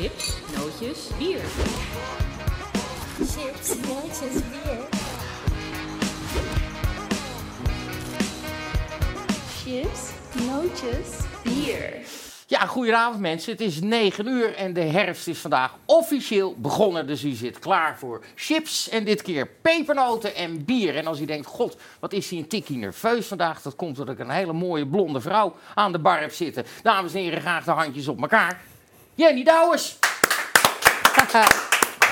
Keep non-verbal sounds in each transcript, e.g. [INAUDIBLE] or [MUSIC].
chips, nootjes, bier. Chips, nootjes, bier. Chips, nootjes, bier. Ja, goedenavond mensen. Het is 9 uur en de herfst is vandaag officieel begonnen. Dus u zit klaar voor chips en dit keer pepernoten en bier. En als u denkt, god, wat is hij een tikkie nerveus vandaag? Dat komt doordat ik een hele mooie blonde vrouw aan de bar heb zitten. Dames en heren, graag de handjes op elkaar. Jenny Douwers. [LAUGHS]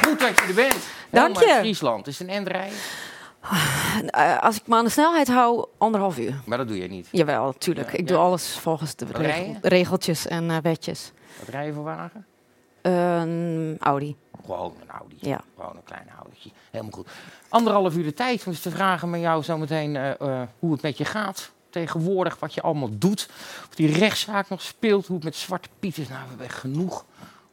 Goed dat je er bent. Dank je. Friesland. Is het een endrij? Eh, als ik me aan de snelheid hou, anderhalf uur. Maar dat doe je niet. Jawel, tuurlijk. Ja, ik ja. doe alles volgens de regel- regeltjes en eh, wetjes. Wat rij je voor wagen? Een Audi. Gewoon een Audi. Ja. Gewoon een klein Audi'tje. Helemaal goed. Anderhalf uur de tijd om eens te vragen met jou zometeen eh, hoe het met je gaat. Tegenwoordig, wat je allemaal doet. Of die rechtszaak nog speelt. Hoe het met Zwarte Piet is. Nou, we hebben genoeg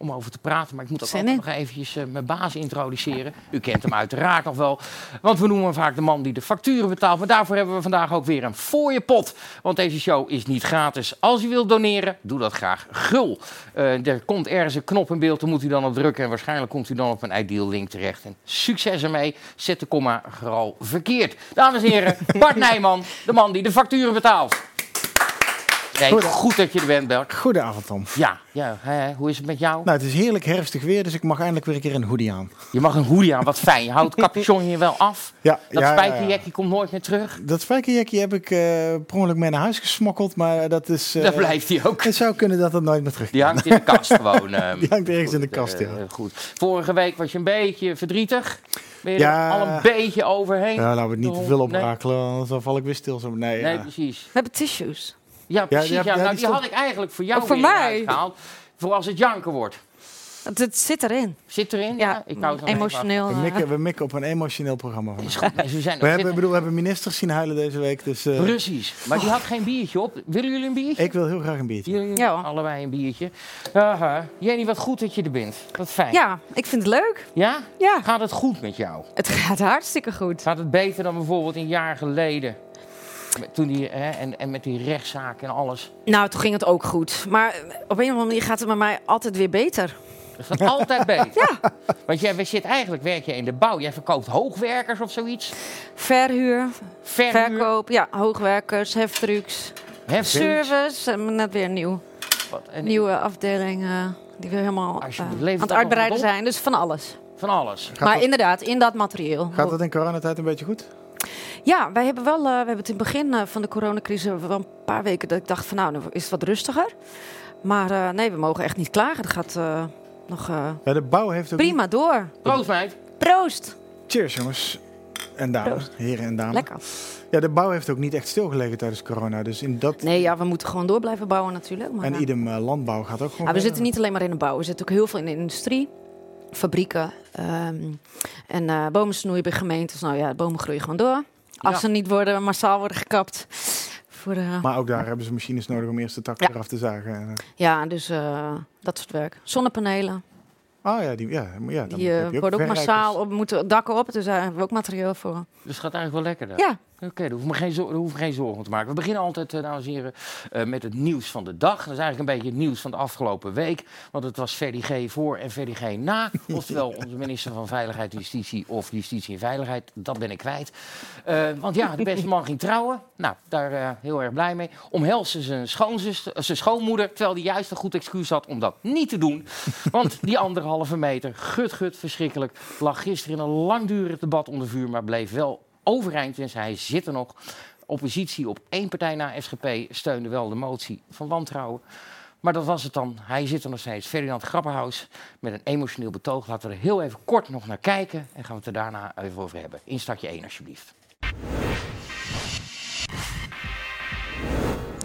om over te praten. Maar ik moet ook altijd in. nog eventjes eh, mijn baas introduceren. U kent hem uiteraard nog wel. Want we noemen hem vaak de man die de facturen betaalt. Maar daarvoor hebben we vandaag ook weer een voor je pot. Want deze show is niet gratis. Als u wilt doneren, doe dat graag gul. Eh, er komt ergens een knop in beeld, dan moet u dan op drukken. En waarschijnlijk komt u dan op een ideal link terecht. En succes ermee. Zet de komma vooral verkeerd. Dames en heren, Bart Nijman, de man die de facturen betaalt. Nee, Goed. goed dat je er bent, Bert. Goedenavond Tom. Ja, ja hè, hoe is het met jou? Nou, het is heerlijk herfstig weer, dus ik mag eindelijk weer een keer een hoodie aan. Je mag een hoodie aan, wat fijn. Je houdt het [LAUGHS] capuchon je wel af. Ja, Dat ja, ja, spijkerjekje komt nooit meer terug. ja. Dat spijkerjekje heb ik eh per ongeluk mee naar huis gesmokkeld, maar dat is... eh, Daar blijft hij ook. Het zou kunnen dat het nooit meer terug Die hangt in de kast [LAUGHS] gewoon. ehm. Die hangt ergens in de kast, ja. eh, goed. Vorige week was je een beetje verdrietig. Ben je Ja. er al een beetje overheen? Ja, laten we het niet te veel Nee. oprakelen, anders dan val ik weer stil. Zo. Nee, Nee, ja. precies. We hebben tissues. Ja, precies. Ja, nou, die die stond- had ik eigenlijk voor jou Oh, voor weer mij? gehaald. Voor als het janken wordt. Het, het zit erin. Zit erin? Ja, ik hou het emotioneel. we, eh, mikken, we mikken op een emotioneel programma. Van. af. Ze zijn We hebben, bedoel, we hebben ministers zien huilen deze week, dus eh, Precies. Maar die had geen biertje op. Willen jullie een biertje? ik wil heel graag een biertje. Jullie Ja, allebei een biertje. Aha. Jenny, wat goed dat je er bent. Wat fijn. ja, ik vind het leuk. Ja? Ja, Gaat het goed met jou? het gaat hartstikke goed. Gaat het beter dan bijvoorbeeld een jaar geleden? Toen die, hè, en, en met die rechtszaak en alles. Nou, toen ging het ook goed. Maar op een of andere manier gaat het met mij altijd weer beter. Het gaat altijd [LAUGHS] beter. Ja. Want jij zit eigenlijk, werk je in de bouw. Jij verkoopt hoogwerkers of zoiets. Verhuur, Verhuur. verkoop, ja, hoogwerkers, heftrucks, Hè, service. Net weer nieuw, Wat, en nieuwe afdeling die we helemaal Alsjeblieft, aan het dat uitbreiden zijn. Dus van alles. Van alles. Gaat, maar dat, inderdaad, in dat materieel. gaat dat in coronatijd een beetje goed? Ja, wij hebben wel, eh, we hebben het in het begin eh, van de coronacrisis wel een paar weken dat ik dacht van nou, nu is het wat rustiger. Maar eh, nee, we mogen echt niet klagen. Het gaat eh, nog eh, Ja, de bouw heeft ook... prima door. Proost, meid. Proost. Cheers jongens. En dames, Proost. heren en dames. Lekker. Ja, de bouw heeft ook niet echt stilgelegen tijdens corona. Dus in dat... Nee, ja, we moeten gewoon door blijven bouwen natuurlijk. Maar, En ja. idem landbouw gaat ook gewoon... Ja, we verder. zitten niet alleen maar in de bouw. We zitten ook heel veel in de industrie. Fabrieken. ehm, en eh bomen snoeien bij gemeentes. Nou ja, bomen groeien gewoon door. Als Ja. ze niet worden, massaal worden gekapt. Voor de, Maar ook daar hebben ze machines nodig om eerst de tak Ja. eraf te zagen. En, eh, ja, dus eh, dat soort werk. Zonnepanelen. Oh ja, die, ja, ja dan Die eh, worden ook massaal op, moeten dakken op. Dus daar hebben we ook materieel voor. Dus het gaat eigenlijk wel lekker daar. Ja, Oké, daar geen, zo- daar hoeven we geen zorgen om te maken. We beginnen altijd, eh, dames en heren, eh, met het nieuws van de dag. Dat is eigenlijk een beetje het nieuws van de afgelopen week. Want het was VDG voor en VDG na. [LAUGHS] Oftewel onze minister van Veiligheid en Justitie of Justitie en Veiligheid. Dat ben ik kwijt. Eh, want ja, de beste man ging trouwen. Nou, daar heel erg blij mee. Omhelsde zijn, schoonzuster, zijn schoonmoeder, terwijl hij juist een goed excuus had om dat niet te doen. Want die anderhalve meter, gut, gut, verschrikkelijk, lag gisteren in een langdurig debat onder vuur, maar bleef wel overeind. En hij zit er nog. Oppositie op één partij na SGP steunde wel de motie van wantrouwen. Maar dat was het dan. Hij zit er nog steeds. Ferdinand Grapperhaus met een emotioneel betoog. Laten we er heel even kort nog naar kijken. En gaan we het er daarna even over hebben. Instartje 1 alsjeblieft.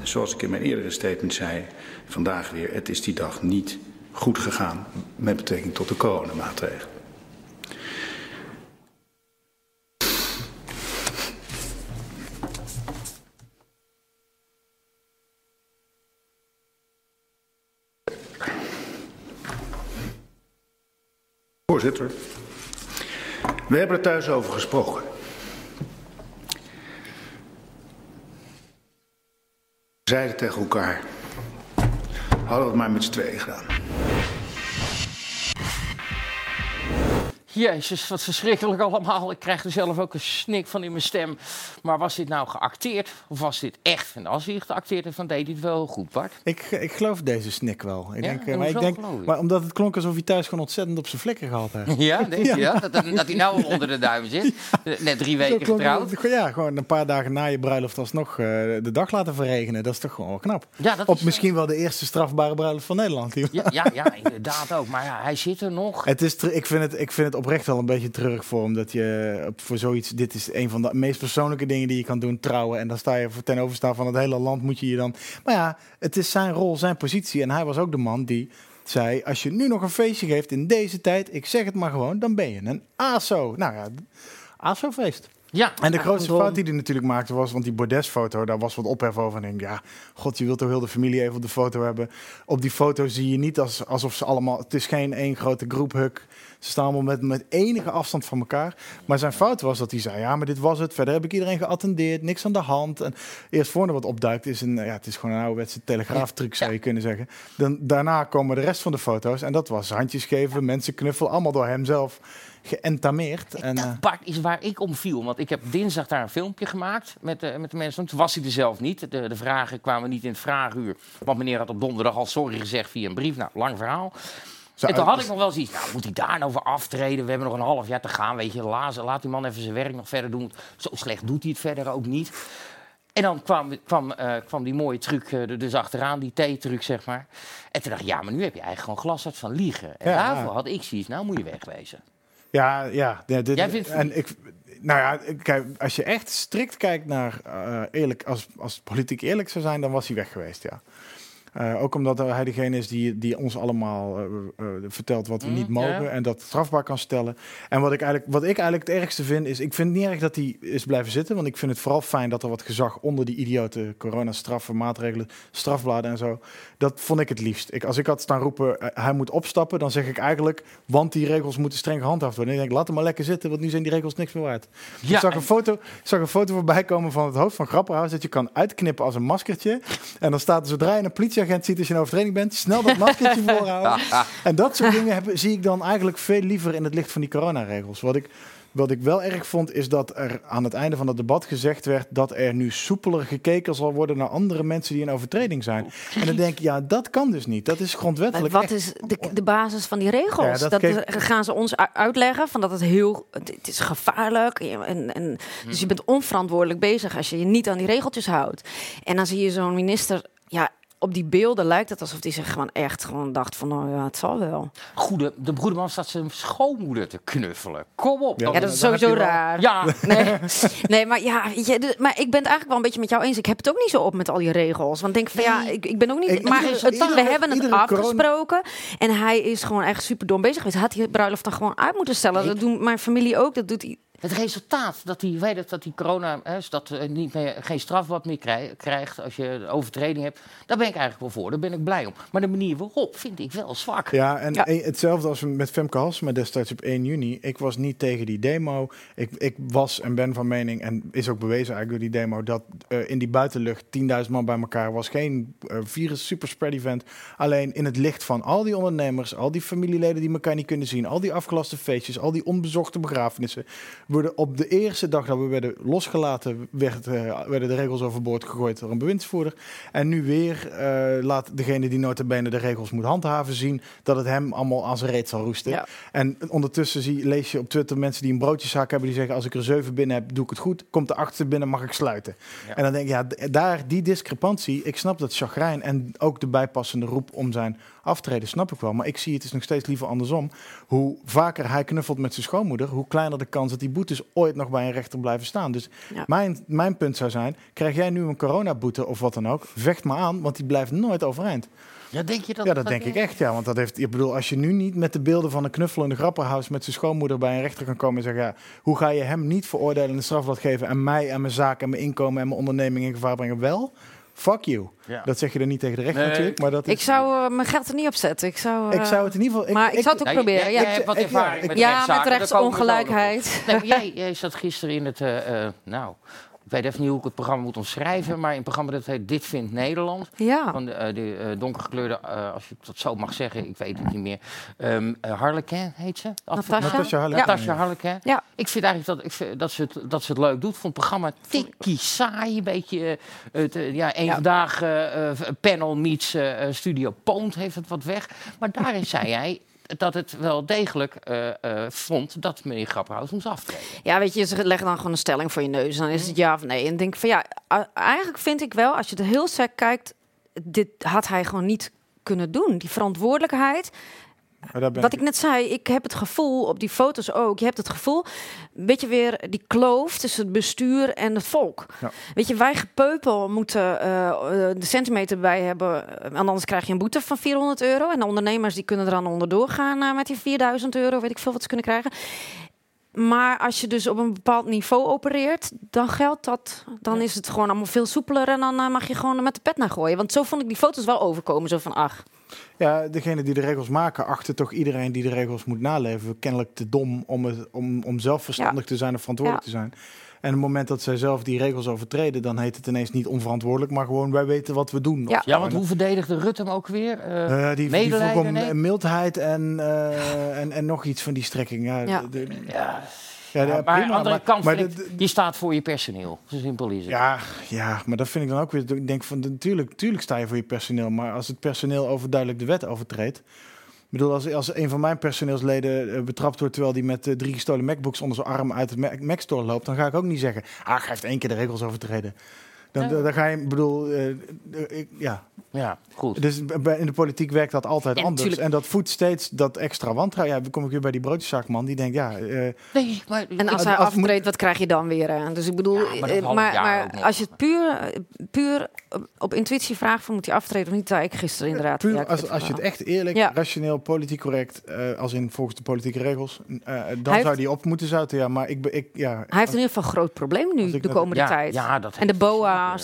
Zoals ik in mijn eerdere statement zei, vandaag weer, het is die dag niet goed gegaan met betrekking tot de coronamaatregelen. Voorzitter, we hebben er thuis over gesproken. We zeiden tegen elkaar, hadden we het maar met z'n tweeën gedaan. Jezus, wat verschrikkelijk allemaal. Ik krijg er zelf ook een snik van in mijn stem. Maar was dit nou geacteerd of was dit echt? En als hij geacteerd heeft, dan deed hij het wel goed, Bart. Ik, ik geloof deze snik wel. Ik Ja? denk, eh, maar, ik denk maar omdat het klonk alsof hij thuis gewoon ontzettend op zijn flikker gehad heeft. Ja, [LAUGHS] denk je ja. Dat, dat, hij nou onder de duim zit. Net drie weken klonk getrouwd. Ja, gewoon een paar dagen na je bruiloft alsnog eh, de dag laten verregenen. Dat is toch gewoon wel knap. Ja, dat Op is, misschien wel de eerste strafbare bruiloft van Nederland. ja, ja, ja, inderdaad ook. Maar ja, hij zit er nog. Het is ik, vind het, ik vind het oprecht wel een beetje terug voor hem dat je voor zoiets. Dit is een van de meest persoonlijke dingen die je kan doen: trouwen. En dan sta je voor ten overstaan van het hele land. Moet je je dan. Maar ja, het is zijn rol, zijn positie. En hij was ook de man die zei: Als je nu nog een feestje geeft in deze tijd, ik zeg het maar gewoon, dan ben je een ASO. Nou ja, ASO-feest. Ja, En de grootste fout die hij natuurlijk maakte was, want die bordesfoto, daar was wat ophef over. En ik denk, ja, god, je wilt toch heel de familie even op de foto hebben. Op die foto zie je niet als, alsof ze allemaal, het is geen één grote groephuk. Ze staan allemaal met, met enige afstand van elkaar. Maar zijn fout was dat hij zei, ja, maar dit was het. Verder heb ik iedereen geattendeerd, niks aan de hand. En eerst voor er wat opduikt, is een, ja, het is gewoon een ouderwetse telegraaftruc, zou je kunnen zeggen. Dan, daarna komen de rest van de foto's. En dat was handjes geven, mensen knuffelen, allemaal door hemzelf geëntameerd. En, eh, Dat Bart is waar ik om viel. Want ik heb dinsdag daar een filmpje gemaakt met, de met de mensen. Toen was hij er zelf niet. De, de vragen kwamen niet in het vraaguur. Want meneer had op donderdag al sorry gezegd via een brief. Nou, lang verhaal. zo- En toen had ik nog wel zoiets, nou moet hij daar nou voor aftreden? We hebben nog een half jaar te gaan, weet je. Laat, laat die man even zijn werk nog verder doen. Zo slecht doet hij het verder ook niet. En dan kwam, kwam, eh, kwam die mooie truc eh, dus achteraan, die T-truc zeg maar. En toen dacht ik, ja, maar nu heb je eigenlijk gewoon glashard van liegen. En Ja. daarvoor had ik zoiets, nou moet je wegwezen. Ja, ja. ja, dit, Jij vindt- en ik, nou ja, kijk, als je echt strikt kijkt naar eh, eerlijk, als, als politiek eerlijk zou zijn, dan was hij weg geweest, ja. Eh, ook omdat hij degene is die, die ons allemaal eh, eh, vertelt wat we Mm, niet mogen en dat strafbaar kan stellen. En wat ik, eigenlijk, wat ik eigenlijk het ergste vind, is ik vind het niet erg dat hij is blijven zitten, want ik vind het vooral fijn dat er wat gezag onder die idiote coronastraffen, maatregelen, strafbladen en zo. Dat vond ik het liefst. Ik, als ik had staan roepen, hij moet opstappen, dan zeg ik eigenlijk, want die regels moeten streng gehandhaafd worden. En ik denk, laat hem maar lekker zitten, want nu zijn die regels niks meer waard. ik zag en- een, foto, zag een foto voorbij komen van het hoofd van Grapperhaus, dat je kan uitknippen als een maskertje. En dan staat er, zodra je een politieagent ziet als je een overtreding bent, snel dat maskertje [LAUGHS] voorhouden. [LAUGHS] En dat soort dingen heb, zie ik dan eigenlijk veel liever in het licht van die coronaregels. Wat ik, wat ik wel erg vond, is dat er aan het einde van het debat gezegd werd dat er nu soepeler gekeken zal worden naar andere mensen die in overtreding zijn. En dan denk ik, ja, dat kan dus niet. Dat is Maar grondwettelijk. wat echt- is de, de basis van die regels? Ja, dat dat keek- gaan ze ons uitleggen van dat het heel, het is gevaarlijk. En, en, en- dus je bent onverantwoordelijk bezig als je je niet aan die regeltjes houdt. En dan zie je zo'n minister, ja, op die beelden lijkt het alsof hij zich gewoon echt gewoon dacht van, nou ja, het zal wel. Goede, de broederman staat zijn schoonmoeder te knuffelen. Kom op. Ja, dan- Ja, dat is sowieso raar. ja. Nee, [LAUGHS] nee maar ja, weet je, dus- maar ik ben het eigenlijk wel een beetje met jou eens. Ik heb het ook niet zo op met al die regels. Want ik denk van ja, ik, ik ben ook niet. Ik- maar iedere- het, iedere- we hebben het afgesproken. En hij is gewoon echt super dom bezig geweest. Had hij het bruiloft dan gewoon uit moeten stellen? Dat doen mijn familie ook. Dat doet hij. Het resultaat dat hij weet het, dat die corona hè, dat eh, niet meer, geen strafblad meer krij- krijgt als je overtreding hebt, daar ben ik eigenlijk wel voor. Daar ben ik blij om. Maar de manier waarop vind ik wel zwak. Ja, en Ja. e- hetzelfde als met Femke Halsema destijds op 1 juni. Ik was niet tegen die demo. Ik, ik was en ben van mening, en is ook bewezen eigenlijk door die demo, dat eh, in die buitenlucht 10.000 man bij elkaar was geen eh, virus superspread event. Alleen in het licht van al die ondernemers, al die familieleden die elkaar niet kunnen zien, al die afgelaste feestjes, al die onbezochte begrafenissen, worden op de eerste dag dat we werden losgelaten, werd, eh, werden de regels overboord gegooid door een bewindsvoerder. En nu weer eh, laat degene die notabene de regels moet handhaven zien dat het hem allemaal aan zijn reet zal roesten. Ja. En ondertussen zie, lees je op Twitter mensen die een broodjeszaak hebben die zeggen als ik er zeven binnen heb, doe ik het goed. Komt de achtste binnen, mag ik sluiten. Ja. En dan denk ik, ja, daar die discrepantie, ik snap dat chagrijn en ook de bijpassende roep om zijn aftreden, snap ik wel. Maar ik zie het is nog steeds liever andersom. Hoe vaker hij knuffelt met zijn schoonmoeder, hoe kleiner de kans dat die boetes ooit nog bij een rechter blijven staan. Dus Ja. mijn, mijn punt zou zijn, krijg jij nu een coronaboete of wat dan ook, vecht maar aan, want die blijft nooit overeind. Ja, denk je dat? Ja, dat denk ik echt, ja. Want dat heeft, ik bedoel, als je nu niet met de beelden van een knuffelende grapperhaus met zijn schoonmoeder bij een rechter kan komen en zeggen, ja, hoe ga je hem niet veroordelen en strafblad geven en mij en mijn zaak en mijn inkomen en mijn onderneming in gevaar brengen? Wel, fuck you. Ja. Dat zeg je er niet tegen de rechter Nee. natuurlijk, maar dat is... Ik zou eh, mijn geld er niet op zetten. Ik zou. ik eh, zou het in ieder geval... maar ik, zou het ook Ja, proberen. jij- Ja, jij hebt wat ik- ervaring ja, met ja rechtszaken, met rechtsongelijkheid. Nee, jij, jij zat gisteren in het, eh, eh, nou, Ik weet even niet hoe ik het programma moet omschrijven, maar in een programma dat heet Dit vindt Nederland. Ja. Van de, eh, de eh, donkergekleurde, eh, als je dat zo mag zeggen, ik weet het niet meer. Ehm eh, Harlequin heet ze? Natasja. Harlequin. Natasja Harlequin. Ja. Ik vind eigenlijk dat, ik vind dat, ze het, dat ze het leuk doet. Vond het programma tikkie saai. Een beetje het, ja, één Ja. vandaag eh, eh, panel meets Studio Poont heeft het wat weg. Maar daarin zei [LAUGHS] hij dat het wel degelijk eh, eh, vond dat meneer Grapperhaus moest aftreden. Ja, weet je, ze leggen dan gewoon een stelling voor je neus. Dan is het ja of nee. En denk van ja, eigenlijk vind ik wel, als je het heel sec kijkt, dit had hij gewoon niet kunnen doen. Die verantwoordelijkheid. Wat ik net zei, ik heb het gevoel, op die foto's ook, je hebt het gevoel, weet je weer, die kloof tussen het bestuur en het volk. Ja. Weet je, wij gepeupel moeten eh, eh, de centimeter bij hebben, eh, anders krijg je een boete van 400 euro. En de ondernemers die kunnen er dan onderdoor gaan met die 4000 euro, weet ik veel wat ze kunnen krijgen. Maar als je dus op een bepaald niveau opereert, dan geldt dat. Dan is het gewoon allemaal veel soepeler en dan mag je gewoon met de pet naar gooien. Want zo vond ik die foto's wel overkomen. Zo van, ach, Ja, degene die de regels maken, achten toch iedereen die de regels moet naleven kennelijk te dom om, het, om, om zelf verstandig te zijn of verantwoordelijk te zijn. En op het moment dat zij zelf die regels overtreden, dan heet het ineens niet onverantwoordelijk, maar gewoon wij weten wat we doen. Ja. Ja, want hoe verdedigde Rutte hem ook weer? Eh, Eh, die, vroeg om nee? mildheid en, eh, en, en nog iets van die strekking. Ja, Ja. de- de- ja, ja, de- maar aan de andere maar- kant, maar de- je staat voor je personeel. Zo simpel is het. Ja, ja, maar dat vind ik dan ook weer. Ik denk van natuurlijk, natuurlijk sta je voor je personeel. Maar als het personeel overduidelijk de wet overtreedt. Ik bedoel, als, als een van mijn personeelsleden eh, betrapt wordt terwijl die met eh, drie gestolen MacBooks onder zijn arm uit het Mac- Mac Store loopt, dan ga ik ook niet zeggen, ah, hij heeft één keer de regels overtreden. Dan, Ja. dan, dan ga je, ik bedoel, eh, eh, ik, ja. Ja, goed. Dus in de politiek werkt dat altijd anders. En dat voedt steeds dat extra wantrouwen. Ja, dan kom ik weer bij die broodjeszaakman die denkt, ja, eh, Nee, maar En als hij als- aftreedt, wat krijg je dan weer? Dus ik bedoel, Ja, maar maar, als je het puur, puur op, intuïtie vraagt van moet hij aftreden of niet, zei ik gisteren inderdaad. Puur Ja, als, je het echt eerlijk, Ja. rationeel, politiek correct, eh, als in volgens de politieke regels, eh, dan zou die op moeten zouten. Ja, maar ik, ik ja. Hij heeft in ieder geval een groot probleem nu de komende ja, tijd. ja, dat en de heeft-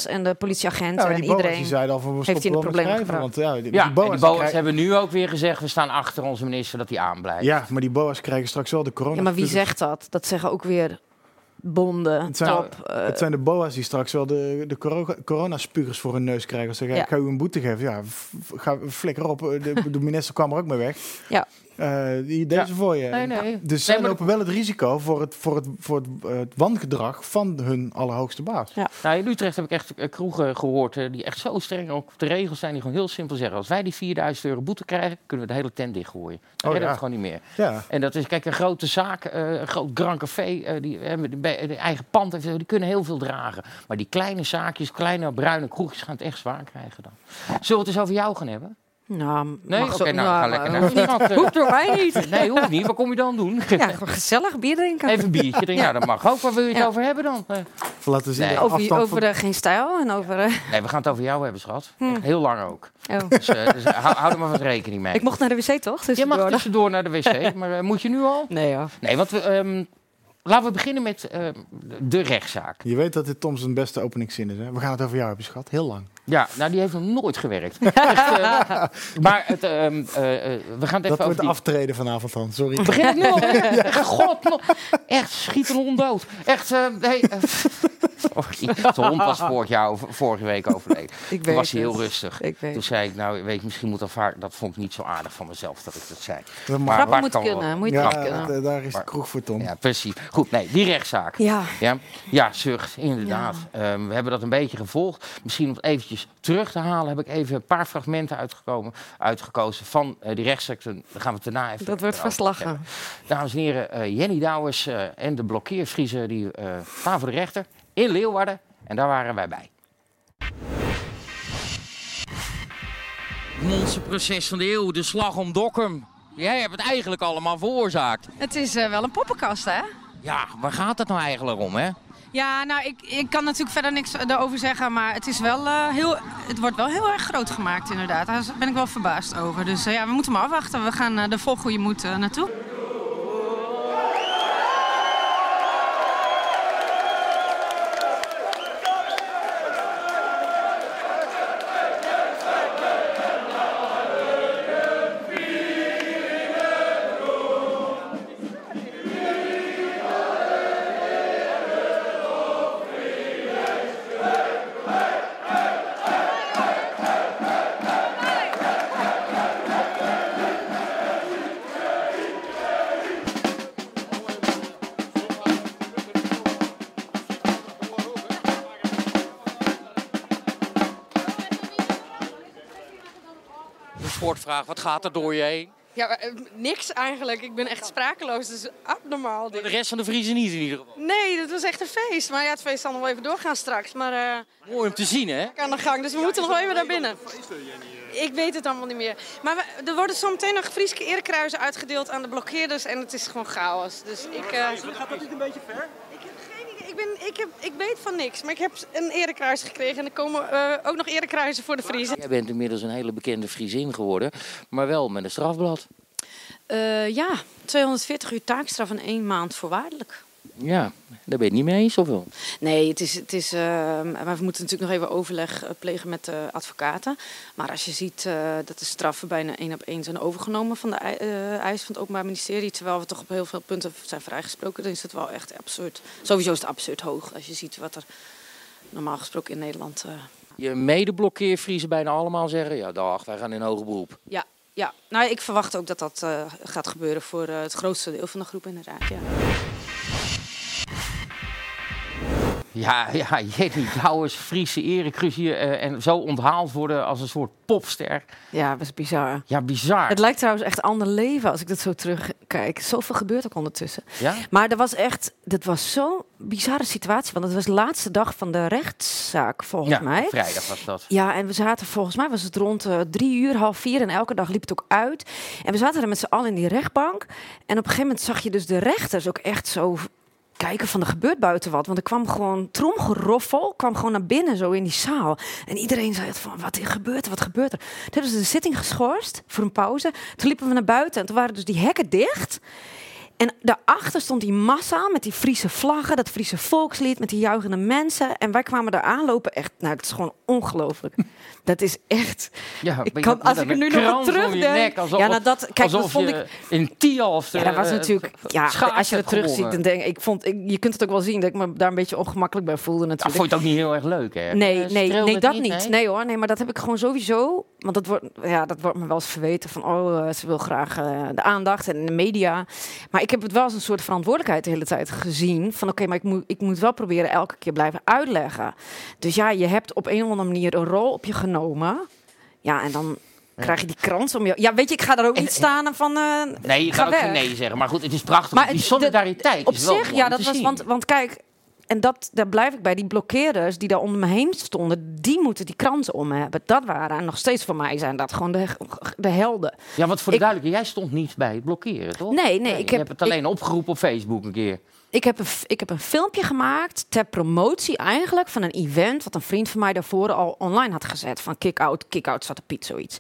En de politieagenten en die iedereen. die zeiden al van we heeft hij in de met problemen schrijven. Want ja, die, Ja, die boa's, en die die BOA's krijgen- hebben nu ook weer gezegd... we staan achter onze minister dat hij aanblijft. ja, maar die boa's krijgen straks wel de corona. Ja, maar wie zegt dat? Dat zeggen ook weer bonden, Het zijn- top. eh, Het zijn de boa's die straks wel de, de coro- coronaspugers voor hun neus krijgen. Als ze zeggen, Ja. ik ga u een boete geven. Ja, ga flikker op. De, de minister kwam er ook mee weg. Ja. Eh, die, deze Ja. voor je. Nee, nee. Dus zij lopen wel het risico voor het, voor het, voor het, eh, het wangedrag van hun allerhoogste baas. Nou, in Utrecht heb ik echt eh, kroegen gehoord eh, die echt zo streng ook op de regels zijn. Die gewoon heel simpel zeggen: als wij die 4000 euro boete krijgen, kunnen we de hele tent dichtgooien. Dan Oh, redden we ja. het gewoon niet meer. Ja. En dat is, kijk, een grote zaak, eh, een groot Grand Café, eh, die hebben de, eigen pand, heeft, die kunnen heel veel dragen. Maar die kleine zaakjes, kleine bruine kroegjes gaan het echt zwaar krijgen dan. Zullen we het eens over jou gaan hebben? Nou, Nee? mag Oké, zo, nou, ga lekker naar de stad, hoeft door mij niet. [LAUGHS] Nee, hoeft niet. Wat kom je dan doen? [LAUGHS] Ja, gewoon gezellig bier drinken. Even een biertje drinken. Ja, dat mag ook. Waar wil je het Ja. over hebben dan? Voor laten zien Nee. de over afstand over van- eh, geen stijl en over... eh, Nee, we gaan het over jou hebben, schat. Hm. Heel lang ook. oh. Dus, eh, dus hou, hou er maar wat rekening mee. Ik mocht naar de wc toch? Je mag tussendoor naar de wc, [LAUGHS] maar eh, moet je nu al? Nee hoor. Nee, want we, ehm, laten we beginnen met ehm, de rechtszaak. Je weet dat dit Tom zijn beste openingszin is. Hè? We gaan het over jou hebben, schat. Heel lang. Ja, nou die heeft nog nooit gewerkt. [LAUGHS] Echt, eh, maar het, ehm, eh, eh, we gaan het Dat even over wordt die... aftreden vanavond dan. Sorry. Begin ik nu al? [LAUGHS] Echt, God, nog. echt schieten hond dood. Echt, eh, nee. [LAUGHS] sorry. Zijn hond was vorig jaar, over- vorige week overleden. Ik Toen was weet hij heel rustig. Ik weet Toen zei ik, nou weet je, misschien moet dat vaak... Dat vond ik niet zo aardig van mezelf dat ik dat zei. Dat Maar Grappen moet kunnen. Moet je ja, kunnen. daar is de kroeg voor Tom. Ja, precies. Goed, nee, die rechtszaak. Ja. Ja, ja zucht, inderdaad. Ehm, we hebben dat een beetje gevolgd. Misschien om het eventjes terug te halen, heb ik even een paar fragmenten uitgekomen, uitgekozen van eh, die rechtszaak. Dan gaan we het daarna even. Dat wordt verslagen. Dames en heren, eh, Jenny Douwers eh, en de blokkeervriezen die eh, staan voor de rechter in Leeuwarden. En daar waren wij bij. Monsterproces van de eeuw, de slag om Dokkum. Jij hebt het eigenlijk allemaal veroorzaakt. Het is eh, wel een poppenkast, hè? Ja, waar gaat het nou eigenlijk om, hè? Ja, nou, ik, ik kan natuurlijk verder niks erover zeggen, maar het, is wel, eh, heel, het wordt wel heel erg groot gemaakt, inderdaad. Daar ben ik wel verbaasd over. Dus eh, ja, we moeten maar afwachten. We gaan eh, er vol goede moed naartoe. Sportvraag. Wat gaat er door je heen? Ja, eh, niks eigenlijk. Ik ben echt sprakeloos. Het is abnormaal. De dit. rest van de Vriezen niet in ieder geval. Nee, dat was echt een feest. Maar ja, het feest zal nog wel even doorgaan straks. Maar eh Mooi om te zien, hè? ik aan de gang. Dus we moeten nog wel even naar binnen. Ik weet het allemaal niet meer. Maar we- er worden zometeen nog Frieske erekruizen uitgedeeld aan de blokkeerders. En het is gewoon chaos. Dus ik... eh, Gaat dat niet een beetje ver? Ik heb geen idee. Ik, heb, ik weet van niks. Maar ik heb een erekruis gekregen. En er komen eh, ook nog erekruizen voor de Vriezen. Jij bent inmiddels een hele bekende Friesin geworden, maar wel met een strafblad. Eh, ja, 240 uur taakstraf en één maand voorwaardelijk. Ja, daar ben je niet mee eens, of wel? Nee, het is, het is, eh, maar we moeten natuurlijk nog even overleg eh, plegen met de advocaten. Maar als je ziet eh, dat de straffen bijna één op één zijn overgenomen van de eh, eis van het Openbaar Ministerie, terwijl we toch op heel veel punten zijn vrijgesproken, dan is het wel echt absurd. Sowieso is het absurd hoog als je ziet wat er normaal gesproken in Nederland. Je medeblokkeervriezen bijna allemaal zeggen, ja dag, wij gaan in hoger beroep. ja, ja, nou ik verwacht ook dat dat gaat gebeuren voor het grootste deel van de groep inderdaad. Ja. Ja, ja, Jenny Douwers, Friese erecruis hier eh, en zo onthaald worden als een soort popster. ja, dat is bizar. Ja, bizar. Het lijkt trouwens echt ander leven als ik dat zo terugkijk. Zoveel gebeurt ook ondertussen. Ja? Maar er was echt, dit was zo'n bizarre situatie. Want het was de laatste dag van de rechtszaak, volgens ja, mij. vrijdag was dat. Ja, en we zaten volgens mij was het rond eh, drie uur, half vier. En elke dag liep het ook uit. En we zaten er met z'n allen in die rechtbank. En op een gegeven moment zag je dus de rechters ook echt zo kijken van er gebeurt buiten wat. Want er kwam gewoon tromgeroffel, kwam gewoon naar binnen zo in die zaal. En iedereen zei van wat gebeurt er, wat gebeurt er? Toen hebben ze de zitting geschorst voor een pauze. Toen liepen we naar buiten en toen waren dus die hekken dicht. En daarachter stond die massa met die Friese vlaggen, dat Friese volkslied, met die juichende mensen. En wij kwamen daar aanlopen. Echt, nou, het is gewoon ongelooflijk. Dat is echt. Ja, Ik kan- als ik er nu nog aan terugdenk- nek, alsof, Ja, nou, dat- kijk, dat vond ik- in Tialf Ja, dat was eh, natuurlijk. het Ja, als je het hebt terug ziet, gewonnen. dan denk ik. vond, ik, je kunt het ook wel zien dat ik me daar een beetje ongemakkelijk bij voelde. Ja, Natuurlijk. vond je het ook niet heel erg leuk, hè? Nee, Eh, nee, streelde nee, dat niet. nee? Nee hoor, nee, maar dat heb ik gewoon sowieso. Want dat wordt, ja, dat wordt me wel eens verweten van, oh, eh, ze wil graag eh, de aandacht en de media. Maar ik heb het wel als een soort verantwoordelijkheid de hele tijd gezien. Van oké, maar ik moet, ik moet wel proberen elke keer blijven uitleggen. Dus ja, je hebt op een of andere manier een rol op je genomen. Ja, en dan krijg je die krans om je. Ja, weet je, ik ga daar ook En- niet staan en van. eh, Nee, je ga kan ook geen nee zeggen. Maar goed, het is prachtig. Maar die solidariteit Op is zich, ja, dat was. zien. Want, want kijk, en dat, daar blijf ik bij. Die blokkeerders die daar onder me heen stonden, die moeten die kransen om hebben. Dat waren, en nog steeds voor mij zijn dat gewoon de, de helden. Ja, want voor de ik- duidelijkheid, jij stond niet bij het blokkeren, toch? Nee, nee, ik heb- hebt het alleen opgeroepen op Facebook een keer. Ik heb, een, ik heb een filmpje gemaakt ter promotie eigenlijk van een event... wat een vriend van mij daarvoor al online had gezet. Van kick-out, kick-out, Zwarte Piet, zoiets.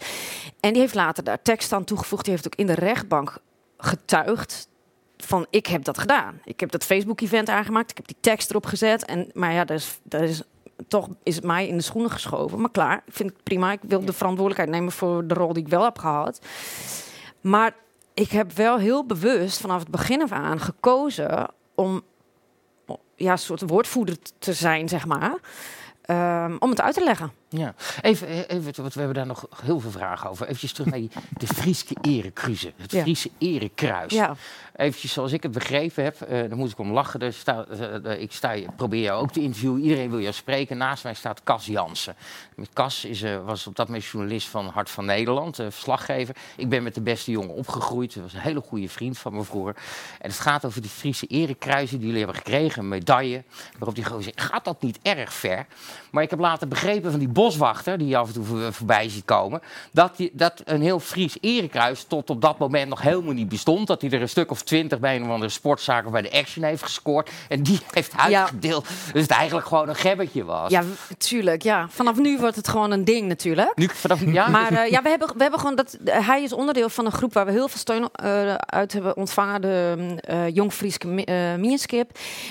En die heeft later daar tekst aan toegevoegd. Die heeft ook in de rechtbank getuigd van ik heb dat gedaan. Ik heb dat Facebook-event aangemaakt. Ik heb die tekst erop gezet. En, maar ja, dat is, dat is, toch is het mij in de schoenen geschoven. Maar klaar, ik vind het prima. Ik wil de verantwoordelijkheid nemen voor de rol die ik wel heb gehad. Maar ik heb wel heel bewust vanaf het begin af aan gekozen om ja, een soort woordvoerder te zijn, zeg maar. Ehm, om het uit te leggen. Ja. Even, eh, even, want we hebben daar nog heel veel vragen over. Even terug naar die, [LAUGHS] de Frieske Erekruizen. Het Ja. Friese Erekruis. Ja. Eventjes zoals ik het begrepen heb, eh daar moet ik om lachen. Sta, eh, eh, ik sta, probeer jou ook te interviewen. Iedereen wil jou spreken. Naast mij staat Cas Jansen. Cas is, was op dat moment journalist van Hart van Nederland, verslaggever. Ik ben met de beste jongen opgegroeid. Hij was een hele goede vriend van me vroeger. En het gaat over die Friese Erekruizen die jullie hebben gekregen. Een medaille. Waarop die gewoon zegt, gaat dat niet erg ver? Maar ik heb later begrepen van die boswachter, die je af en toe voor- voorbij ziet komen, dat, die, dat een heel Fries erekruis tot op dat moment nog helemaal niet bestond. Dat hij er een stuk of twintig bij een of andere sportzaak of bij de Action heeft gescoord. En die heeft uitgedeeld. Dus het eigenlijk gewoon een gebbetje was. Ja, tuurlijk. Ja. Vanaf nu wordt het gewoon een ding natuurlijk. Nu vanaf ja. Maar eh, ja, we hebben, we hebben gewoon dat. eh, hij is onderdeel van een groep waar we heel veel steun eh, uit hebben ontvangen. De Jong Frieske Mi- Mierskip.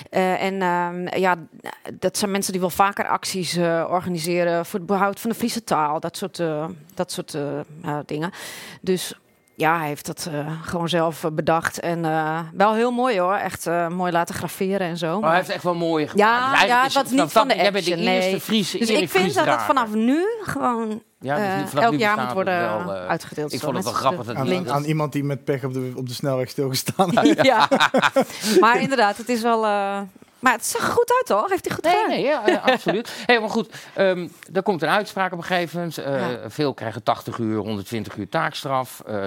En ehm, ja, dat zijn mensen die wel vaker acties organiseren voor het behoud van de Friese taal. Dat soort, eh, dat soort eh, ja, dingen. Dus ja, hij heeft dat eh, gewoon zelf bedacht. En eh, wel heel mooi hoor. Echt eh, mooi laten graveren en zo. Maar hij heeft echt wel mooie gemaakt. Ja, Eigenlijk ja, wat niet van de Jij bent de action, eerste nee. Friese Dus ik vind dat vanaf nu gewoon Ja, dus elk nu jaar moet worden wel, eh, uitgedeeld. ik zo, vond het wel grappig dat- Aan, aan iemand die met pech op de, op de snelweg stilgestaan [LAUGHS] heeft. ja. [LAUGHS] maar inderdaad, het is wel. eh, Maar het zag er goed uit, toch? Heeft hij goed Nee, gedaan? nee, ja, [LAUGHS] absoluut. Hey, maar goed, ehm er komt een uitspraak op een gegeven moment. Eh, Ja. Veel krijgen 80 uur, 120 uur taakstraf. Eh,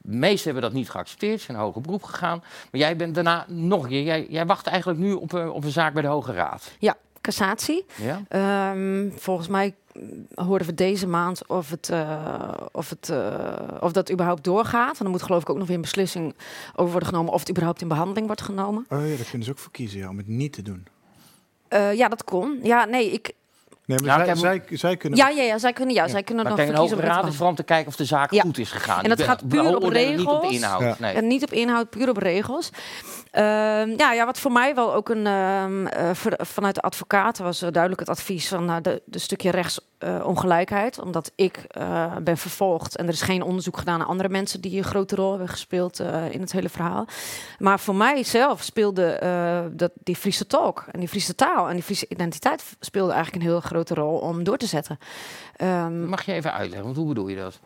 de meesten hebben dat niet geaccepteerd, zijn hoger beroep gegaan. Maar jij bent daarna nog een keer. Jij, jij wacht eigenlijk nu op, op een zaak bij de Hoge Raad. Ja, cassatie. Ja? Ehm, volgens mij horen we deze maand of, het, eh, of, het, eh, of dat überhaupt doorgaat. En dan moet geloof ik ook nog weer een beslissing over worden genomen of het überhaupt in behandeling wordt genomen. Oh ja, daar kunnen ze ook voor kiezen, ja, om het niet te doen. Eh, ja, dat kon. Ja, nee, ik. Nee, maar Nou, zij, zij, zij kunnen... Ja, ja, ja, zij kunnen, ja, zij kunnen Maar nog kijk, voor een kiezen Hoge of het Raad is kan. vooral om te kijken of de zaak Ja. goed is gegaan. En dat gaat puur op beoordelen Niet op de regels. inhoud. Ja. Nee. En niet op inhoud, puur op regels. Ehm, ja, ja, wat voor mij wel ook een. ehm, eh, ver- vanuit de advocaten was eh, duidelijk het advies van nou, de, de stukje rechtsongelijkheid. omdat ik eh, ben vervolgd en er is geen onderzoek gedaan naar andere mensen die een grote rol hebben gespeeld eh, in het hele verhaal. Maar voor mij zelf speelde eh, dat, die Friese talk en die Friese taal en die Friese identiteit speelde eigenlijk een heel grote rol om door te zetten. Ehm, Mag je even uitleggen, want hoe bedoel je dat?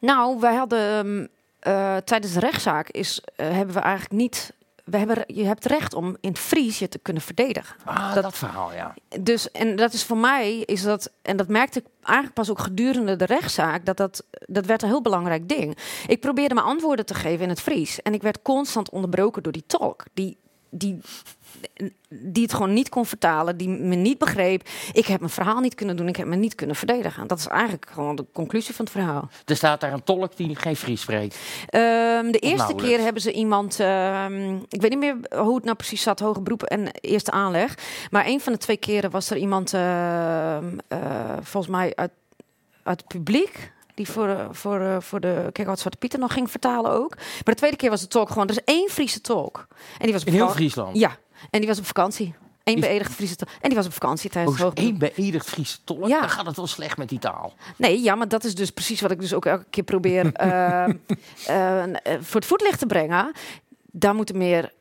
nou, wij hadden ehm, eh, tijdens de rechtszaak is, eh, hebben we eigenlijk niet. We hebben, je hebt recht om in het Fries je te kunnen verdedigen. Ah, Dat- dat, verhaal, ja. Dus, en dat is voor mij, is dat, en dat merkte ik eigenlijk pas ook gedurende de rechtszaak, dat dat, dat werd een heel belangrijk ding. Ik probeerde mijn antwoorden te geven in het Fries. En ik werd constant onderbroken door die tolk. Die, die, die het gewoon niet kon vertalen, die me niet begreep. Ik heb mijn verhaal niet kunnen doen, ik heb me niet kunnen verdedigen. Dat is eigenlijk gewoon de conclusie van het verhaal. Er staat daar een tolk die geen Fries spreekt. Ehm, de eerste keer hebben ze iemand, ehm, ik weet niet meer hoe het nou precies zat, hoge beroep en eerste aanleg. Maar een van de twee keren was er iemand, ehm, eh, volgens mij uit, uit het publiek. Die voor, eh, voor, eh, voor de Kijk wat Zwarte Pieter nog ging vertalen ook. Maar de tweede keer was de tolk gewoon. Er is één Friese tolk. En die was In heel Friesland. Ja, en die was op vakantie. Eén beëdigde Friese tolk. En die was op vakantie tijdens Oh, één beëdigd Friese tolk? Ja. Dan gaat het wel slecht met die taal. Nee, ja, maar dat is dus precies wat ik dus ook elke keer probeer [LAUGHS] eh, eh, voor het voetlicht te brengen. Daar moeten meer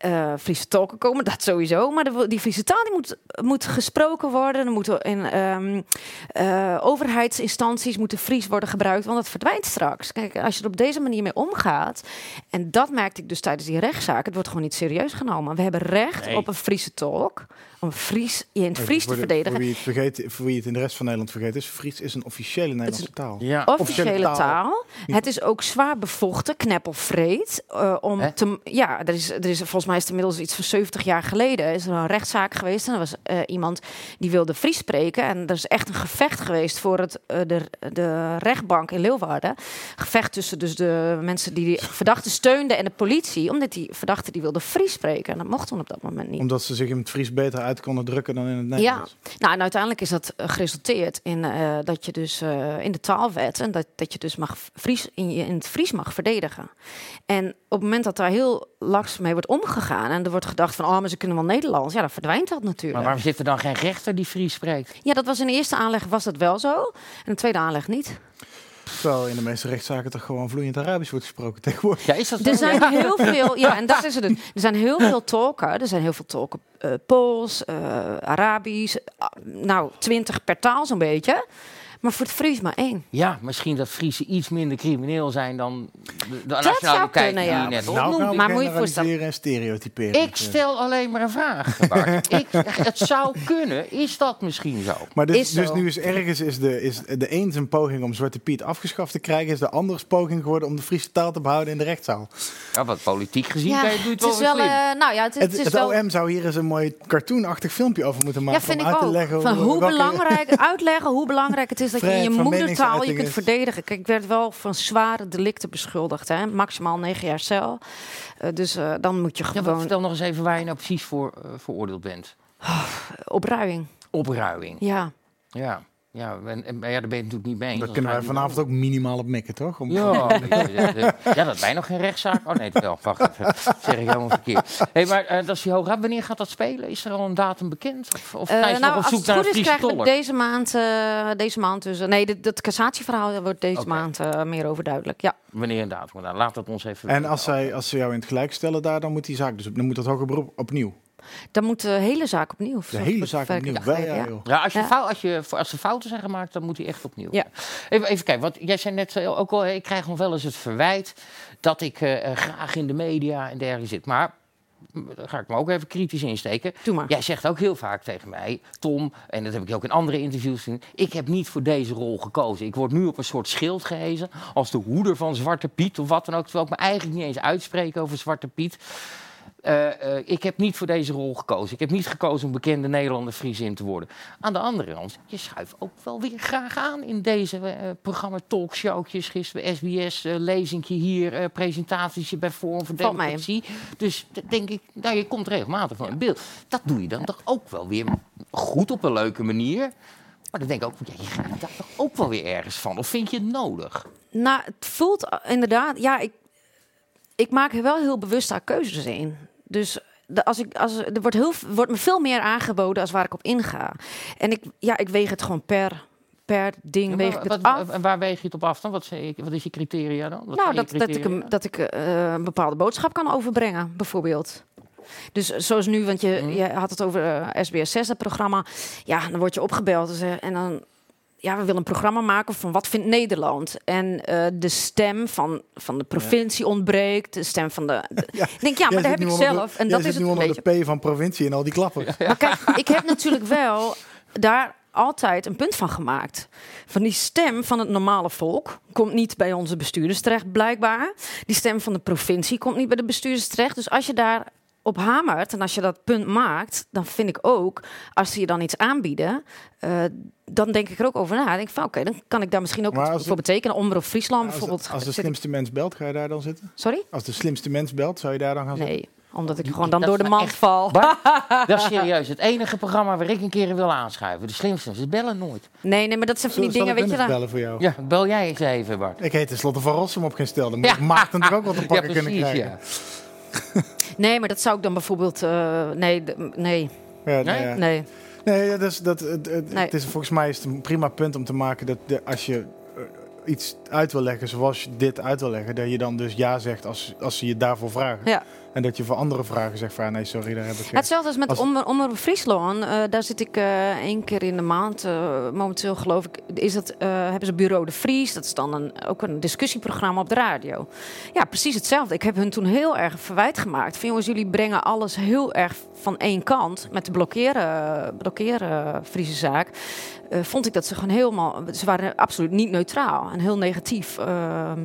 eh Friese tolken komen, dat sowieso. Maar de, die Friese taal die moet, moet gesproken worden. Er moeten in ehm, eh, overheidsinstanties moeten Fries worden gebruikt, want dat verdwijnt straks. Kijk, als je er op deze manier mee omgaat, en dat merkte ik dus tijdens die rechtszaak, het wordt gewoon niet serieus genomen. We hebben recht Nee. op een Friese tolk, om Fries, je in het Fries te verdedigen. voor, wie het vergeet, voor wie het in de rest van Nederland vergeet is, Fries is een officiële Nederlandse taal. Ja. officiële Officiële taal. taal. Het is ook zwaar bevochten, kneppelvreed. eh, om Hè? te, ja, er is, er is volgens mij is het inmiddels iets van 70 jaar geleden is er een rechtszaak geweest en er was eh, iemand die wilde Fries spreken en er is echt een gevecht geweest voor het, eh, de, de rechtbank in Leeuwarden. Gevecht tussen dus de mensen die die verdachte steunden en de politie, omdat die verdachte die wilde Fries spreken en dat mocht toen op dat moment niet. Omdat ze zich in het Fries beter uit konden drukken dan in het Ja, Nederlands. nou en uiteindelijk is dat eh, geresulteerd in eh, dat je dus eh, in de taalwet en dat, dat je dus mag Fries in, je, in het Fries mag verdedigen. En op het moment dat daar heel laks mee wordt omgegaan en er wordt gedacht van oh, maar ze kunnen wel Nederlands, ja, dan verdwijnt dat natuurlijk. Maar waarom zit er dan geen rechter die Fries spreekt? Ja, dat was in de eerste aanleg was dat wel zo en in de tweede aanleg niet. Terwijl in de meeste rechtszaken toch gewoon vloeiend Arabisch wordt gesproken tegenwoordig. Ja, is dat? Er zijn Ja. heel veel, ja, en dat is het. dus. [LAUGHS] Er zijn heel veel tolken. Er zijn heel veel tolken eh, Pools, eh, Arabisch, ah, nou twintig per taal zo'n beetje. Maar voor het Fries maar één. Ja, misschien dat Friesen iets minder crimineel zijn dan de, de nationaliteit kunnen, die ja. je net Nou, nou, Maar moet je generaliseren en stereotyperen. Ik stel alleen maar een vraag, [LAUGHS] ik, het zou kunnen. Is dat misschien zo? Maar dus, Is zo. nu is ergens is de, is de een zijn poging om Zwarte Piet afgeschaft te krijgen, is de andere poging geworden om de Friese taal te behouden in de rechtszaal. Ja, wat politiek gezien Ja, je het, doe je het het is wel eh, nou ja, het, het Het, is het wel. OM zou hier eens een mooi cartoonachtig filmpje over moeten maken Ja, vind om ik uit te ook. leggen Van hoe welke- belangrijk, uitleggen hoe belangrijk het is dat je in je moedertaal je kunt is. verdedigen. Kijk, ik werd wel van zware delicten beschuldigd, hè? maximaal negen jaar cel. Eh, dus eh, dan moet je Ja, gewoon vertel nog eens even waar je nou precies voor eh, veroordeeld bent. opruiing. Opruiing. Ja. Ja, ja, en, en, ja daar ben je het natuurlijk niet mee eens. Dan kunnen wij vanavond ook minimaal op mikken, toch? Om- [LAUGHS] Ja, ja, dat wij nog geen rechtszaak. Oh nee, wel. Wacht even. Dat zeg ik helemaal verkeerd. Hey, maar eh, dat is die hoge. Wanneer gaat dat spelen? Is er al een datum bekend? Of, of ze nou, nog op als zoek het goed is, krijgen we deze maand, eh, deze maand dus. Nee, dit- dat cassatieverhaal wordt deze maand eh, meer over duidelijk. Ja. Wanneer een datum? Nou, laat dat ons even En weten. als, zij, als ze jou in het gelijk stellen daar, dan moet die zaak dus dan moet dat hoger beroep opnieuw. Dan moet de hele zaak opnieuw. De hele zaak opnieuw. Wel, ja, ja. joh. Ja, als, je Ja. Fout, als, je, als er fouten zijn gemaakt, dan moet hij echt opnieuw. Ja. Even, even kijken, want jij zei net eh, ook al, ik krijg nog wel eens het verwijt dat ik eh, eh, graag in de media en dergelijke zit. Maar daar ga ik me ook even kritisch insteken. Doe maar. Jij zegt ook heel vaak tegen mij, Tom, en dat heb ik ook in andere interviews gezien. Ik heb niet voor deze rol gekozen. Ik word nu op een soort schild gehezen als de hoeder van Zwarte Piet of wat dan ook. Terwijl ik me eigenlijk niet eens uitspreek over Zwarte Piet. Eh, eh, ik heb niet voor deze rol gekozen. Ik heb niet gekozen om bekende Nederlander Friesin te worden. Aan de andere kant, je schuift ook wel weer graag aan in deze eh programma talkshowtjes. Gisteren SBS, lezingje hier, presentatietje bij Forum voor mij. Democratie. Dus d- denk ik, nou, je komt regelmatig van in beeld. Dat doe je dan toch ook wel weer goed op een leuke manier. Maar dan denk ik ook, ja, je gaat daar toch ook wel weer ergens van. Of vind je het nodig? Nou, het voelt inderdaad. Ja, ik, ik maak er wel heel bewust daar keuzes in. Dus de, als ik, als, er wordt, heel, wordt me veel meer aangeboden als waar ik op inga. En ik, ja, ik weeg het gewoon per, per ding. weeg ik wat, het af. en waar weeg je het op af dan? Wat, wat is je criteria dan? Wat Nou, dat, dat ik, een, dat ik eh, een bepaalde boodschap kan overbrengen, bijvoorbeeld. Dus zoals nu, want je, Mhm. je had het over eh, SBS 6, dat programma. Ja, dan word je opgebeld en dan... Ja, we willen een programma maken van wat vindt Nederland. En eh, de stem van, van de provincie ontbreekt. De stem van de... [LAUGHS] de- Ja, Ik denk, ja, maar dat heb zit ik nu onder de- zelf. En dat is nu het een onder beetje. de P van provincie en al die klappers. Maar kijk, ik heb natuurlijk wel daar altijd een punt van gemaakt. Van die stem van het normale volk komt niet bij onze bestuurders terecht, blijkbaar. Die stem van de provincie komt niet bij de bestuurders terecht. Dus als je daar op hamert en als je dat punt maakt, dan vind ik ook, als ze je dan iets aanbieden, eh, dan denk ik er ook over na. Dan denk ik van, oké, dan kan ik daar misschien ook wat als voor betekenen. Omroep Friesland Als, bijvoorbeeld. als de slimste mens belt, ga je daar dan zitten? Sorry? Als de slimste mens belt, zou je daar dan gaan zitten? Nee, omdat ik gewoon dan dat door de mand echt- val. Bart, [LAUGHS] dat is serieus. Het enige programma waar ik een keer wil aanschuiven. De slimste. Ze bellen nooit. Nee, nee, maar dat zijn van die dingen, ik weet je wel. bellen voor jou? Ja, bel jij eens even, Bart. Ik heet tenslotte Van Rossum op geen stel. Dan moet Ja. ik Maarten natuurlijk ook wat te pakken ja, kunnen precies, krijgen. ja. [LAUGHS] Nee, maar dat zou ik dan bijvoorbeeld... eh, nee, nee, Ja, Nee? ja. nee. Nee, dat is, dat, het, het, Nee. het is, volgens mij is het een prima punt om te maken dat de, als je eh, iets uit wil leggen zoals je dit uit wil leggen, dat je dan dus ja zegt als, als ze je daarvoor vragen. Ja. En dat je voor andere vragen zegt van nee, sorry, daar heb ik geen... Hetzelfde als met Als- Omroep Omroep Friesland. Eh, daar zit ik eh, één keer in de maand. eh, momenteel geloof ik, is dat, hebben ze Bureau de Fries. Dat is dan een, ook een discussieprogramma op de radio. Ja, precies hetzelfde. Ik heb hun toen heel erg verwijt gemaakt. Van jongens, jullie brengen alles heel erg van één kant. Met de blokkeren, blokkeren Friese zaak. Eh, vond ik dat ze gewoon helemaal... Ze waren absoluut niet neutraal. En heel negatief. Ehm,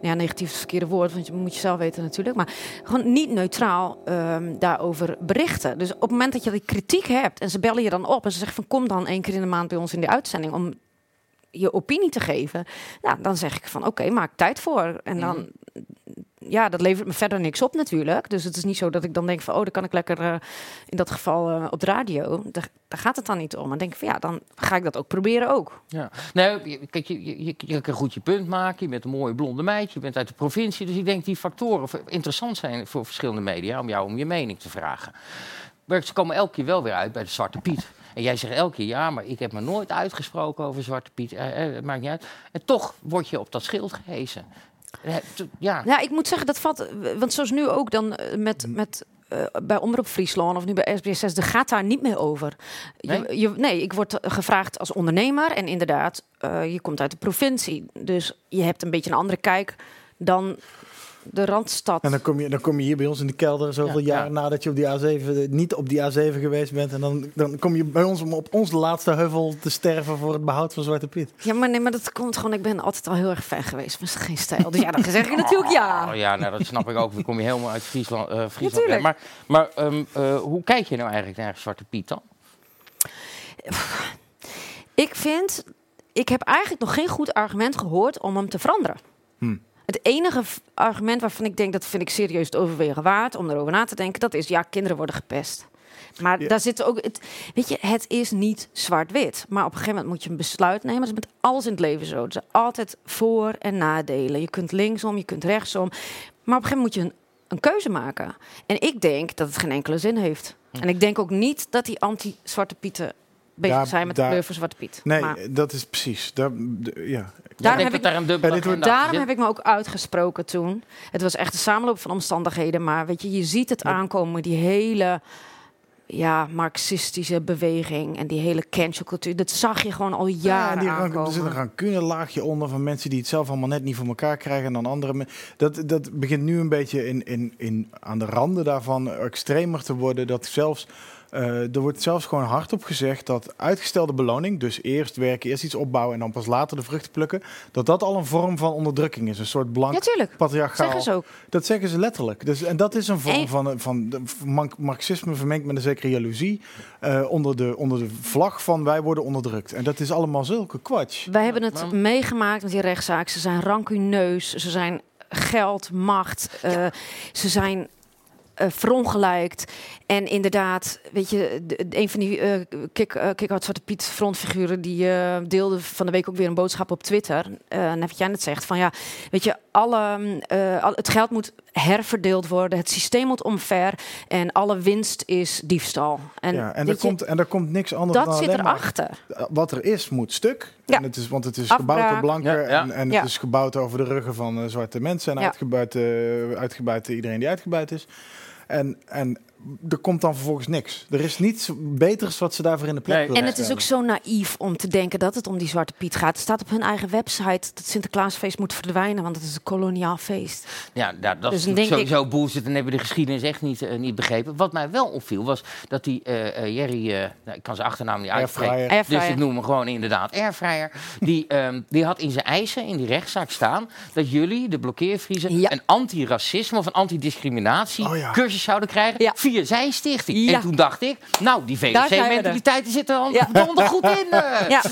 ja, negatief is het verkeerde woord, want je moet je zelf weten natuurlijk. Maar gewoon niet neutraal ehm, daarover berichten. Dus op het moment dat je die kritiek hebt en ze bellen je dan op en ze zeggen van kom dan één keer in de maand bij ons in de uitzending om je opinie te geven, nou, dan zeg ik van oké, maak tijd voor. En dan, ja, dat levert me verder niks op natuurlijk. Dus het is niet zo dat ik dan denk van oh, dan kan ik lekker eh, in dat geval eh, op de radio. Daar, gaat het dan niet om. Dan denk ik van ja, dan ga ik dat ook proberen ook. Ja. Je- kijk, je, je, je, kan goed je punt maken. Je bent een mooie blonde meid. Je bent uit de provincie. Dus ik denk die factoren interessant zijn voor verschillende media om jou om je mening te vragen. Maar ze komen elke keer wel weer uit bij de Zwarte Piet. En jij zegt elke keer ja, maar ik heb me nooit uitgesproken over Zwarte Piet. Eh, eh, maakt niet uit. En toch word je op dat schild gehezen. Eh, Ja, Ja, ik moet zeggen, dat valt. Want zoals nu ook dan eh, met. met eh, bij Omroep Friesland of nu bij SBS6, er gaat daar niet meer over. Nee? je, nee, ik word gevraagd als ondernemer en inderdaad, eh, je komt uit de provincie. Dus je hebt een beetje een andere kijk dan de Randstad. En dan kom, je, dan kom je hier bij ons in de kelder zoveel Ja, jaar ja. nadat je op die A7 eh, niet op die A7 geweest bent. En dan, dan kom je bij ons om op onze laatste heuvel te sterven voor het behoud van Zwarte Piet. Ja, maar nee, maar dat komt gewoon. Ik ben altijd al heel erg fan geweest van geen stijl. Dus ja, dan zeg ik [LAUGHS] natuurlijk ja. Oh ja, nou, dat snap ik ook. Dan kom je helemaal uit Friesland. eh Friesland maar maar ehm, eh, hoe kijk je nou eigenlijk naar Zwarte Piet dan? Ik vind, ik heb eigenlijk nog geen goed argument gehoord om hem te veranderen. Hm. Het enige argument waarvan ik denk dat vind ik serieus het overwegen waard om erover na te denken, dat is ja, kinderen worden gepest. Maar Ja. daar zit ook, het, weet je, het is niet zwart-wit. Maar op een gegeven moment moet je een besluit nemen. Dat is met alles in het leven zo. Er zijn altijd voor- en nadelen. Je kunt linksom, je kunt rechtsom. Maar op een gegeven moment moet je een, een keuze maken. En ik denk dat het geen enkele zin heeft. En ik denk ook niet dat die anti-zwarte pieten bezig Daar- zijn met de kleur van zwarte piet. Nee, Maar- dat is precies. Daar, ja. Daarom ik heb dat daar een Ja, Daarom heb ik me ook uitgesproken toen. Het was echt een samenloop van omstandigheden. Maar weet je, je ziet het aankomen, die hele ja, marxistische beweging en die hele cancelcultuur. Dat zag je gewoon al Ja, jaren die ran- aankomen. er zit een rancune laagje onder van mensen die het zelf allemaal net niet voor elkaar krijgen. En dan andere. Dat, dat begint nu een beetje in, in, in, aan de randen daarvan extremer te worden. Dat zelfs. Eh, er wordt zelfs gewoon hardop gezegd dat uitgestelde beloning, dus eerst werken, eerst iets opbouwen en dan pas later de vruchten plukken, dat dat al een vorm van onderdrukking is. Een soort blank Ja, tuurlijk. patriarchaal. Zeggen ze ook. Dat zeggen ze letterlijk. Dus, en dat is een vorm En- van, van marxisme vermengd met een zekere jaloezie. eh, onder, de, onder de vlag van wij worden onderdrukt. En dat is allemaal zulke kwatsch. Wij hebben het meegemaakt met die rechtszaak. Ze zijn rancuneus, ze zijn geld, macht, eh, ze zijn eh verongelijkt. En inderdaad, weet je, de- de- een van die eh kick, Kick Out Zwarte Piet frontfiguren... die eh, deelde van de week ook weer een boodschap op Twitter. Eh net wat jij net zegt, van ja, weet je, alle, eh, al, het geld moet herverdeeld worden. Het systeem moet omver en alle winst is diefstal. En, ja, en, er je, komt, en er komt niks anders dat dan zit erachter. Wat er is, moet stuk. Ja. En het is, want het is Afbraak. gebouwd op blanken Ja, ja. en, en Ja. het is gebouwd over de ruggen van zwarte mensen en Ja. uitgebuit, eh, uitgebuit iedereen die uitgebuit is. En, en er komt dan vervolgens niks. Er is niets beters wat ze daarvoor in de plek Nee. willen En het is ook zo naïef om te denken dat het om die Zwarte Piet gaat. Het staat op hun eigen website dat Sinterklaasfeest moet verdwijnen, want het is een koloniaal feest. Ja, nou, dat Dus is sowieso bullshit. En hebben we de geschiedenis echt niet, eh, niet begrepen. Wat mij wel opviel was dat die eh eh, Jerry, eh, nou, ik kan zijn achternaam niet uitspreken. Dus ik noem hem gewoon inderdaad Airfryer. Die, [LAUGHS] ehm, die had in zijn eisen, in die rechtszaak staan, dat jullie, de blokkeervriezen, Ja. een antiracisme of een antidiscriminatie Oh ja. cursus zouden krijgen Ja. via zijn stichting. Ja. En toen dacht ik, nou, die. VOC-mentaliteit zit er al Ja. donder goed in. [LAUGHS] eh. Ja,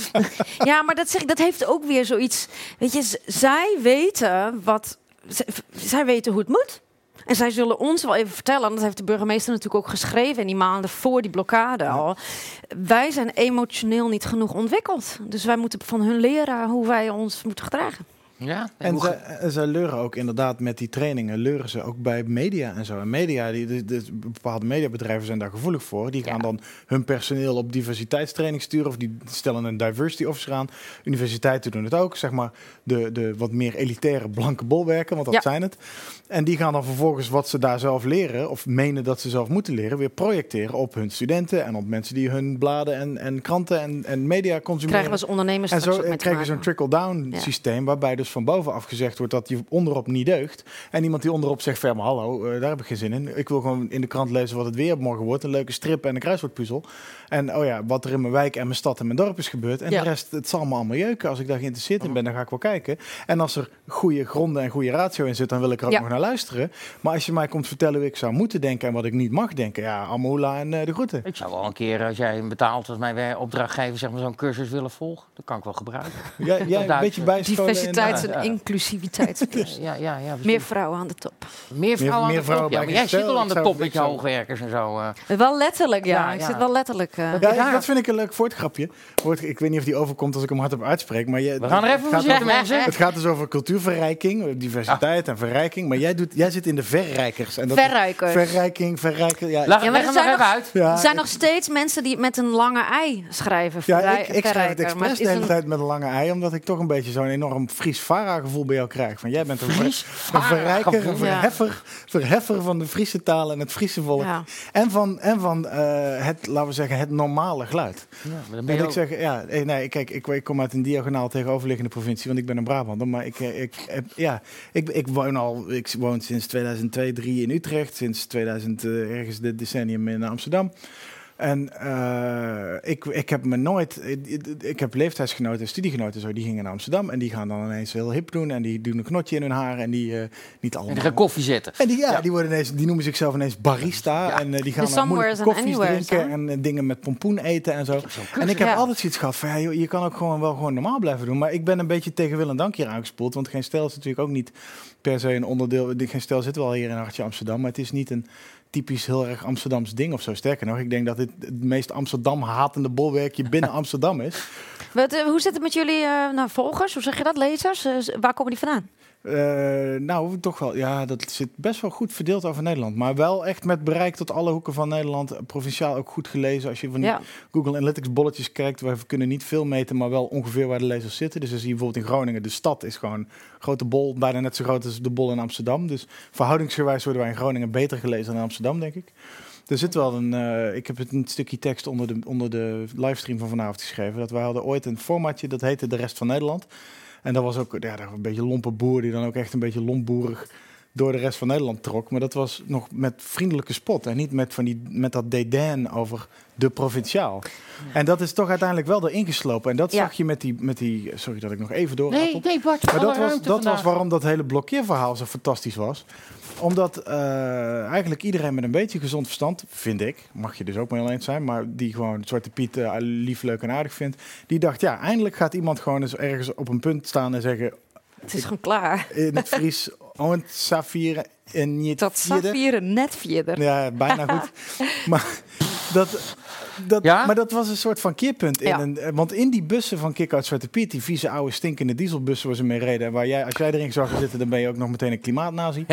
ja maar dat, zeg, ik, dat heeft ook weer zoiets. Weet je, zij weten wat. zij weten hoe het moet. En zij zullen ons wel even vertellen, en dat heeft de burgemeester natuurlijk ook geschreven in die maanden voor die blokkade al. Wij zijn emotioneel niet genoeg ontwikkeld. Dus wij moeten van hun leren hoe wij ons moeten gedragen. Ja, En ze, ze leuren ook inderdaad met die trainingen, leuren ze ook bij media en zo. En media, die, de, de- bepaalde mediabedrijven zijn daar gevoelig voor. Die gaan Ja. dan hun personeel op diversiteitstraining sturen of die stellen een diversity officer aan. Universiteiten doen het ook, zeg maar de, de wat meer elitaire blanke bolwerken, want dat Ja. zijn het. En die gaan dan vervolgens wat ze daar zelf leren, of menen dat ze zelf moeten leren, weer projecteren op hun studenten en op mensen die hun bladen en, en kranten en, en media consumeren. Krijgen we als ondernemers En zo ook krijg je zo'n trickle-down Ja. systeem, waarbij dus van bovenaf gezegd wordt dat je onderop niet deugt. En iemand die onderop zegt, maar hallo, eh, daar heb ik geen zin in. Ik wil gewoon in de krant lezen wat het weer morgen wordt. Een leuke strip en een kruiswoordpuzzel. En oh ja, wat er in mijn wijk en mijn stad en mijn dorp is gebeurd. En Ja. de rest, het zal me allemaal jeuken. Als ik daar geïnteresseerd in ben, dan ga ik wel kijken. En als er goede gronden en goede ratio in zit, dan wil ik er ook Ja. nog naar luisteren. Maar als je mij komt vertellen hoe ik zou moeten denken en wat ik niet mag denken, ja, Amoula en eh, de groeten. Ik zou wel een keer, als jij hem betaalt als mijn opdrachtgever, zeg maar zo'n cursus willen volgen. Dat kan ik wel gebruiken. [LAUGHS] Jij, jij een beetje bijscholen. Diversiteit Ja, en ja. inclusiviteit. [LAUGHS] Ja, ja, ja. Meer vrouwen aan de top. meer vrouwen meer aan de vrouwen top. Ja, maar jij zit al aan de top met je hoogwerkers en zo. eh. Wel letterlijk, ja. Ja, Ik ja. zit wel letterlijk. eh, Ja, Ja. ik- dat vind ik een leuk voortgrapje. Ik weet niet of die overkomt als ik hem hardop uitspreek. Maar je, We gaan er even het voor gaat zitten, over- mensen. Het gaat dus over cultuurverrijking, diversiteit en verrijking. Maar jij, doet, jij zit in de verrijkers. En dat. Verrijking, verrijken. Ja, Leg, Ja, maar er zijn nog- uit. ja, er zijn ik- nog steeds mensen die met een lange ei schrijven. ja, ik, ik schrijf het verrijker, expres de hele een- tijd met een lange ei. Omdat ik toch een beetje zo'n enorm Fries Vara-gevoel bij jou krijg. Van, jij bent een, ver- Fries een verrijker, een verheffer, verheffer van de Friese taal en het Friese volk. Ja. En van, en van eh, het, laten we zeggen, het normale geluid. Ja, maar ik ook- zeg, ja, eh, nee, kijk, ik, ik kom uit een diagonaal tegenoverliggende provincie, want ik ben een Brabander. Maar ik, eh, ik, heb- ja, ik, ik woon al, ik woon sinds 2002, 3 in Utrecht, sinds 2000 eh, ergens dit decennium in Amsterdam. En eh, ik, ik heb me nooit, ik, ik heb leeftijdsgenoten en studiegenoten zo, die gingen naar Amsterdam en die gaan dan ineens heel hip doen en die doen een knotje in hun haar en die eh, niet En allemaal. die gaan koffie zetten. En die, ja, Die, worden ineens, die noemen zichzelf ineens barista. Ja. En eh, die gaan De dan moeilijke koffies drinken. hè? En dingen met pompoen eten en zo. En ik heb Ja. altijd zoiets gehad van, ja, joh, je kan ook gewoon wel gewoon normaal blijven doen. Maar ik ben een beetje tegen wil en dank hier aangespoeld. Want geen stel is natuurlijk ook niet per se een onderdeel. Geen stel zit wel hier in Hartje Amsterdam. Maar het is niet een typisch heel erg Amsterdams ding of zo. Sterker nog, ik denk dat dit het meest Amsterdam hatende bolwerkje binnen [LAUGHS] Amsterdam is. Wat, eh, hoe zit het met jullie eh, nou, volgers? Hoe zeg je dat? Lezers? Eh, waar komen die vandaan? Eh, nou, toch wel. Ja, dat zit best wel goed verdeeld over Nederland. Maar wel echt met bereik tot alle hoeken van Nederland. Provinciaal ook goed gelezen. Als je van die Ja. Google Analytics bolletjes kijkt. We kunnen niet veel meten, maar wel ongeveer waar de lezers zitten. Dus dan zie je bijvoorbeeld in Groningen. De stad is gewoon een grote bol. Bijna net zo groot als de bol in Amsterdam. Dus verhoudingsgewijs worden wij in Groningen beter gelezen dan in Amsterdam, denk ik. Er zit wel een. eh, ik heb het een stukje tekst onder de, onder de livestream van vanavond geschreven. Dat wij hadden ooit een formatje dat heette De Rest van Nederland. En dat was ook ja, daar een beetje lompe boer die dan ook echt een beetje lompboerig door de rest van Nederland trok. Maar dat was nog met vriendelijke spot en niet met, van die, met dat dédain over de provinciaal. En dat is toch uiteindelijk wel erin geslopen. En dat Ja. zag je met die, met die. Sorry dat ik nog even door. Nee, nee Bart, Maar dat was, dat was waarom dat hele blokkeerverhaal zo fantastisch was. Omdat eh, eigenlijk iedereen met een beetje gezond verstand, vind ik, mag je dus ook mee eens zijn, maar die gewoon Zwarte Piet eh, lief, leuk en aardig vindt, die dacht, ja, eindelijk gaat iemand gewoon eens ergens op een punt staan en zeggen Het is gewoon klaar. in het Fries, on Safir en niet Dat vierde." Safieren net vierder. Ja, bijna goed. [LAUGHS] maar, dat, dat, Ja? maar dat was een soort van keerpunt. In Ja. een, eh, want in die bussen van Kick-Out Zwarte Piet, die vieze oude stinkende dieselbussen waar ze mee reden, en waar jij, als jij erin zou gaan zitten, dan ben je ook nog meteen een klimaatnazi.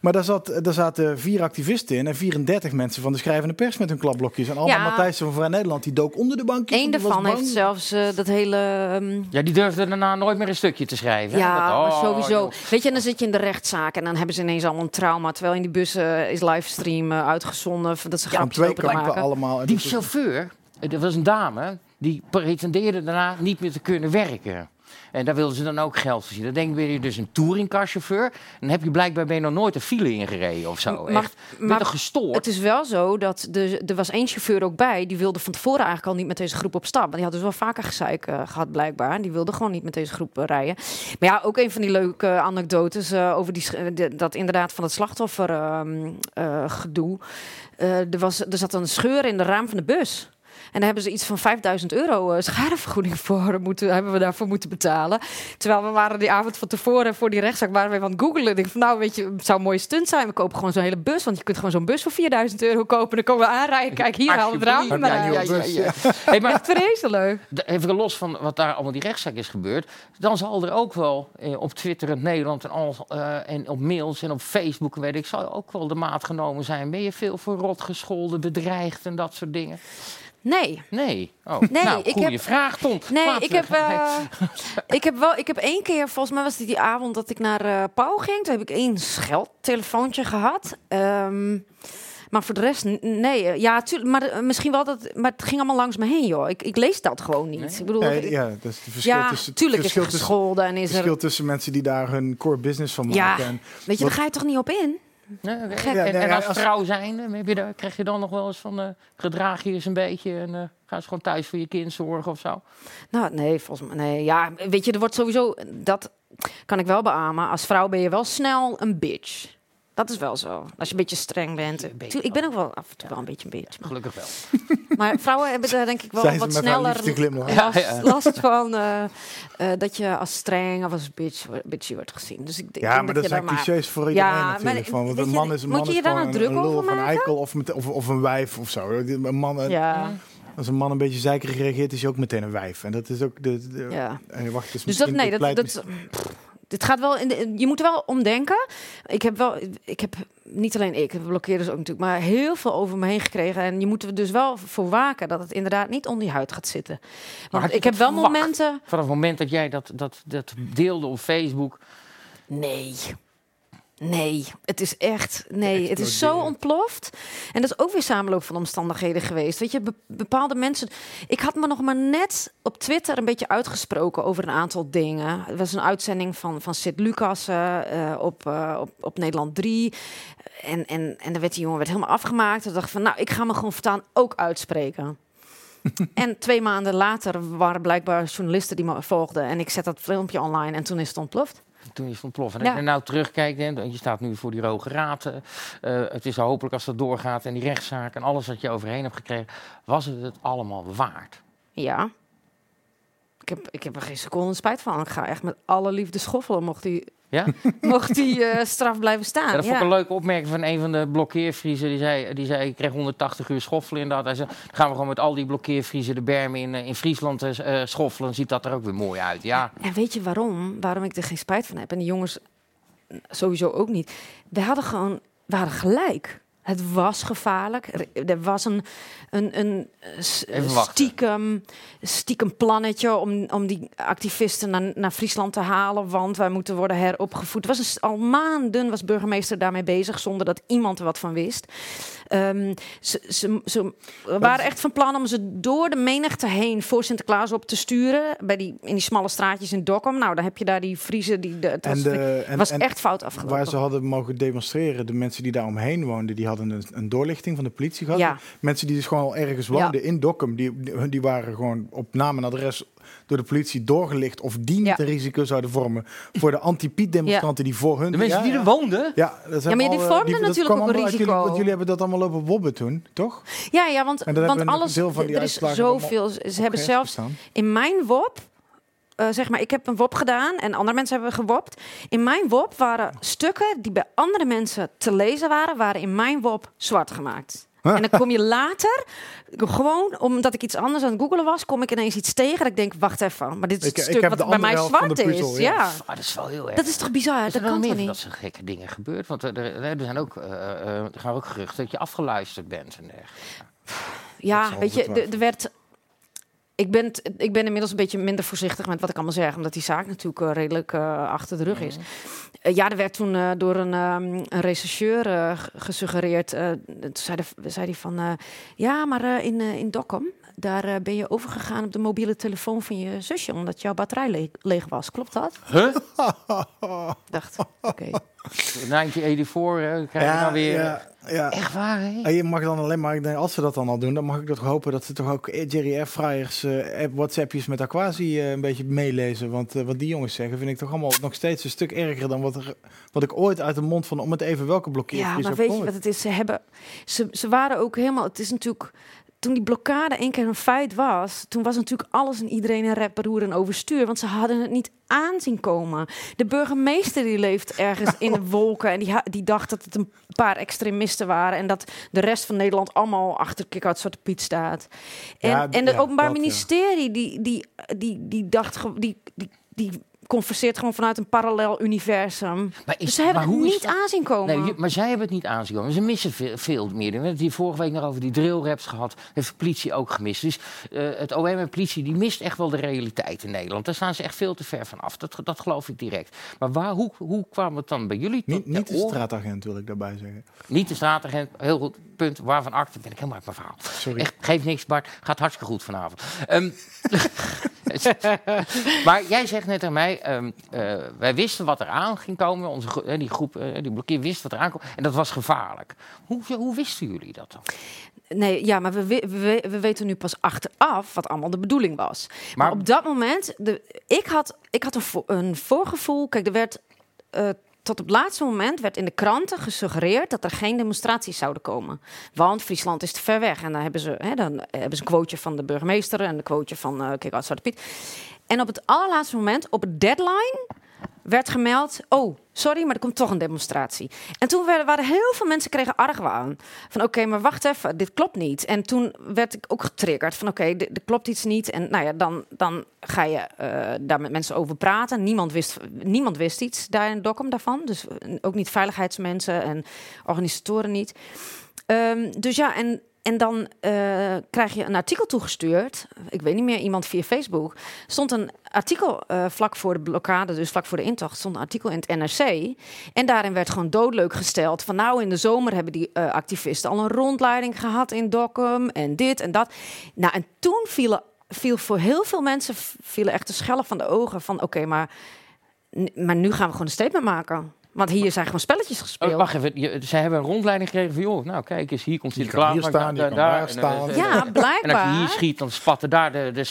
Maar daar, zat, daar zaten vier activisten in en 34 mensen van de schrijvende pers met hun klapblokjes. En allemaal Ja. Matthijssen van Vrij Nederland, die dook onder de bankjes. Eén daarvan heeft zelfs eh, dat hele... ehm, Ja, die durfde daarna nooit meer een stukje te schrijven. Ja, Dat- maar oh, sowieso. joh. Weet je, en dan zit je in de rechtszaak en dan hebben ze ineens allemaal een trauma. Terwijl in die bussen is livestream uitgezonden dat ze grapjes twee lopen te maken. allemaal. Die is- chauffeur, dat was een dame, die pretendeerde daarna niet meer te kunnen werken. En daar wilden ze dan ook geld voor zien. Dan denk ik, ben je dus een touringcarchauffeur. Dan heb je blijkbaar ben je nog nooit een file ingereden of zo. Maar- Echt, maar gestoord. Het is wel zo dat de, er was één chauffeur ook bij. Die wilde van tevoren eigenlijk al niet met deze groep op stap. Want die had dus wel vaker gezeik eh, gehad blijkbaar. En die wilde gewoon niet met deze groep eh, rijden. Maar ja, ook een van die leuke eh, anekdotes over die, de- dat inderdaad van het slachtoffer ehm, eh, gedoe. Er, was, er zat een scheur in de raam van de bus. En daar hebben ze iets van 5000 euro eh, schadevergoeding [LAUGHS] voor moeten, hebben we daarvoor moeten betalen. Terwijl we waren die avond van tevoren voor die rechtszaak waren we even aan het googelen. Ik denk van nou weet je, het zou een mooie stunt zijn. We kopen gewoon zo'n hele bus, want je kunt gewoon zo'n bus voor 4000 euro kopen. Dan komen we aanrijden. Kijk hier, haal het raam Ja, ja, ja, ja. Hey, maar Echt vreselijk. even los van wat daar allemaal die rechtszaak is gebeurd. Dan zal er ook wel eh, op Twitter in Nederland en, al, eh, en op mails en op Facebook weet ik, zal ook wel de maat genomen zijn. Ben je veel voor rot gescholden, bedreigd en dat soort dingen? Nee. Nee. Oh, Nee, nou, ik goede heb- vraag, Tom. Nee, Laten ik heb, eh, ik heb wel, ik heb één keer, volgens mij was het die avond dat ik naar eh Pauw ging. Toen heb ik één scheldtelefoontje gehad. Ehm, maar voor de rest, nee. eh, Ja, tuurlijk, maar misschien wel dat, maar het ging allemaal langs me heen, joh. Ik, ik lees dat gewoon niet. Ik bedoel, Nee, ik- ja, dat is het verschil ja, tussen, tuurlijk is verschil er tussen, gescholden en is er... verschil tussen mensen die daar hun core business van Ja, maken. En, Weet je, wat- daar ga je toch niet op in? Nee. Gek. Ja, en, nee, en ja, als als- vrouw zijn, heb je daar, krijg je dan nog wel eens van, eh, gedraag je eens een beetje en eh, ga eens gewoon thuis voor je kind zorgen of zo? Nou, nee, volgens mij, nee. Ja, weet je, er wordt sowieso, dat kan ik wel beamen. Als vrouw ben je wel snel een bitch. Dat is wel zo. Als je een beetje streng bent. Een beetje ik ben ook wel af en toe wel een beetje een bitch. Maar, Gelukkig wel. [LAUGHS] maar vrouwen hebben daar denk ik wel wat sneller last, ja. last van eh, eh, dat je als streng of als bitch, bitchy wordt gezien. Dus ik, ik Ja, denk maar dat je zijn clichés voor iedereen Ja, natuurlijk. maar Van, want een je, man is een moet man je is je daar nou een, druk een over een eikel of, met, of, of een wijf of zo. Een man, Ja, Als een man een beetje zeikerig reageert, is hij ook meteen een wijf. En dat is ook de... de ja. eh, wacht, dus Dus dat, nee, dat, dat, pff, dit gaat wel in de, je moet er wel omdenken. Ik heb wel, ik heb niet alleen ik, de blokkeerders ook natuurlijk, maar heel veel over me heen gekregen. En je moet er dus wel voor waken dat het inderdaad niet onder je huid gaat zitten. Want je ik heb wel momenten. Vanaf het moment dat jij dat, dat, dat deelde op Facebook, Nee. Nee, het is echt. Nee, het is zo ontploft. En dat is ook weer samenloop van omstandigheden geweest. Weet je, be- bepaalde mensen. Ik had me nog maar net op Twitter een beetje uitgesproken over een aantal dingen. Het was een uitzending van, van Sid Lucas eh, op, eh, op, op Nederland 3. En, en, en dan werd die jongen werd helemaal afgemaakt. Toen dacht ik van, nou, ik ga me gewoon voortaan ook uitspreken. [LAUGHS] en twee maanden later waren blijkbaar journalisten die me volgden. En ik zet dat filmpje online en toen is het ontploft. Toen is het ontploffen. En als je nou terugkijkt, hè, je staat nu voor die Hoge Raad. eh, eh, het is hopelijk als dat doorgaat en die rechtszaak en alles wat je overheen hebt gekregen, was het het allemaal waard? Ja. Ik heb, ik heb er geen seconde spijt van. Ik ga echt met alle liefde schoffelen, mocht die, Ja? [LAUGHS] mocht die eh, straf blijven staan. Ja, dat vond ik Ja. een leuke opmerking van een van de blokkeervriezen. Die zei, die zei ik kreeg 180 uur schoffelen inderdaad. Hij zei, dan gaan we gewoon met al die blokkeervriezen de bermen in, eh, in Friesland eh, eh, schoffelen. Dan ziet dat er ook weer mooi uit. Ja, En weet je waarom? Waarom ik er geen spijt van heb? En die jongens sowieso ook niet. We hadden gewoon, we hadden gelijk. Het was gevaarlijk. Er, was een, een, een eh, stiekem, stiekem plannetje om, om die activisten naar, naar Friesland te halen. Want wij moeten worden heropgevoed. Het was een, al maanden was burgemeester daarmee bezig zonder dat iemand er wat van wist. Ehm, ze, ze, ze waren echt van plan om ze door de menigte heen voor Sinterklaas op te sturen. Bij die, in die smalle straatjes in Dokkum. Nou, dan heb je daar die Friese. Die, de, het was, En de- en- was echt fout afgelopen. Waar ze hadden mogen demonstreren, de mensen die daar omheen woonden, die hadden een, een doorlichting van de politie gehad. Ja. Mensen die dus gewoon al ergens woonden in Dokkum, die, die, die waren gewoon op naam en adres door de politie doorgelicht of die niet Ja. een risico zouden vormen voor de anti-Piet-demonstranten die voor hun... De mensen Ja, die er woonden? Ja, dat zijn Ja, maar die al, eh, vormden dat natuurlijk ook een uit jullie- risico. want jullie hebben dat allemaal lopen wobben toen, toch? Ja, ja, want, want alles. deel van die er is zoveel. Ze hebben zelfs in mijn WOP. Eh, zeg maar, ik heb een WOP gedaan en andere mensen hebben gewopt. In mijn WOP waren stukken die bij andere mensen te lezen waren, waren in mijn WOP zwart gemaakt. Huh. En dan kom je later, gewoon omdat ik iets anders aan het googelen was, kom ik ineens iets tegen. Dat ik denk, wacht even, maar dit is het ik stuk wat bij mij zwart is. ja. ja. Ah, dat is wel heel erg. dat is toch bizar? Dat zijn kan meer toch niet? dat soort gekke dingen gebeurd. Want er, er, zijn ook, eh, eh, er gaan ook geruchten dat je afgeluisterd bent en dergelijke. Ja, weet je, er werd. Ik ben, ik ben inmiddels een beetje minder voorzichtig met wat ik allemaal zeg, omdat die zaak natuurlijk eh, redelijk eh, achter de rug is. Eh, ja, er werd toen door een, ehm, een rechercheur gesuggereerd. toen zei, die van, ja, maar in, in Dokkum, daar eh, ben je overgegaan op de mobiele telefoon van je zusje, omdat jouw batterij le- leeg was. Klopt dat? Huh? Dacht, oké. [LAUGHS] 1984 eh, krijg je nou weer... ja, ja. Echt waar, hè? En je mag dan alleen maar, ik denk, als ze dat dan al doen, dan mag ik toch hopen dat ze toch ook Jerry F. Fryers eh, app- WhatsAppjes met Aquasi eh, een beetje meelezen. Want wat die jongens zeggen, vind ik toch allemaal nog steeds een stuk erger dan wat, er, wat ik ooit uit de mond van, om het even welke blokkeer. Ja, maar weet je wat het is? Ze hebben, ze, ze waren ook helemaal. Het is natuurlijk. Toen die blokkade één keer een feit was, toen was natuurlijk alles en iedereen een rep, roer en overstuur. Want ze hadden het niet aanzien komen. De burgemeester die leeft ergens in de wolken en die, die dacht dat het een paar extremisten waren. En dat de rest van Nederland allemaal achter Kick-Out Zwarte Piet staat. En, Ja, en het ja, Openbaar dat. Ministerie, die, die, die, die dacht, die, die, die converseert gewoon vanuit een parallel universum. Maar is- dus ze hebben maar het niet aanzien komen. Nee, maar zij hebben het niet aanzien komen. Ze missen veel, veel meer. We hebben het hier vorige week nog over die drillraps gehad. Heeft de politie ook gemist. Dus eh, het OM en politie die mist echt wel de realiteit in Nederland. Daar staan ze echt veel te ver van af. Dat, dat geloof ik direct. Maar waar, hoe, hoe kwam het dan bij jullie? tot Niet, niet de straatagent wil ik daarbij zeggen. Niet de straatagent. Heel goed punt. Waarvan akte ben ik helemaal uit mijn verhaal. Sorry. Echt, geef niks, Bart. Gaat hartstikke goed vanavond. Ehm, [LAUGHS] [LAUGHS] [LAUGHS] maar jij zegt net aan mij, ehm, eh, wij wisten wat er aan ging komen. Onze, gro- eh, die groep, eh, die blokkeer wist wat er aankwam. En dat was gevaarlijk. Hoe, hoe wisten jullie dat dan? Nee, ja, maar we, we, we, we weten nu pas achteraf wat allemaal de bedoeling was. Maar, Maar- op dat moment, de, ik had, ik had een, vo- een voorgevoel. Kijk, er werd tot op het laatste moment werd in de kranten gesuggereerd dat er geen demonstraties zouden komen. Want Friesland is te ver weg. En dan hebben ze, hè, dan hebben ze een quoteje van de burgemeester en een quoteje van uh, Kijk Zwarte Piet. En op het allerlaatste moment, op het deadline, werd gemeld: Oh, sorry, maar er komt toch een demonstratie. En toen werden, waren heel veel mensen kregen argwaan. Van oké, maar wacht even, dit klopt niet. En toen werd ik ook getriggerd van oké, dit dit klopt iets niet. En nou ja, dan, dan ga je eh, daar met mensen over praten. Niemand wist, niemand wist iets daar in Dokkum daarvan. Dus ook niet veiligheidsmensen en organisatoren niet. Ehm, dus ja, en, en dan eh, krijg je een artikel toegestuurd. Ik weet niet meer, iemand via Facebook. stond een artikel eh, vlak voor de blokkade, dus vlak voor de intocht, stond een artikel in het NRC. En daarin werd gewoon doodleuk gesteld van nou in de zomer hebben die eh, activisten al een rondleiding gehad in Dokkum en dit en dat. Nou, en toen vielen, viel voor heel veel mensen vielen echt de schellen van de ogen van oké, maar, maar nu gaan we gewoon een statement maken. Want hier zijn gewoon spelletjes gespeeld. Oh, wacht even, je, zij hebben een rondleiding gekregen van, joh, nou kijk eens, hier komt Je kan Sinterklaas. hier staan, je daar- kan daar, daar en, staan. ja, En als je blijkbaar. hier schiet, dan spatten daar de, de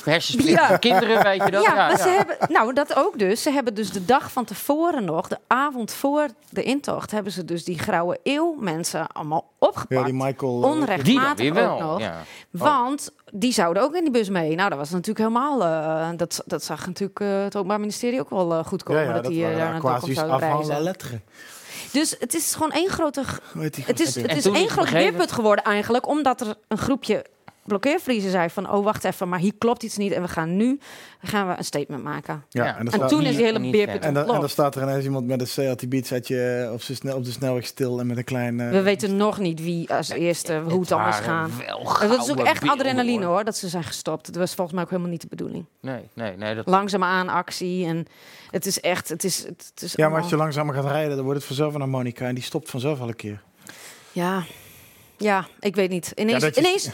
Ja. van kinderen, weet je dat? Ja, maar ze hebben, nou dat ook dus. Ze hebben dus de dag van tevoren nog, de avond voor de intocht, hebben ze dus die grauwe eeuw mensen allemaal opgepakt. Ja, die Michael. eh, Onrecht. Die dan weer wel. nog. Ja. Want die zouden ook in die bus mee. Nou, dat was natuurlijk helemaal. eh, dat, dat zag natuurlijk eh, het Openbaar Ministerie ook wel eh, goed komen. ja, ja, dat dat die waren daar naar Dokkum Aquasi's zouden reizen. Dus het is gewoon één grote. Het is, het is één groot weerput geworden eigenlijk, omdat er een groepje blokkeervriezer zei van... oh, wacht even, maar hier klopt iets niet... en we gaan nu gaan we een statement maken. Ja, Ja. en, toen is die hele beerput en, dan, en dan staat er ineens iemand met een Seat Ibiza op, z'n snel, op de snelweg stil en met een klein... eh, We weten nog niet wie als eerste, hoe het anders waren gaat. dat is ook echt beelden, adrenaline hoor. hoor, dat ze zijn gestopt. Dat was volgens mij ook helemaal niet de bedoeling. Nee, nee, nee. Dat, Langzaamaan actie en het is echt, het is, het, is ja, maar allemaal- als je langzamer gaat rijden, dan wordt het vanzelf een harmonica en die stopt vanzelf al een keer. Ja, ja, ik weet niet. Ineens, Ja, je- ineens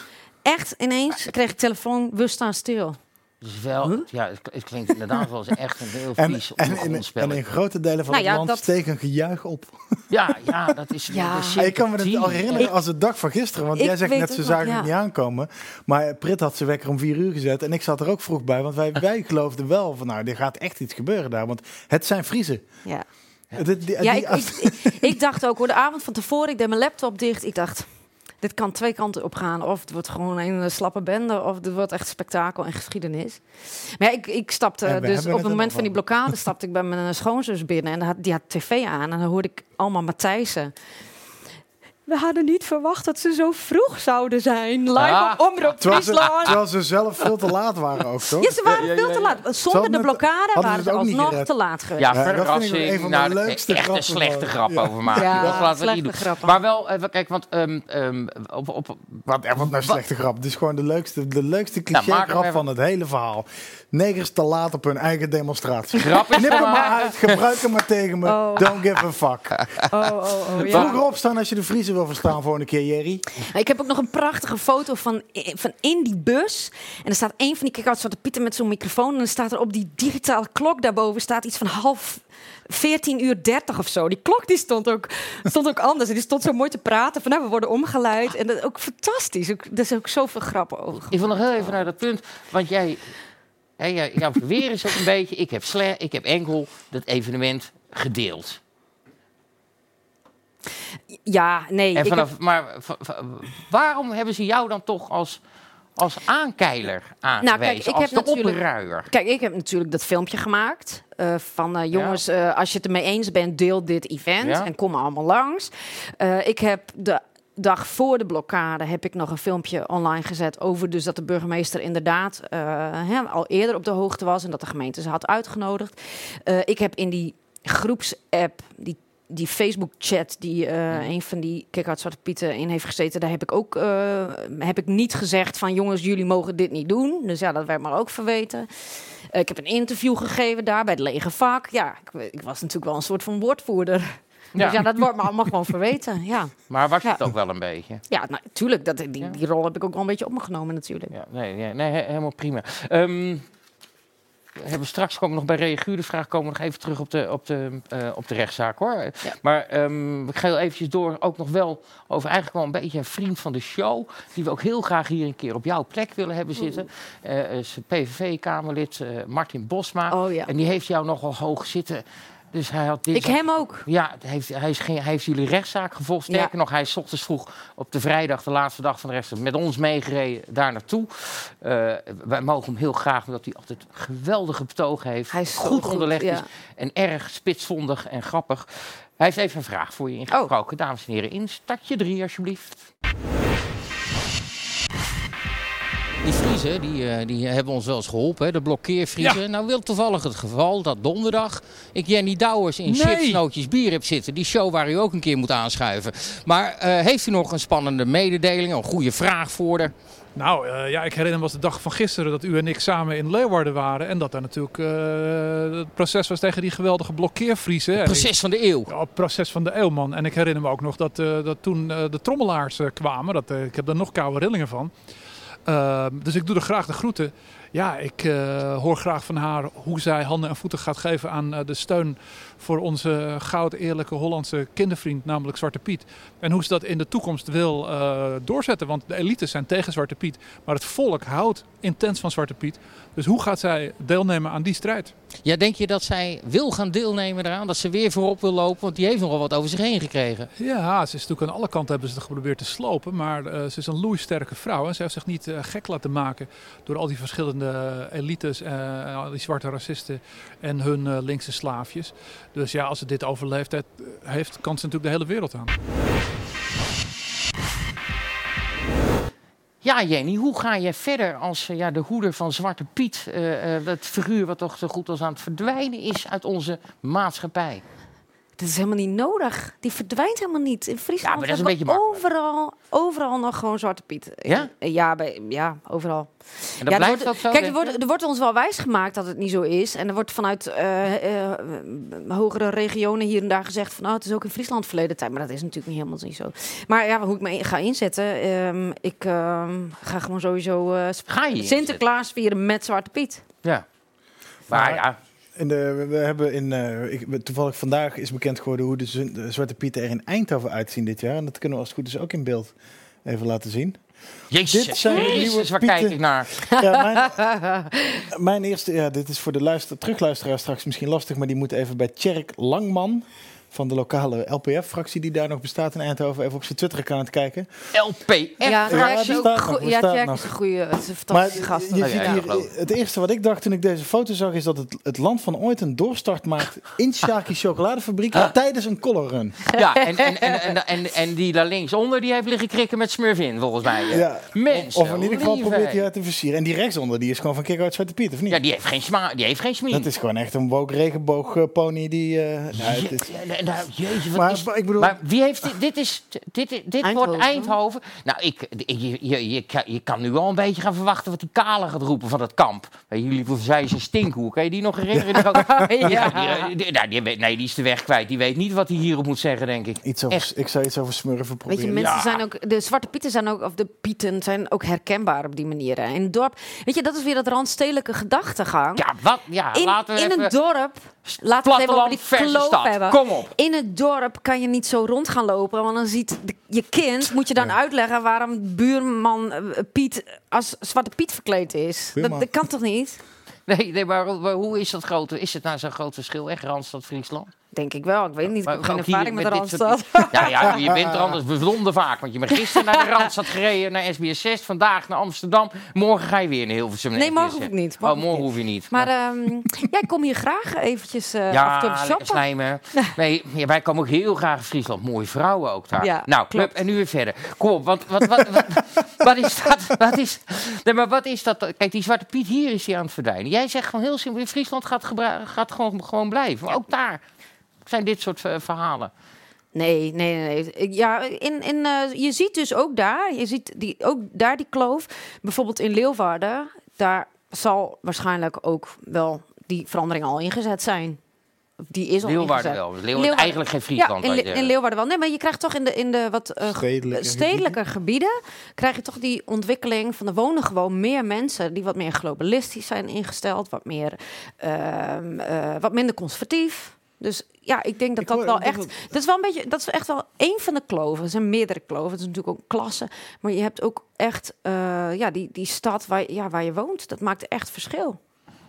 echt ineens kreeg ik telefoon, we staan stil. is wel, ja, het, het klinkt inderdaad wel eens echt een heel En, vies en, in, ondergrondspel. en in grote delen van Nou het ja, land dat- steekt een gejuich op. Ja, ja, dat is Ja. ik kan me dat al herinneren Ik- als de dag van gisteren. Want jij zegt net, ze zagen ja. het niet aankomen. Maar Prit had zijn wekker om vier uur gezet. En ik zat er ook vroeg bij. Want wij, [LAUGHS] wij geloofden wel van, nou, er gaat echt iets gebeuren daar. Want het zijn Friesen. Ja, Het- die- ja die- ik, ik, ik dacht ook, hoor, de avond van tevoren, ik deed mijn laptop dicht. Ik dacht, dit kan twee kanten op gaan. Of het wordt gewoon een slappe bende, of het wordt echt spektakel en geschiedenis. Maar ja, ik, ik stapte, dus op het het moment van die blokkade, stapte ik bij mijn schoonzus binnen. En die had, die had tv aan en dan hoorde ik allemaal Matthijssen. We hadden niet verwacht dat ze zo vroeg zouden zijn. Live Ah. op Omroep terwijl, ze, Friesland. terwijl ze zelf veel te laat waren ook, toch? Ja, ze waren Ja, ja, veel te laat. Ze Zonder de het- blokkade waren ze ze het alsnog te laat geweest. Ja, Ja, dat vind ik nog verrassing. een van de nou, leukste echt een grappen slechte grap over maken. Ja, dat laten we slechte niet doen. grappen. Maar wel, even kijk, want ehm, ehm, op, op, Wat, wat nou slechte grap. Dit is gewoon de leukste, de leukste Nou, cliché grap van het hele verhaal. Negers te laat op hun eigen demonstratie. grap is Knip hem maar uit, gebruik hem maar tegen me. Oh. Don't give a fuck. [LAUGHS] Oh, oh, oh, Vroeger opstaan als je de vriezer wil verstaan volgende keer, Jerry. Ik heb ook nog een prachtige foto van, van in die bus. En er staat een van die kick-outs zwarte pieten met zo'n microfoon. En dan staat er op die digitale klok daarboven staat iets van half 14 uur 30 of zo. Die klok die stond, ook, stond ook anders. En die stond zo mooi te praten. Van nou, we worden omgeleid. En dat is ook fantastisch. Ook, er is ook zoveel grappen over. Ik wil nog heel even naar dat punt, want jij, jij jouw verweer is ook een beetje, ik heb, sle ik heb enkel dat evenement gedeeld. Ja, nee. En ik vanaf, heb- Maar waarom hebben ze jou dan toch als, als aankeiler aangewezen, Nou, kijk, ik als heb de opruier? Kijk, ik heb natuurlijk dat filmpje gemaakt. eh, van eh, jongens, eh, als je het ermee eens bent, deel dit event. Ja. En kom allemaal langs. Ik heb de dag voor de blokkade heb ik nog een filmpje online gezet over dus dat de burgemeester inderdaad eh, al eerder op de hoogte was en dat de gemeente ze had uitgenodigd. Eh, ik heb in die groepsapp die die Facebook-chat die eh, een van die kick-out Zwarte Pieten in heeft gezeten, daar heb ik ook heb ik niet gezegd van jongens, jullie mogen dit niet doen. Dus ja, dat werd maar ook verweten. Ik heb een interview gegeven daar bij het lege vak. Ja, ik, ik was natuurlijk wel een soort van woordvoerder. Ja. Dus ja, dat wordt me allemaal gewoon verweten. Ja, Maar was het ook wel een beetje? ja nou, tuurlijk. Dat, die, die rol heb ik ook wel een beetje op me genomen natuurlijk. Ja, nee, nee, nee, he- helemaal prima. We hebben straks komen we nog bij reaguur de vraag komen we nog even terug op de, op de, eh, op de rechtszaak hoor. Maar ehm, ik ga heel eventjes door ook nog wel over eigenlijk wel een beetje een vriend van de show. Die we ook heel graag hier een keer op jouw plek willen hebben zitten. Eh is PVV-kamerlid eh, Martin Bosma. Oh ja. En die heeft jou nogal hoog zitten. Dus hij had dit. Ik hem ook. Ja, heeft, hij, is hij heeft jullie rechtszaak gevolgd. Sterker Ja. nog, hij is ochtends vroeg op de vrijdag, de laatste dag van de rechtszaak, met ons meegereden daar naartoe. Eh, wij mogen hem heel graag, omdat hij altijd geweldige betogen heeft. Hij is goed goed, onderlegd ja. is en erg spitsvondig en grappig. Hij heeft even een vraag voor je ingesproken. Dames en heren, in stadje 3 alsjeblieft. Die Friesen, die, eh, die hebben ons wel eens geholpen, hè? de blokkeervriezen. Nou wil toevallig het geval dat donderdag ik Jenny Douwers in Nee. Chips, Nootjes, Bier heb zitten. Die show waar u ook een keer moet aanschuiven. Maar eh, heeft u nog een spannende mededeling, een goede vraag voor haar? Nou eh, ja, ik herinner me was de dag van gisteren dat u en ik samen in Leeuwarden waren. En dat daar natuurlijk het proces was tegen die geweldige blokkeervriezen. Proces van de eeuw. Ja, het proces van de eeuw, man. En ik herinner me ook nog dat, dat toen de trommelaars kwamen. Dat, ik heb daar nog koude rillingen van. Ehm, dus ik doe er graag de groeten. Ja, ik eh, hoor graag van haar hoe zij handen en voeten gaat geven aan eh, de steun voor onze goud eerlijke Hollandse kindervriend, namelijk Zwarte Piet. En hoe ze dat in de toekomst wil eh, doorzetten. Want de elites zijn tegen Zwarte Piet, maar het volk houdt intens van Zwarte Piet. Dus hoe gaat zij deelnemen aan die strijd? Ja, denk je dat zij wil gaan deelnemen eraan? Dat ze weer voorop wil lopen? Want die heeft nogal wat over zich heen gekregen. Ja, ze is natuurlijk aan alle kanten hebben ze het geprobeerd te slopen. Maar eh, ze is een loeisterke vrouw. En ze heeft zich niet eh, gek laten maken door al die verschillende elites, eh, al die zwarte racisten en hun linkse slaafjes. Dus ja, als ze dit overleeft, heeft, heeft kan ze natuurlijk de hele wereld aan. Ja, Jenny, hoe ga je verder als eh, ja, de hoeder van Zwarte Piet, eh, eh, dat figuur wat toch zo goed als aan het verdwijnen is uit onze maatschappij? Dat is helemaal niet nodig. Die verdwijnt helemaal niet. In Friesland Ja, maar dat is een hebben we beetje makkelijk. overal, overal nog gewoon Zwarte Piet. Ja? Ja, bij, ja overal. En dat ja, blijft wordt, dat zo? Kijk, er wordt, er wordt ons wel wijsgemaakt dat het niet zo is. En er wordt vanuit eh, eh, hogere regionen hier en daar gezegd van... nou, het is ook in Friesland verleden tijd. Maar dat is natuurlijk niet helemaal niet zo. Maar ja, hoe ik me ga inzetten... ehm, ik ehm, ga gewoon sowieso eh, Ga je Sinterklaas vieren met Zwarte Piet. Ja. Maar ja, In de, we- hebben in, eh, ik, toevallig vandaag is bekend geworden hoe de, Zwarte Pieten er in Eindhoven uitzien dit jaar. En dat kunnen we als het goed is ook in beeld even laten zien. jezus, Dit zijn de Christus, nieuwe waar kijk Pieten. ik naar? [LAUGHS] Ja, mijn, mijn eerste, ja, dit is voor de luister, terugluisteraar straks misschien lastig, maar die moet even bij Tjerk Langman van de lokale LPF-fractie die daar nog bestaat in Eindhoven even op zijn Twitter-account kijken. LPF. Ja, ja, is ook ja, is een goede, het is een Maar fantastische gast. je ziet hier, het eerste wat ik dacht toen ik deze foto zag, is dat het, het land van ooit een doorstart maakt in Sharky [LAUGHS] chocoladefabriek tijdens een color run. Ja, en, en, en, en, en, en die daar linksonder, die heeft liggen krikken met Smurfin, volgens mij. Ja. Mensen, Of in ieder geval probeert hij uit te versieren. En die rechtsonder, die is gewoon van Kick uit Zwarte Piet, of niet? Ja, die heeft geen sma, die heeft geen smien. Dat is gewoon echt een woke regenboogpony die... eh, nou, het is- Ja, nou, jezus, wat Maar, is... maar ik bedoel- Maar wie heeft dit? Dit, is, dit, dit, Eindhoven. wordt Eindhoven. Nou, ik, je, je, je, kan- je kan nu al een beetje gaan verwachten wat die Kale gaat roepen van dat kamp. Weet jullie zei ze stinkhoek. Kan je die nog herinneren? [LAUGHS] Ja. die- die- nou, die weet- nee, die is de weg kwijt. Die weet niet wat hij hierop moet zeggen, denk ik. Iets over, Echt. ik zou iets over smurfen Weet proberen. je, mensen Ja. zijn ook, de zwarte pieten zijn ook, of de pieten zijn ook herkenbaar op die manier. In het dorp, weet je, dat is weer dat randstedelijke gedachtegang. Ja, wat? Ja, in laten we in even... een dorp, laten we het even over die kloof stad. hebben. Kom op. In het dorp kan je niet zo rond gaan lopen, want dan ziet de- je kind, moet je dan uitleggen waarom buurman eh, Piet als Zwarte Piet verkleed is. Dat, kan toch niet? Nee, nee maar, maar hoe is dat grote? Is het nou zo'n groot verschil? Echt Randstad, Friesland? Denk ik wel. Ik weet niet, ik heb geen ervaring met de met Randstad. soort- Ja, ja, je bent er anders bijzonder vaak. Want je bent gisteren naar de [LAUGHS] Randstad gereden, naar SBS 6. Vandaag naar Amsterdam. Morgen ga je weer naar Hilversum. naar Nee, morgen SBS6. hoef ik niet. oh, Morgen morgen niet. hoef je niet. Maar ehm, ja, ik kom hier graag eventjes af en toe ja, even lekker shoppen. slijmen. Nee, ja, wij komen ook heel graag in Friesland. Mooie vrouwen ook daar. Ja, nou, club, en nu weer verder. Kom op, wat, wat, wat, wat, wat is dat? Wat is, nee, maar wat is dat? Kijk, die Zwarte Piet hier is die aan het verdwijnen. Jij zegt gewoon heel simpel, in Friesland gaat, gaat gewoon, gewoon blijven. Maar ook daar zijn dit soort eh, verhalen. Nee, nee, nee. Ja, in, in, eh, je ziet dus ook daar, je ziet die, ook daar die kloof. Bijvoorbeeld in Leeuwarden, daar zal waarschijnlijk ook wel die verandering al ingezet zijn. Die is al Leeuwarden ingezet. wel. Leeuwarden, Leeuwarden- eigenlijk geen Friesland. Ja, in, Le- in. Leeuwarden wel. Nee, maar je krijgt toch in de, in de wat eh, Stedelijke stedelijke gebieden... krijg je toch die ontwikkeling van er wonen gewoon meer mensen... die wat meer globalistisch zijn ingesteld. Wat, meer, ehm, eh, wat minder conservatief. Dus ja, ik denk dat Ik dat hoor- wel echt... Dat is wel een beetje... Dat is echt wel één van de kloven. Er zijn meerdere kloven. Het is natuurlijk ook klassen. Maar je hebt ook echt... eh, ja, die, die stad waar, ja, waar je woont. Dat maakt echt verschil.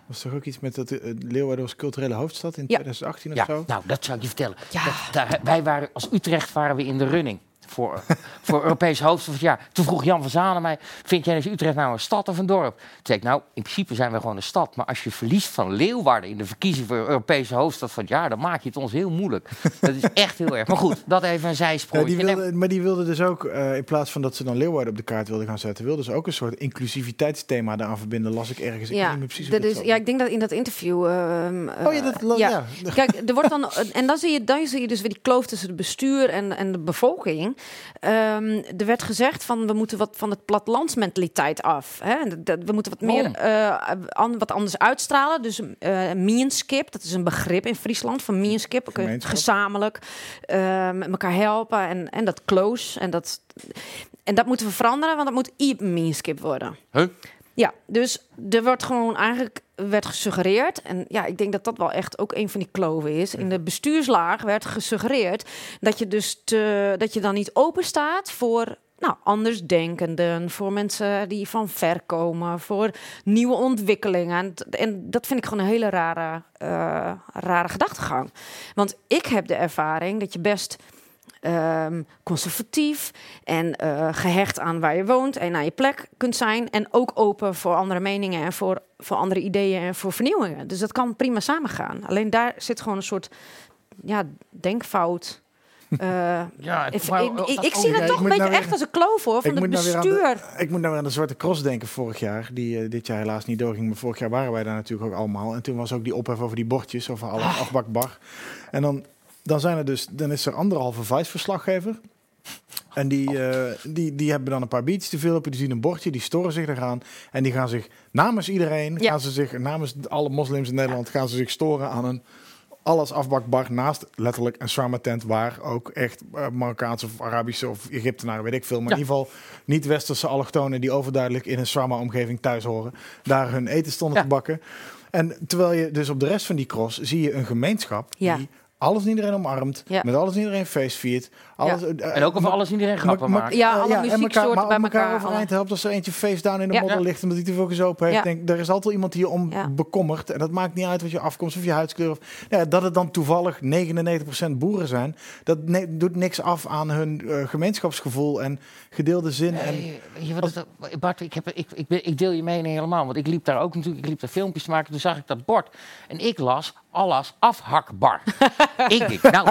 Was toch ook iets met dat uh, Leeuwarden was culturele hoofdstad in Ja. 2018 of Ja, zo? nou, dat zou ik je vertellen. Ja. Dat, daar, wij waren, als Utrecht waren we in de running voor, voor Europees hoofdstad van het jaar. Toen vroeg Jan van Zanen mij, vind jij dus Utrecht nou een stad of een dorp? Toen zei ik, nou, in principe zijn we gewoon een stad. Maar als je verliest van Leeuwarden in de verkiezing voor Europese hoofdstad van het jaar... dan maak je het ons heel moeilijk. Dat is echt heel erg. Maar goed, dat even een Ja, die wilde, maar die wilde dus ook, eh, in plaats van dat ze dan Leeuwarden op de kaart wilden gaan zetten, wilden ze ook een soort inclusiviteitsthema daaraan verbinden. Las ik ergens. Ik Ja, niet meer precies dat dat is, ja, ik denk dat in dat interview. ehm, Oh ja, dat, la- ja. ja. Kijk, er wordt dan, en dan zie, je, dan zie je dus weer die kloof tussen het bestuur en, en de bevolking. Ehm, er werd gezegd van we moeten wat van het plattelandsmentaliteit af. Hè? Dat- We moeten wat meer eh, an- wat anders uitstralen. Dus eh meanskip, dat is een begrip in Friesland van meanskip. Ook, eh, gezamenlijk eh, met elkaar helpen en, en dat close. En dat, en dat moeten we veranderen, want dat moet e-meanskip worden. Huh? Ja, dus er wordt gewoon eigenlijk werd gesuggereerd. En ja, ik denk dat dat wel echt ook een van die kloven is. In de bestuurslaag werd gesuggereerd dat je dus dat je dan niet open staat voor nou, andersdenkenden, voor mensen die van ver komen, voor nieuwe ontwikkelingen. En dat vind ik gewoon een hele rare, eh, rare gedachtegang. Want ik heb de ervaring dat je best ehm, conservatief en eh, gehecht aan waar je woont en aan je plek kunt zijn. En ook open voor andere meningen en voor, voor andere ideeën en voor vernieuwingen. Dus dat kan prima samengaan. Alleen daar zit gewoon een soort ja, denkfout [LAUGHS] Ja, ik, maar- ik, dat ik, ik ook- zie dat toch een beetje nou weer- echt als een kloof hoor, van het nou bestuur. de, ik moet nou weer aan de Zwarte Cross denken vorig jaar. Die eh, dit jaar helaas niet doorging. Maar vorig jaar waren wij daar natuurlijk ook allemaal. En toen was ook die ophef over die bordjes. Over alle Ah. afbakbar. En dan, dan, zijn er dus, dan is er anderhalve Vice-verslaggever. En die, eh, die, die hebben dan een paar beats te veel op. Die zien een bordje, die storen zich eraan. En die gaan zich namens iedereen, Ja. gaan ze zich, namens alle moslims in Nederland, gaan ze zich storen aan een alles afbakbar naast letterlijk een shawarma tent waar ook echt eh, Marokkaanse of Arabische of Egyptenaren, weet ik veel, maar Ja. in ieder geval niet westerse allochtonen die overduidelijk in een shawarma omgeving thuis horen, daar hun eten stonden Ja. te bakken. En terwijl je dus op de rest van die cross zie je een gemeenschap Ja. die alles en iedereen omarmt, Ja. met alles en iedereen feest viert. Alles, eh, En ook over alles iedereen grappen ma- maken. Ja, eh, alle en muzieksoorten maar bij elkaar, overeind helpt als er eentje face down in de Ja. modder ligt omdat hij te veel gezopen heeft. Ja. Denk, er is altijd wel iemand die je om Ja. bekommert. En dat maakt niet uit wat je afkomst of je huidskleur. Of, ja, dat het dan toevallig 99% boeren zijn, dat ne- doet niks af aan hun eh, gemeenschapsgevoel en gedeelde zin. En, Nee, je wat het, Bart, ik, heb, ik, ik, ik deel je mening helemaal. Want ik liep daar ook natuurlijk, ik liep daar filmpjes te maken. Toen zag ik dat bord. En ik las alles afhakbar. [LAUGHS] ik denk, nou,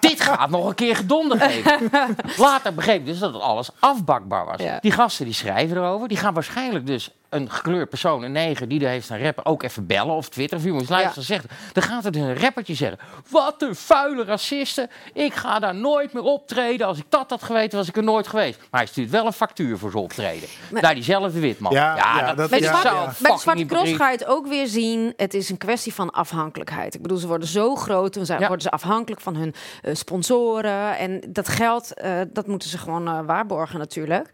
dit gaat nog een keer gedonder [LAUGHS] geven. Later begreep ik dus dat het alles afbakbaar was. Ja. Die gasten die schrijven erover. Die gaan waarschijnlijk dus een gekleurd persoon, een neger, die er heeft een rapper, ook even bellen of twitteren. Of iemand luisteren zegt. Dan gaat het een rappertje zeggen. Wat een vuile racisten. Ik ga daar nooit meer optreden. Als ik dat had geweten, was ik er nooit geweest. Maar hij stuurt wel een factuur voor zijn optreden. Maar- Naar diezelfde witman. Ja, ja, dat- Bij de, Ja, zwarte, ja. bij de fucking Zwarte Cross ga je het ook weer zien. Het is een kwestie van afhankelijkheid. Ik bedoel, ze worden zo groot. Dan zijn, worden ze afhankelijk van hun eh, sponsoren. En dat geld, eh, dat moeten ze gewoon eh, waarborgen natuurlijk.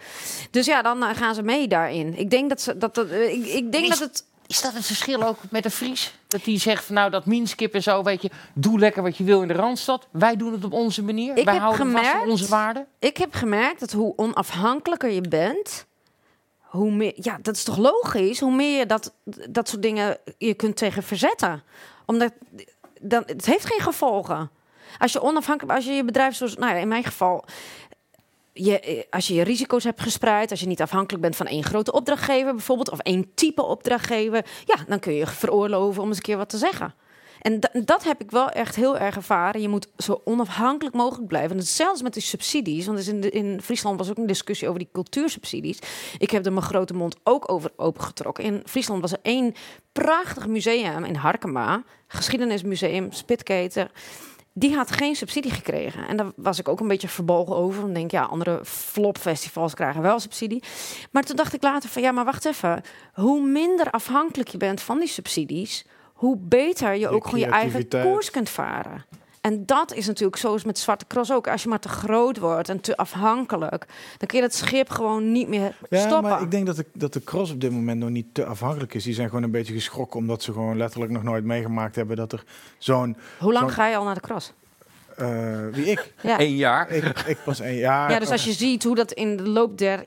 Dus ja, dan gaan ze mee daarin. Ik denk dat ze dat, dat eh, ik, ik denk Is- dat het. Is dat het verschil ook met de Fries? Dat die zegt van nou dat Minskip en zo, weet je, doe lekker wat je wil in de Randstad. Wij doen het op onze manier. Ik Wij heb houden vast aan gemerkt- onze waarden. Ik heb gemerkt dat hoe onafhankelijker je bent, hoe meer. Ja, dat is toch logisch? Hoe meer je dat, dat soort dingen je kunt tegen verzetten. Omdat dan, het heeft geen gevolgen. Als je onafhankelijk, als je je bedrijf zoals, nou ja, in mijn geval, eh, als je je risico's hebt gespreid, als je niet afhankelijk bent van één grote opdrachtgever bijvoorbeeld, of één type opdrachtgever, ja, dan kun je je veroorloven om eens een keer wat te zeggen. En da- dat heb ik wel echt heel erg ervaren. Je moet zo onafhankelijk mogelijk blijven. Zelfs met die subsidies. Want is in, in Friesland was ook een discussie over die cultuursubsidies. Ik heb er mijn grote mond ook over opengetrokken. In Friesland was er één prachtig museum in Harkema. Geschiedenismuseum, Spitketer. Die had geen subsidie gekregen. En daar was ik ook een beetje verbolgen over. Dan denk ja, andere flopfestivals krijgen wel subsidie. Maar toen dacht ik later van, ja, maar wacht even. Hoe minder afhankelijk je bent van die subsidies... hoe beter je, ook gewoon je eigen koers kunt varen. En dat is natuurlijk zoals met Zwarte Cross ook. Als je maar te groot wordt en te afhankelijk... dan kun je dat schip gewoon niet meer ja, stoppen. maar ik denk dat de, dat de cross op dit moment nog niet te afhankelijk is. Die zijn gewoon een beetje geschrokken omdat ze gewoon letterlijk nog nooit meegemaakt hebben dat er zo'n... Hoe lang ga je al naar de cross? eh, wie ik? Ja. Eén jaar. ik? Ik pas één jaar. ja, dus als je ziet hoe dat in de loop der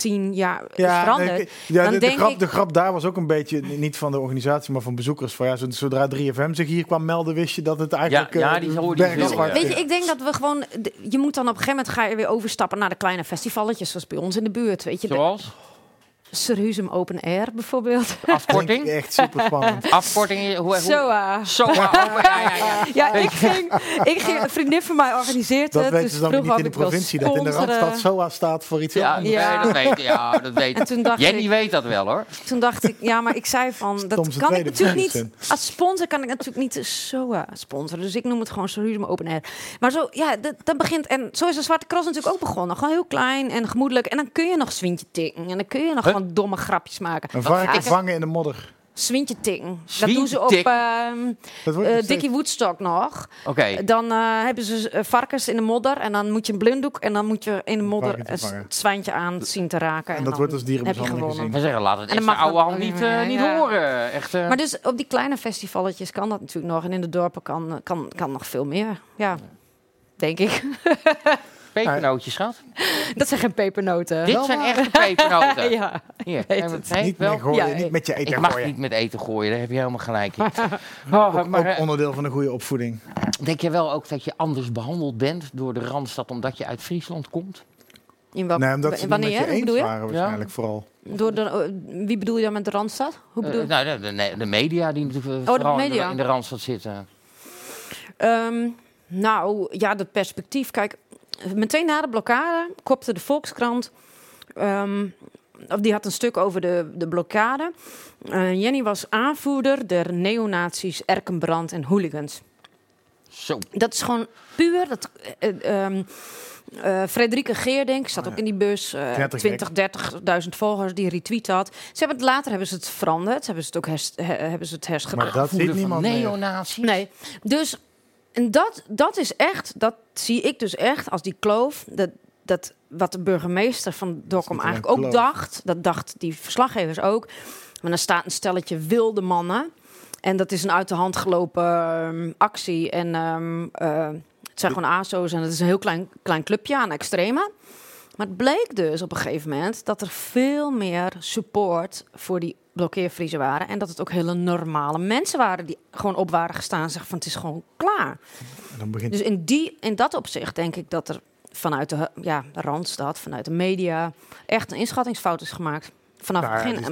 tien jaar is Ja, veranderd... ik- ja, dan de, de denk grap, ik- de grap daar was ook een beetje, niet van de organisatie, maar van bezoekers. Van, ja, zod- zodra 3FM zich hier kwam melden, wist je dat het eigenlijk Ja, ja, eh, die hoorde bergafwaarts ja. Weet je, ik denk dat we gewoon... de- Je moet dan op een gegeven moment ga je weer overstappen naar de kleine festivalletjes, zoals bij ons in de buurt. Weet je, de Zoals? Serhuzum Open Air bijvoorbeeld. [LAUGHS] Afkorting? echt super spannend. [LAUGHS] Afkorting? Hoe, hoe, Zo, ah. Zo, ja, ja, ja, ik ging, ik ging, een vriendin van mij organiseert Dat het. weten dus ze dan niet in de provincie, dat in de. Randstad SOA staat voor iets Ja, anders. Ja. nee, dat weet, ja, dat weet. [LAUGHS] En toen dacht Jenny ik, weet dat wel hoor. toen dacht ik, ja, maar ik zei van, dat kan ik natuurlijk niet. Als sponsor kan ik natuurlijk niet de SOA sponsoren. Dus ik noem het gewoon Serhuzum Open Air. Maar zo, ja, dat, dat begint, en zo is de Zwarte Cross natuurlijk ook begonnen. Gewoon heel klein en gemoedelijk. En dan kun je nog swintje tikken. En dan kun je nog Domme grapjes maken. Een varken vangen in de modder. Swintje tikken. Dat doen ze op ehm eh, Dickie Woodstock nog. Oké. Dan eh, hebben ze eh, varkens in de modder en dan moet je een blinddoek en dan moet je in de modder s- zwijntje aan zien te raken. En dat wordt als dierenmishandeling gezien. We zeggen, laat het En oude hand ook niet, niet meer, niet ja. horen. Echt, Maar dus op die kleine festivalletjes kan dat natuurlijk nog. En in de dorpen kan, kan, kan nog veel meer. Ja, denk ik. [LAUGHS] pepernootjes, schat. [LAUGHS] Dat zijn geen pepernoten. Dit zijn echte pepernoten. [LAUGHS] Ja, Hier, weet het. nee, Niet, wel? mee gooien, Ja, niet met je eten Ik mag gooien. niet met eten gooien, daar heb je helemaal gelijk in. [LAUGHS] Oh, Ook, maar ook eh, onderdeel van een goede opvoeding. denk je wel ook dat je anders behandeld bent door de Randstad omdat je uit Friesland komt? In welk, Nee, omdat ze het niet met wanneer? je Hoe eens bedoel je? waren waarschijnlijk vooral. Door de, eh, wie bedoel je dan met de Randstad? Hoe bedoel Eh, nou, de, de, de media die natuurlijk eh, Oh, de vooral in de, media. in de Randstad zitten. Ehm, Nou, ja, dat perspectief. Kijk, meteen na de blokkade kopte de Volkskrant. ehm, of die had een stuk over de, de blokkade. Eh, Jenny was aanvoerder der neonazies, Erkenbrand en hooligans. Zo. Dat is gewoon puur. Dat, eh, Frederike Geerdink zat ook in die bus. eh 30 20, 30.000 volgers die retweet had. Ze hebben het, later hebben ze het veranderd. Hebben ze het ook hers, he- hebben ze het herschreven. Maar dat ziet niemand neonazies. Nee, dus en dat, dat is echt, dat zie ik dus echt als die kloof. Dat, dat wat de burgemeester van Dokkum eigenlijk ook dacht, dat dacht die verslaggevers ook. Maar dan staat een stelletje wilde mannen. En dat is een uit de hand gelopen ehm, actie. En ehm, eh, het zijn gewoon ASO's en het is een heel klein, klein clubje aan extreme. Maar het bleek dus op een gegeven moment dat er veel meer support voor die blokkeervriezen waren. En dat het ook hele normale mensen waren die gewoon op waren gestaan en zeggen van het is gewoon klaar. En Dan begint Dus in, die, in dat opzicht denk ik dat er vanuit de ja, Randstad, vanuit de media, echt een inschattingsfout is gemaakt. Vanaf Nou het ja, begin.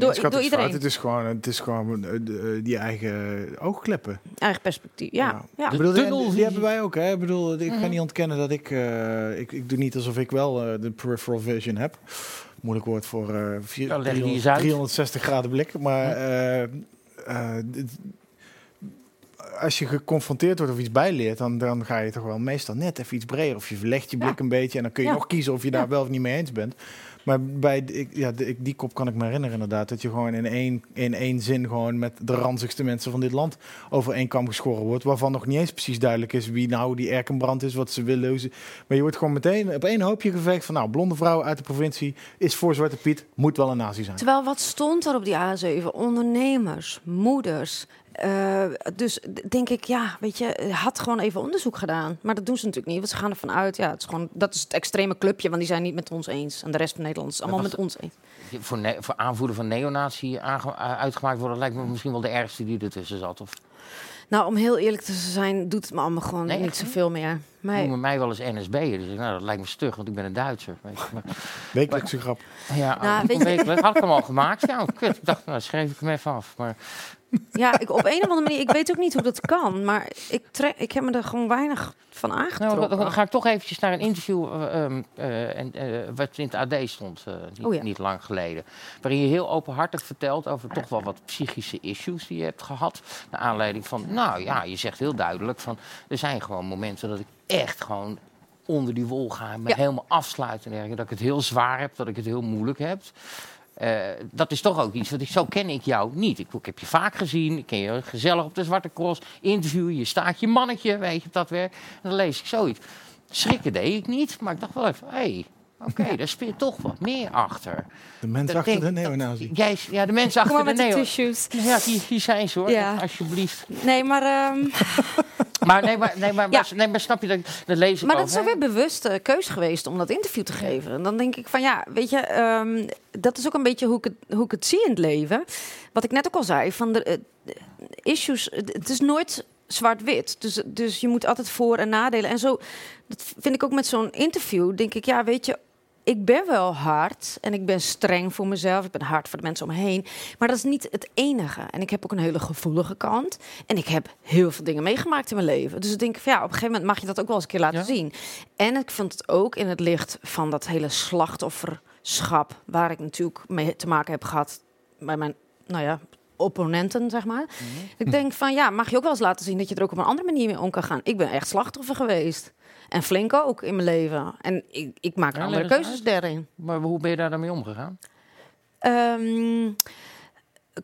het door, iedereen. Het is gewoon, het is gewoon eh, eh, die eigen oogkleppen. Eigen perspectief. Ja, ja. Ik bedoel, die, hebben wij ook. Hè? Ik bedoel, ik Mhm. ga niet ontkennen dat ik, eh, ik... Ik doe niet alsof ik wel de peripheral vision heb. Moeilijk woord voor eh vier- Ja, leg die 300 eens uit. 360 graden blik. Maar eh, eh, dit- als je geconfronteerd wordt of iets bijleert, dan, dan ga je toch wel meestal net even iets breder. Of je verlegt je blik een beetje en dan kun je Ja. nog kiezen of je daar wel of niet mee eens bent. Maar bij ja, die kop kan ik me herinneren inderdaad. Dat je gewoon in één, in één zin gewoon met de ranzigste mensen van dit land over één geschoren wordt. Waarvan nog niet eens precies duidelijk is wie nou die Erkenbrand is, wat ze willen. Maar je wordt gewoon meteen op één hoopje geveegd van nou, blonde vrouw uit de provincie is voor Zwarte Piet, moet wel een nazi zijn. Terwijl wat stond er op die A7? Ondernemers, moeders. Eh, dus denk ik, ja, weet je, had gewoon even onderzoek gedaan. Maar dat doen ze natuurlijk niet, want ze gaan ervan uit, ja, het is gewoon, dat is het extreme clubje, want die zijn niet met ons eens. En de rest van Nederland is allemaal met ons eens. Voor, voor aanvoerder van neonazi aange- uh, uitgemaakt worden, lijkt me misschien wel de ergste die ertussen zat. Of Nou, om heel eerlijk te zijn, doet het me allemaal gewoon Nee, niet zoveel meer. Maar noemen mij wel eens NSB'er. Dus nou, dat lijkt me stug, want ik ben een Duitser. Weet je. Maar, [LAUGHS] Wekelijkse grap. ja, Nou, oh, weet je- had ik hem al gemaakt. Ja, kut. Ik dacht, nou, schreef ik hem even af. Maar ja, ik, op een of andere manier, ik weet ook niet hoe dat kan, maar ik, trek, ik heb me er gewoon weinig van nou, aangetrokken. dan, dan ga ik toch eventjes naar een interview eh, en, eh, wat in het AD stond, niet, Oh ja. niet lang geleden. Waarin je heel openhartig vertelt over toch wel wat psychische issues die je hebt gehad. Naar aanleiding van, nou ja, je zegt heel duidelijk van, er zijn gewoon momenten dat ik echt gewoon onder die wol ga en me Ja. helemaal afsluit en dergelijke. Dat ik het heel zwaar heb, dat ik het heel moeilijk heb. Eh, dat is toch ook iets, want zo ken ik jou niet. Ik, ik heb je vaak gezien, ik ken je gezellig op de Zwarte Cross, interview je, staat je mannetje, weet je, dat werk. En dan lees ik zoiets. Schrikken deed ik niet, maar ik dacht wel even, hé, hey, oké, daar speelt toch wat meer achter. De mens Dat achter denk- de neonazi. Jij, ja, de mensen Kom achter maar de met de tissues. Ja, hier, hier zijn ze hoor, Ja. alsjeblieft. Nee, maar, ehm, [LAUGHS] Maar nee, maar, nee, maar, Ja. maar, nee, maar snap je, dat, dat lees ik maar dat is ook weer bewuste keuze geweest om dat interview te geven. En dan denk ik van ja, weet je, ehm, dat is ook een beetje hoe ik, het, hoe ik het zie in het leven. Wat ik net ook al zei, van de, eh, issues, het het is nooit zwart-wit. Dus, dus je moet altijd voor- en nadelen. En zo, dat vind ik ook met zo'n interview, denk ik, ja, weet je, ik ben wel hard en ik ben streng voor mezelf. Ik ben hard voor de mensen om me heen. Maar dat is niet het enige. En ik heb ook een hele gevoelige kant. En ik heb heel veel dingen meegemaakt in mijn leven. Dus ik denk van ja, op een gegeven moment mag je dat ook wel eens een keer laten Ja. zien. En ik vind het ook in het licht van dat hele slachtofferschap, waar ik natuurlijk mee te maken heb gehad bij mijn, nou ja, opponenten, zeg maar. Ik denk van ja, mag je ook wel eens laten zien dat je er ook op een andere manier mee om kan gaan. Ik ben echt slachtoffer geweest. En flink ook in mijn leven. En ik, ik maak Ja, andere keuzes daarin. Maar hoe ben je daar dan mee omgegaan? Ehm,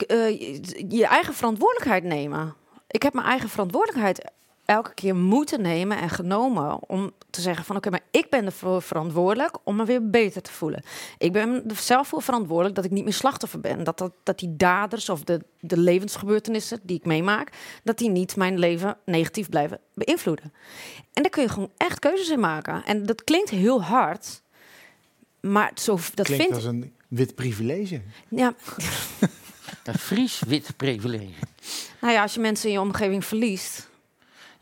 eh, je, je eigen verantwoordelijkheid nemen. Ik heb mijn eigen verantwoordelijkheid elke keer moeten nemen en genomen om te zeggen van oké, maar ik ben ervoor verantwoordelijk om me weer beter te voelen. Ik ben er zelf voor verantwoordelijk dat ik niet meer slachtoffer ben. Dat, dat, dat die daders of de, de levensgebeurtenissen die ik meemaak, dat die niet mijn leven negatief blijven beïnvloeden. En daar kun je gewoon echt keuzes in maken. En dat klinkt heel hard, maar zo, dat Klinkt vind als een wit privilege. ja, [LAUGHS] Een Fries wit privilege. Nou ja, als je mensen in je omgeving verliest.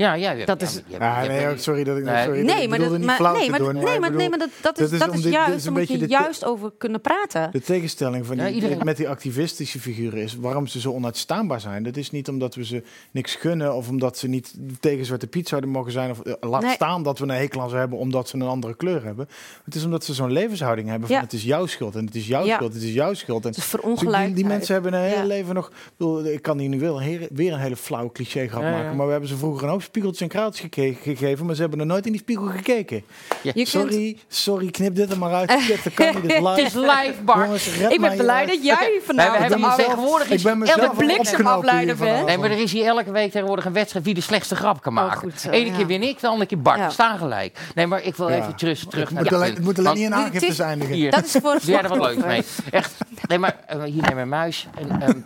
Ja, ja, ja, Dat ja, is- Ja, je nee, ook sorry dat ik Nee. sorry, Nee, maar, dat, maar, flauw nee, maar, doen, nee, maar, bedoel, nee, maar dat, dat is, dat is dat dit- juist, een daar moet beetje je juist over kunnen praten. De tegenstelling van die, iedereen- met die activistische figuren is waarom ze zo onuitstaanbaar zijn. Dat is niet omdat we ze niks gunnen of omdat ze niet tegen Zwarte Piet zouden mogen zijn. Of eh, laat Nee. staan dat we een hekel aan ze hebben omdat ze een andere kleur hebben. Het is omdat ze zo'n levenshouding hebben van Ja. het is jouw schuld en het is jouw Ja. schuld, het is jouw schuld. En Het is die, die mensen hebben een hele Ja. leven nog. Ik, kan hier nu weer een hele flauwe cliché grap maken. Maar we hebben ze vroeger een hoop spiegeltjes en kraaltjes gegeven. Maar ze hebben er nooit in die spiegel gekeken. Je kunt- Sorry, sorry, knip dit er maar uit. Kijk, Dat kan [LAUGHS] niet. Dit is Het is live. Bart. Jongens, Ik ben blij dat jij vanavond wij- we hebben de tegenwoordig Ik is ben mezelf elke het bliksemafleider bent. Nee, maar er is hier elke week tegenwoordig een wedstrijd wie de slechtste grap kan Oh, maken. goed ja. keer win ik, de andere keer Bart. Ja. We staan gelijk. Nee, maar ik wil Ja. even terug, terug Het naar moet dat alleen, punt. het moet alleen niet Het is- eindigen. Hier. Dat is voor Doe jij er wat leuks mee? [LAUGHS] Echt. Nee, maar eh, hier neem mijn muis. En, ehm,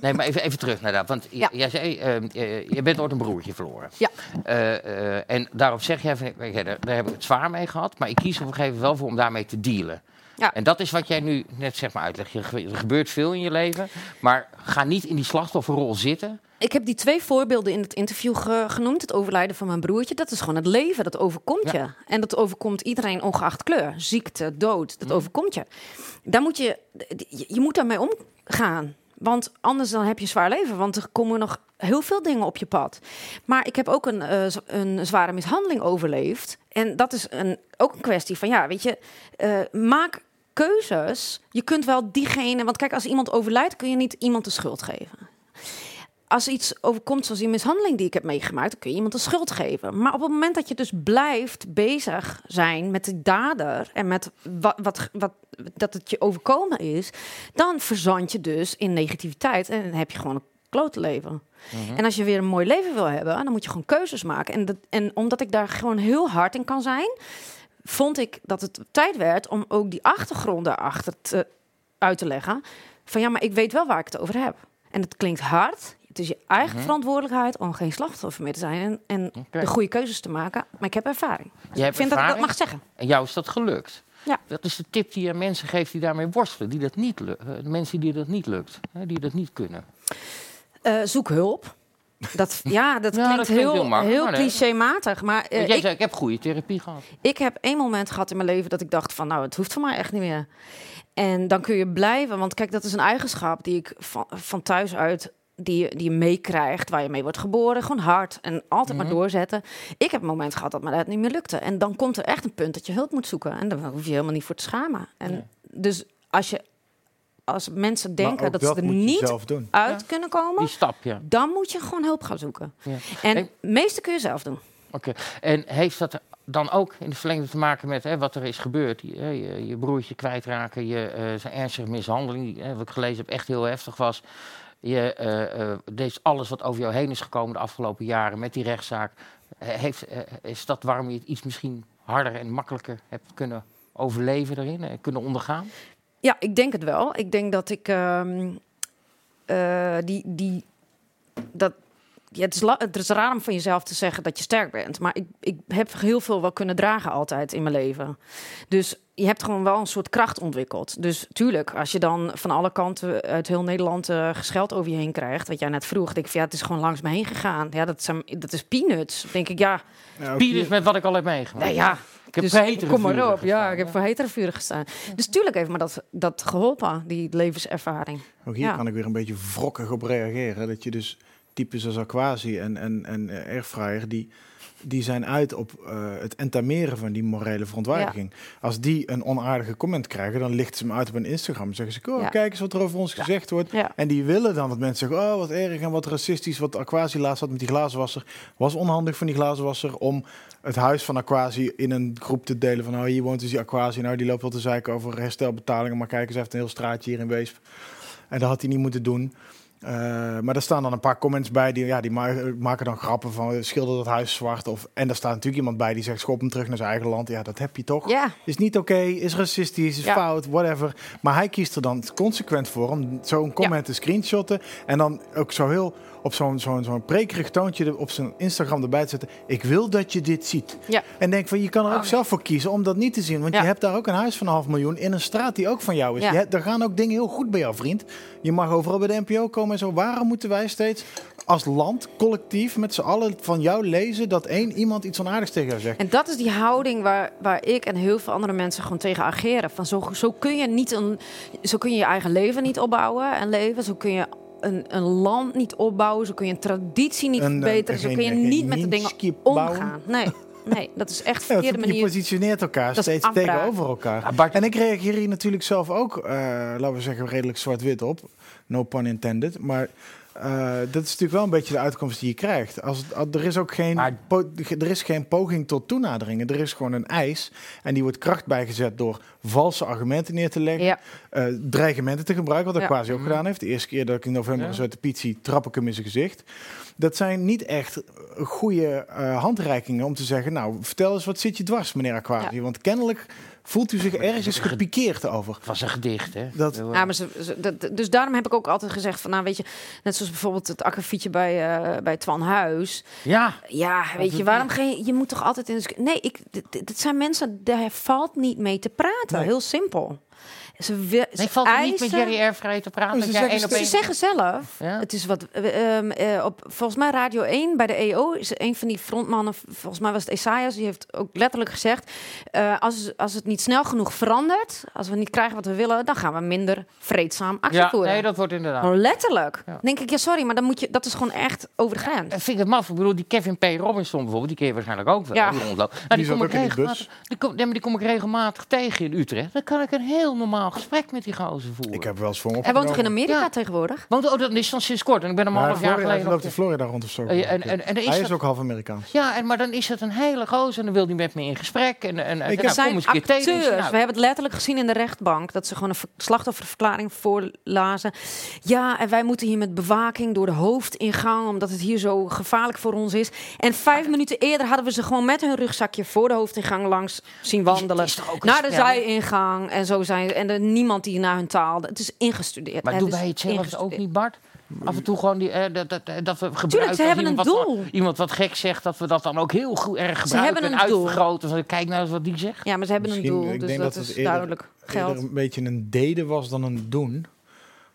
nee, maar even, even terug naar dat. Want Ja. jij zei, ehm, eh, je bent ooit een broertje verloren. Ja. Eh, eh, en daarop zeg jij, van, daar, daar heb ik het zwaar mee gehad. Maar ik kies er op een gegeven moment wel voor om daarmee te dealen. Ja. En dat is wat jij nu net zeg maar uitlegt. Er gebeurt veel in je leven. Maar ga niet in die slachtofferrol zitten. Ik heb die twee voorbeelden in het interview ge- genoemd. Het overlijden van mijn broertje. Dat is gewoon het leven. Dat overkomt Ja. je. En dat overkomt iedereen ongeacht kleur. Ziekte, dood. Dat overkomt je. Daar moet je, je, je moet daarmee omgaan. Want anders dan heb je zwaar leven. Want er komen nog heel veel dingen op je pad. Maar ik heb ook een, eh, een zware mishandeling overleefd. En dat is een, ook een kwestie van, ja, weet je, eh, maak keuzes. Je kunt wel diegene, want kijk, als iemand overlijdt, kun je niet iemand de schuld geven als iets overkomt zoals die mishandeling die ik heb meegemaakt, dan kun je iemand de schuld geven. Maar op het moment dat je dus blijft bezig zijn met de dader en met wat, wat, wat dat het je overkomen is, dan verzand je dus in negativiteit en dan heb je gewoon een klote leven. En als je weer een mooi leven wil hebben, dan moet je gewoon keuzes maken. En, dat, en omdat ik daar gewoon heel hard in kan zijn, vond ik dat het tijd werd om ook die achtergrond daarachter te, uit te leggen. Van ja, maar ik weet wel waar ik het over heb. En het klinkt hard. Het is je eigen Mhm. verantwoordelijkheid om geen slachtoffer meer te zijn en, en de goede keuzes te maken. Maar ik heb ervaring. Dus ik vind dat ik dat ervaring? mag zeggen. En jou is dat gelukt. Ja. Dat is de tip die je aan mensen geeft die daarmee worstelen. Die dat niet lu- eh, mensen die dat niet lukt. Hè, die dat niet kunnen. Eh, zoek hulp. Dat, [LAUGHS] ja, dat Ja, klinkt dat klinkt heel, heel heel, clichématig. Maar Want jij ik, zei, ik heb goede therapie gehad. ik heb één moment gehad in mijn leven dat ik dacht van... nou, het hoeft voor mij echt niet meer. En dan kun je blijven. Want kijk, dat is een eigenschap die ik van, van thuis uit... Die, je- die je meekrijgt, waar je mee wordt geboren. Gewoon hard en altijd Mhm. maar doorzetten. Ik heb een moment gehad dat me dat niet meer lukte. En dan komt er echt een punt dat je hulp moet zoeken. En daar hoef je helemaal niet voor te schamen. En Ja. Dus als, je, als mensen denken dat ze er niet uit kunnen komen... Die stap, ja. dan moet je gewoon hulp gaan zoeken. Ja. En het meeste kun je zelf doen. Oké. En heeft dat dan ook in het verlengde te maken met hè, wat er is gebeurd? Je, hè, je, je broertje kwijtraken, je eh, zijn ernstige mishandeling, die, hè, wat ik gelezen heb, echt heel heftig was. Je eh, eh, alles wat over jou heen is gekomen de afgelopen jaren met die rechtszaak. Eh, heeft, is dat waarom je het iets misschien harder en makkelijker hebt kunnen overleven daarin en kunnen ondergaan? Ja, ik denk het wel. Ik denk dat ik ehm, eh, die, die, dat, ja, het, is het is raar om van jezelf te zeggen dat je sterk bent. Maar ik, ik heb heel veel wel kunnen dragen altijd in mijn leven. Dus je hebt gewoon wel een soort kracht ontwikkeld. Dus tuurlijk, als je dan van alle kanten uit heel Nederland eh gescheld over je heen krijgt, wat jij net vroeg, denk ik, van, ja, het is gewoon langs me heen gegaan. Ja, dat, zijn, dat is peanuts. Denk ik, ja, Ja, is met wat ik al heb meegemaakt. nou ja. ik heb dus voor hetere kom maar op. Ja, gestaan, ik heb voor hetere vuren gestaan. Dus tuurlijk heeft me dat, dat geholpen, die levenservaring. Ook hier Ja. kan ik weer een beetje wrokkig op reageren. Dat je dus types als Aquasi en, en, en Airfryer, die, die zijn uit op eh, het entameren van die morele verontwaardiging. Als die een onaardige comment krijgen, dan lichten ze hem uit op een Instagram. Zeggen ze, oh, Ja. kijk eens wat er over ons gezegd wordt. En die willen dan dat mensen zeggen, oh, wat erg en wat racistisch. Wat Aquasi laatst had met die glazenwasser. Was onhandig van die glazenwasser om het huis van Aquasi in een groep te delen. Van, oh, hier woont dus die Aquasi. Nou, die loopt wel te zeiken over herstelbetalingen. Maar kijk eens, hij heeft een heel straatje hier in Weesp. En dat had hij niet moeten doen. Eh, maar er staan dan een paar comments bij die, ja, die ma- maken dan grappen van schilder dat huis zwart. Of, en er staat natuurlijk iemand bij die zegt schop hem terug naar zijn eigen land. Ja, dat heb je toch. Is niet oké, is racistisch, is Ja. fout, whatever. Maar hij kiest er dan consequent voor om zo'n comment te screenshotten. En dan ook zo heel op zo'n zo'n zo'n prekerig toontje op zijn Instagram erbij te zetten. Ik wil dat je dit ziet. Ja. En denk van, je kan er ook Oh. zelf voor kiezen om dat niet te zien. Want Ja. je hebt daar ook een huis van een half miljoen in een straat die ook van jou is. Ja. Je er gaan ook dingen heel goed bij jou, vriend. Je mag overal bij de NPO komen en zo. Waarom moeten wij steeds als land, collectief, met z'n allen van jou lezen dat één iemand iets onaardigs tegen jou zegt. En dat is die houding waar, waar ik en heel veel andere mensen gewoon tegen ageren. Van zo, zo, kun je niet een, zo kun je je eigen leven niet opbouwen en leven. Zo kun je een, een land niet opbouwen. Zo kun je een traditie niet Een, eh, verbeteren. Zo geen- kun je geen niet met de dingen omgaan. Nee, nee, dat is echt [LAUGHS] Ja, verkeerde want je manier. positioneert elkaar Dat steeds tegenover elkaar. Ja, Bart- En ik reageer hier natuurlijk zelf ook, eh, laten we zeggen, redelijk zwart-wit op. No pun intended. Maar eh, dat is natuurlijk wel een beetje de uitkomst die je krijgt. Als, er, is ook geen, Maar- po- er is geen poging tot toenaderingen. Er is gewoon een eis. En die wordt kracht bijgezet door valse argumenten neer te leggen. Ja. eh, dreigementen te gebruiken, wat Ja. Quasi ook gedaan heeft. De eerste keer dat ik in november Ja. een Zwarte Piet zie, trap ik hem in zijn gezicht. Dat zijn niet echt goede eh, handreikingen om te zeggen... nou, vertel eens, wat zit je dwars, meneer Aquasi? Want kennelijk voelt u zich ergens gepikeerd over. Het was een gedicht, hè? Dat- Ja, maar ze, ze- dat- dus daarom heb ik ook altijd gezegd van, nou weet je, net zoals bijvoorbeeld het akkefietje bij, eh bij Twan Huis. ja. Ja, weet je, waarom ga je, moet toch altijd in Nee, ik, dit- dit zijn mensen, daar valt niet mee te praten. Nee. Heel simpel. Ze, Nee, ze valt er niet met eisen- Jerry Airvrij te praten? Oh, ze zeggen op Ze zeggen zelf, Ja? het is wat, eh, ehm, eh, op, volgens mij Radio 1 bij de EO is een van die frontmannen, volgens mij was het Esaias, die heeft ook letterlijk gezegd, eh, als, als het niet snel genoeg verandert, als we niet krijgen wat we willen, dan gaan we minder vreedzaam actie Ja, voeren. nee, dat wordt inderdaad. Letterlijk. Ja. Denk ik, ja sorry, maar dan moet je, dat is gewoon echt over de grens. En vind ik het maf. Ik bedoel, die Kevin P. Robinson bijvoorbeeld, die ken je waarschijnlijk ook wel. Ja. Die. Nou, die, kom ook ik regelmatig, bus. die, kom, nee, maar die kom ik regelmatig tegen in Utrecht. Dan kan ik een heel normaal gesprek met die gozer voeren. Ik heb wel eens voor hem Hij woont toch in. Amerika Ja. tegenwoordig? Want oh, dat is dan sinds kort. En ik ben hem een half jaar Florida, geleden... hij loopt in Florida rond of zo. Eh, en- en- en is hij dat- is ook half Amerikaans. Ja, en, maar dan is het een hele gozer en dan wil hij met me in gesprek. En, en, en Ik nou, zijn eens een keer tegen. acteurs. Zeg, nou, We hebben het letterlijk gezien in de rechtbank. Dat ze gewoon een ver- slachtofferverklaring voorlazen. Ja, en wij moeten hier met bewaking door de hoofdingang. Omdat het hier zo gevaarlijk voor ons is. En vijf minuten eerder hadden we ze gewoon met hun rugzakje voor de hoofdingang langs zien wandelen. Naar de zijingang. En zo zijn En er niemand die naar hun taal. Het is ingestudeerd. Maar doen is wij het zelf ook niet, Bart? Af en toe gewoon die, eh, dat, dat, dat we gebruiken ze hebben een wat, doel. iemand wat gek zegt, dat we dat dan ook heel goed erg gebruiken hebben en een doel. uitvergroten. Van, Kijk nou eens wat die zegt. Ja, maar ze hebben Misschien- een doel. ik Dus denk dat, dat het is eerder- duidelijk. Geld. Eerder een beetje een deden was dan een doen.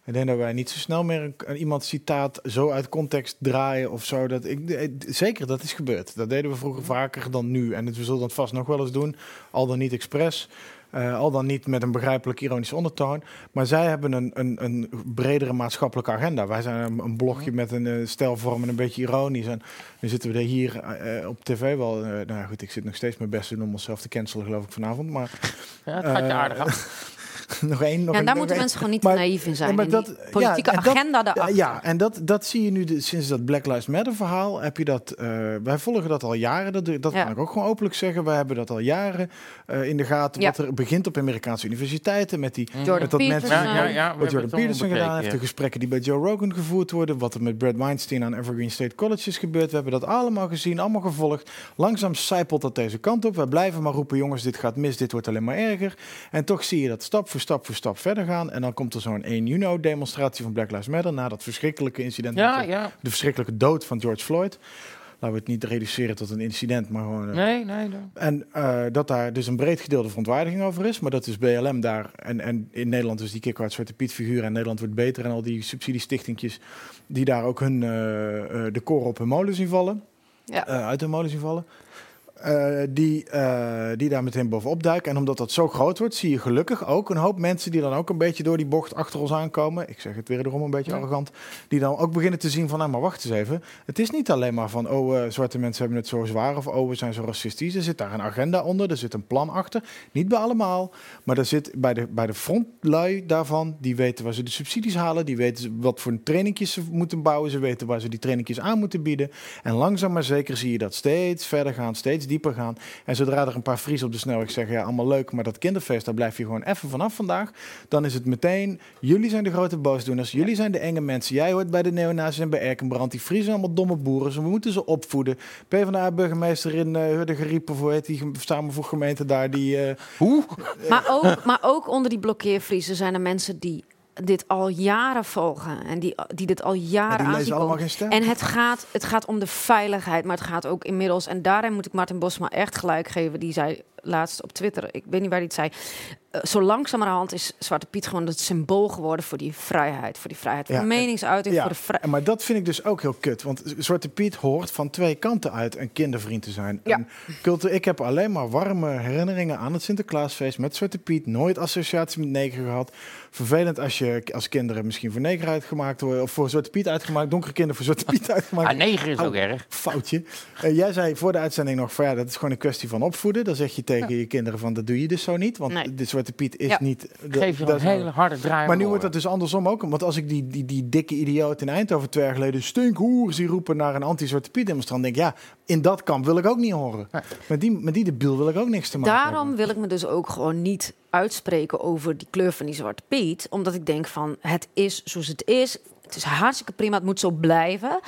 Ik denk dat wij niet zo snel meer een, een iemand citaat zo uit context draaien of zo. Dat ik, eh, zeker, dat is gebeurd. Dat deden we vroeger vaker dan nu. En het, we zullen dat vast nog wel eens doen. Al dan niet expres. Eh, al dan niet met een begrijpelijk ironische ondertoon. Maar zij hebben een, een, een bredere maatschappelijke agenda. Wij zijn een, een blogje met een eh, stijlvorm en een beetje ironisch. En nu zitten we er hier eh, op tv wel. nou goed, ik zit nog steeds mijn best te doen om onszelf te cancelen, geloof ik, vanavond. Maar Ja, het gaat je aardig af. [LAUGHS] [LAUGHS] nog één. Nog Ja, een- daar moeten mensen gewoon niet Maar- te naïef in zijn. Ja, maar in dat- die ja, politieke en dat- agenda Ja, daarachter. ja, en dat, dat zie je nu de, sinds dat Black Lives Matter verhaal. Heb je dat, eh, wij volgen dat al jaren. Dat, dat Ja. kan ik ook gewoon openlijk zeggen. Wij hebben dat al jaren eh, in de gaten. Ja. Wat er begint op Amerikaanse universiteiten. Met die Jordan met dat mensen Peterson. Ja, wat Jordan Peterson gedaan heeft. ja. De gesprekken die bij Joe Rogan gevoerd worden. Wat er met Brad Weinstein aan Evergreen State College is gebeurd. We hebben dat allemaal gezien, allemaal gevolgd. Langzaam zijpelt dat deze kant op. We blijven maar roepen, jongens, dit gaat mis, dit wordt alleen maar erger. En toch zie je dat stap voor stap voor stap verder gaan. En dan komt er zo'n 1 juni demonstratie van Black Lives Matter. Na dat verschrikkelijke incident. Ja, met de, ja. de verschrikkelijke dood van George Floyd. Laten we het niet reduceren tot een incident, maar gewoon... eh, Nee, nee, nee. en eh, dat daar dus een breed gedeelde verontwaardiging over is. Maar dat is BLM daar. En, en in Nederland dus die Kikwaard Zwarte Piet figuur. En Nederland wordt beter. En al die subsidiestichtingjes die daar ook hun, eh, eh, de koren op hun molen zien vallen. Ja. eh, uit hun molen zien vallen. Eh, die, eh, die daar meteen bovenop duiken. En omdat dat zo groot wordt, zie je gelukkig ook een hoop mensen die dan ook een beetje door die bocht achter ons aankomen. Ik zeg het weer erom een beetje Ja. arrogant. Die dan ook beginnen te zien van, nou maar wacht eens even. Het is niet alleen maar van, oh eh, zwarte mensen hebben het zo zwaar of oh we zijn zo racistisch. Er zit daar een agenda onder, er zit een plan achter. Niet bij allemaal, maar er zit bij de, bij de frontlui daarvan, die weten waar ze de subsidies halen. Die weten wat voor trainingjes ze moeten bouwen. Ze weten waar ze die trainingjes aan moeten bieden. En langzaam maar zeker zie je dat steeds verder gaan, steeds dieper gaan. En zodra er een paar Fries op de snelweg zeggen, ja, allemaal leuk, maar dat kinderfeest, daar blijf je gewoon even vanaf vandaag. Dan is het meteen, jullie zijn de grote boosdoeners, jullie zijn de enge mensen. Jij hoort bij de neonazis en bij Erkenbrand. Die Friesen zijn allemaal domme boeren, ze moeten ze opvoeden. PvdA-burgemeester in uh, Hurden of hoe heet die samenvoeggemeente daar, die... eh, Hoe? Maar ook, maar ook onder die blokkeervriezen zijn er mensen die dit al jaren volgen en die, die dit al ja, jaren die aan lezen zien allemaal komen. geen stem. En het gaat, het gaat om de veiligheid, maar het gaat ook inmiddels... en daarin moet ik Martin Bosma echt gelijk geven. Die zei laatst op Twitter, ik weet niet waar hij het zei... eh, zo langzamerhand is Zwarte Piet gewoon het symbool geworden voor die vrijheid. Voor die vrijheid van Ja, meningsuiting, Ja, voor de vrij- en maar dat vind ik dus ook heel kut. Want Zwarte Piet hoort van twee kanten uit een kindervriend te zijn. Ja. En cultu- ik heb alleen maar warme herinneringen aan het Sinterklaasfeest met Zwarte Piet. Nooit associatie met neger gehad. Vervelend als je als kinderen misschien voor neger uitgemaakt worden. Of voor Zwarte Piet uitgemaakt. Donkere kinderen voor Zwarte Piet [LAUGHS] uitgemaakt. Ah, neger is ook erg. Foutje. Eh, jij zei voor de uitzending nog van ja, dat is gewoon een kwestie van opvoeden. Dan zeg je tegen je kinderen van dat doe je dus zo niet. Want Nee. de Zwarte Piet is Ja. niet... de- Geef je dat een hele harde draai. maar nu wordt dat dus andersom ook. Want als ik die, die, die dikke idioot in Eindhoven twee jaar geleden stinkhoer zie roepen naar een anti-Zwarte Piet demonstrant, denk ik, ja, in dat kamp wil ik ook niet horen. Met die, met die debiel wil ik ook niks te maken Daarom hebben. wil ik me dus ook gewoon niet uitspreken over die kleur van die Zwarte Piet. Omdat ik denk van, het is zoals het is. Het is hartstikke prima, het moet zo blijven.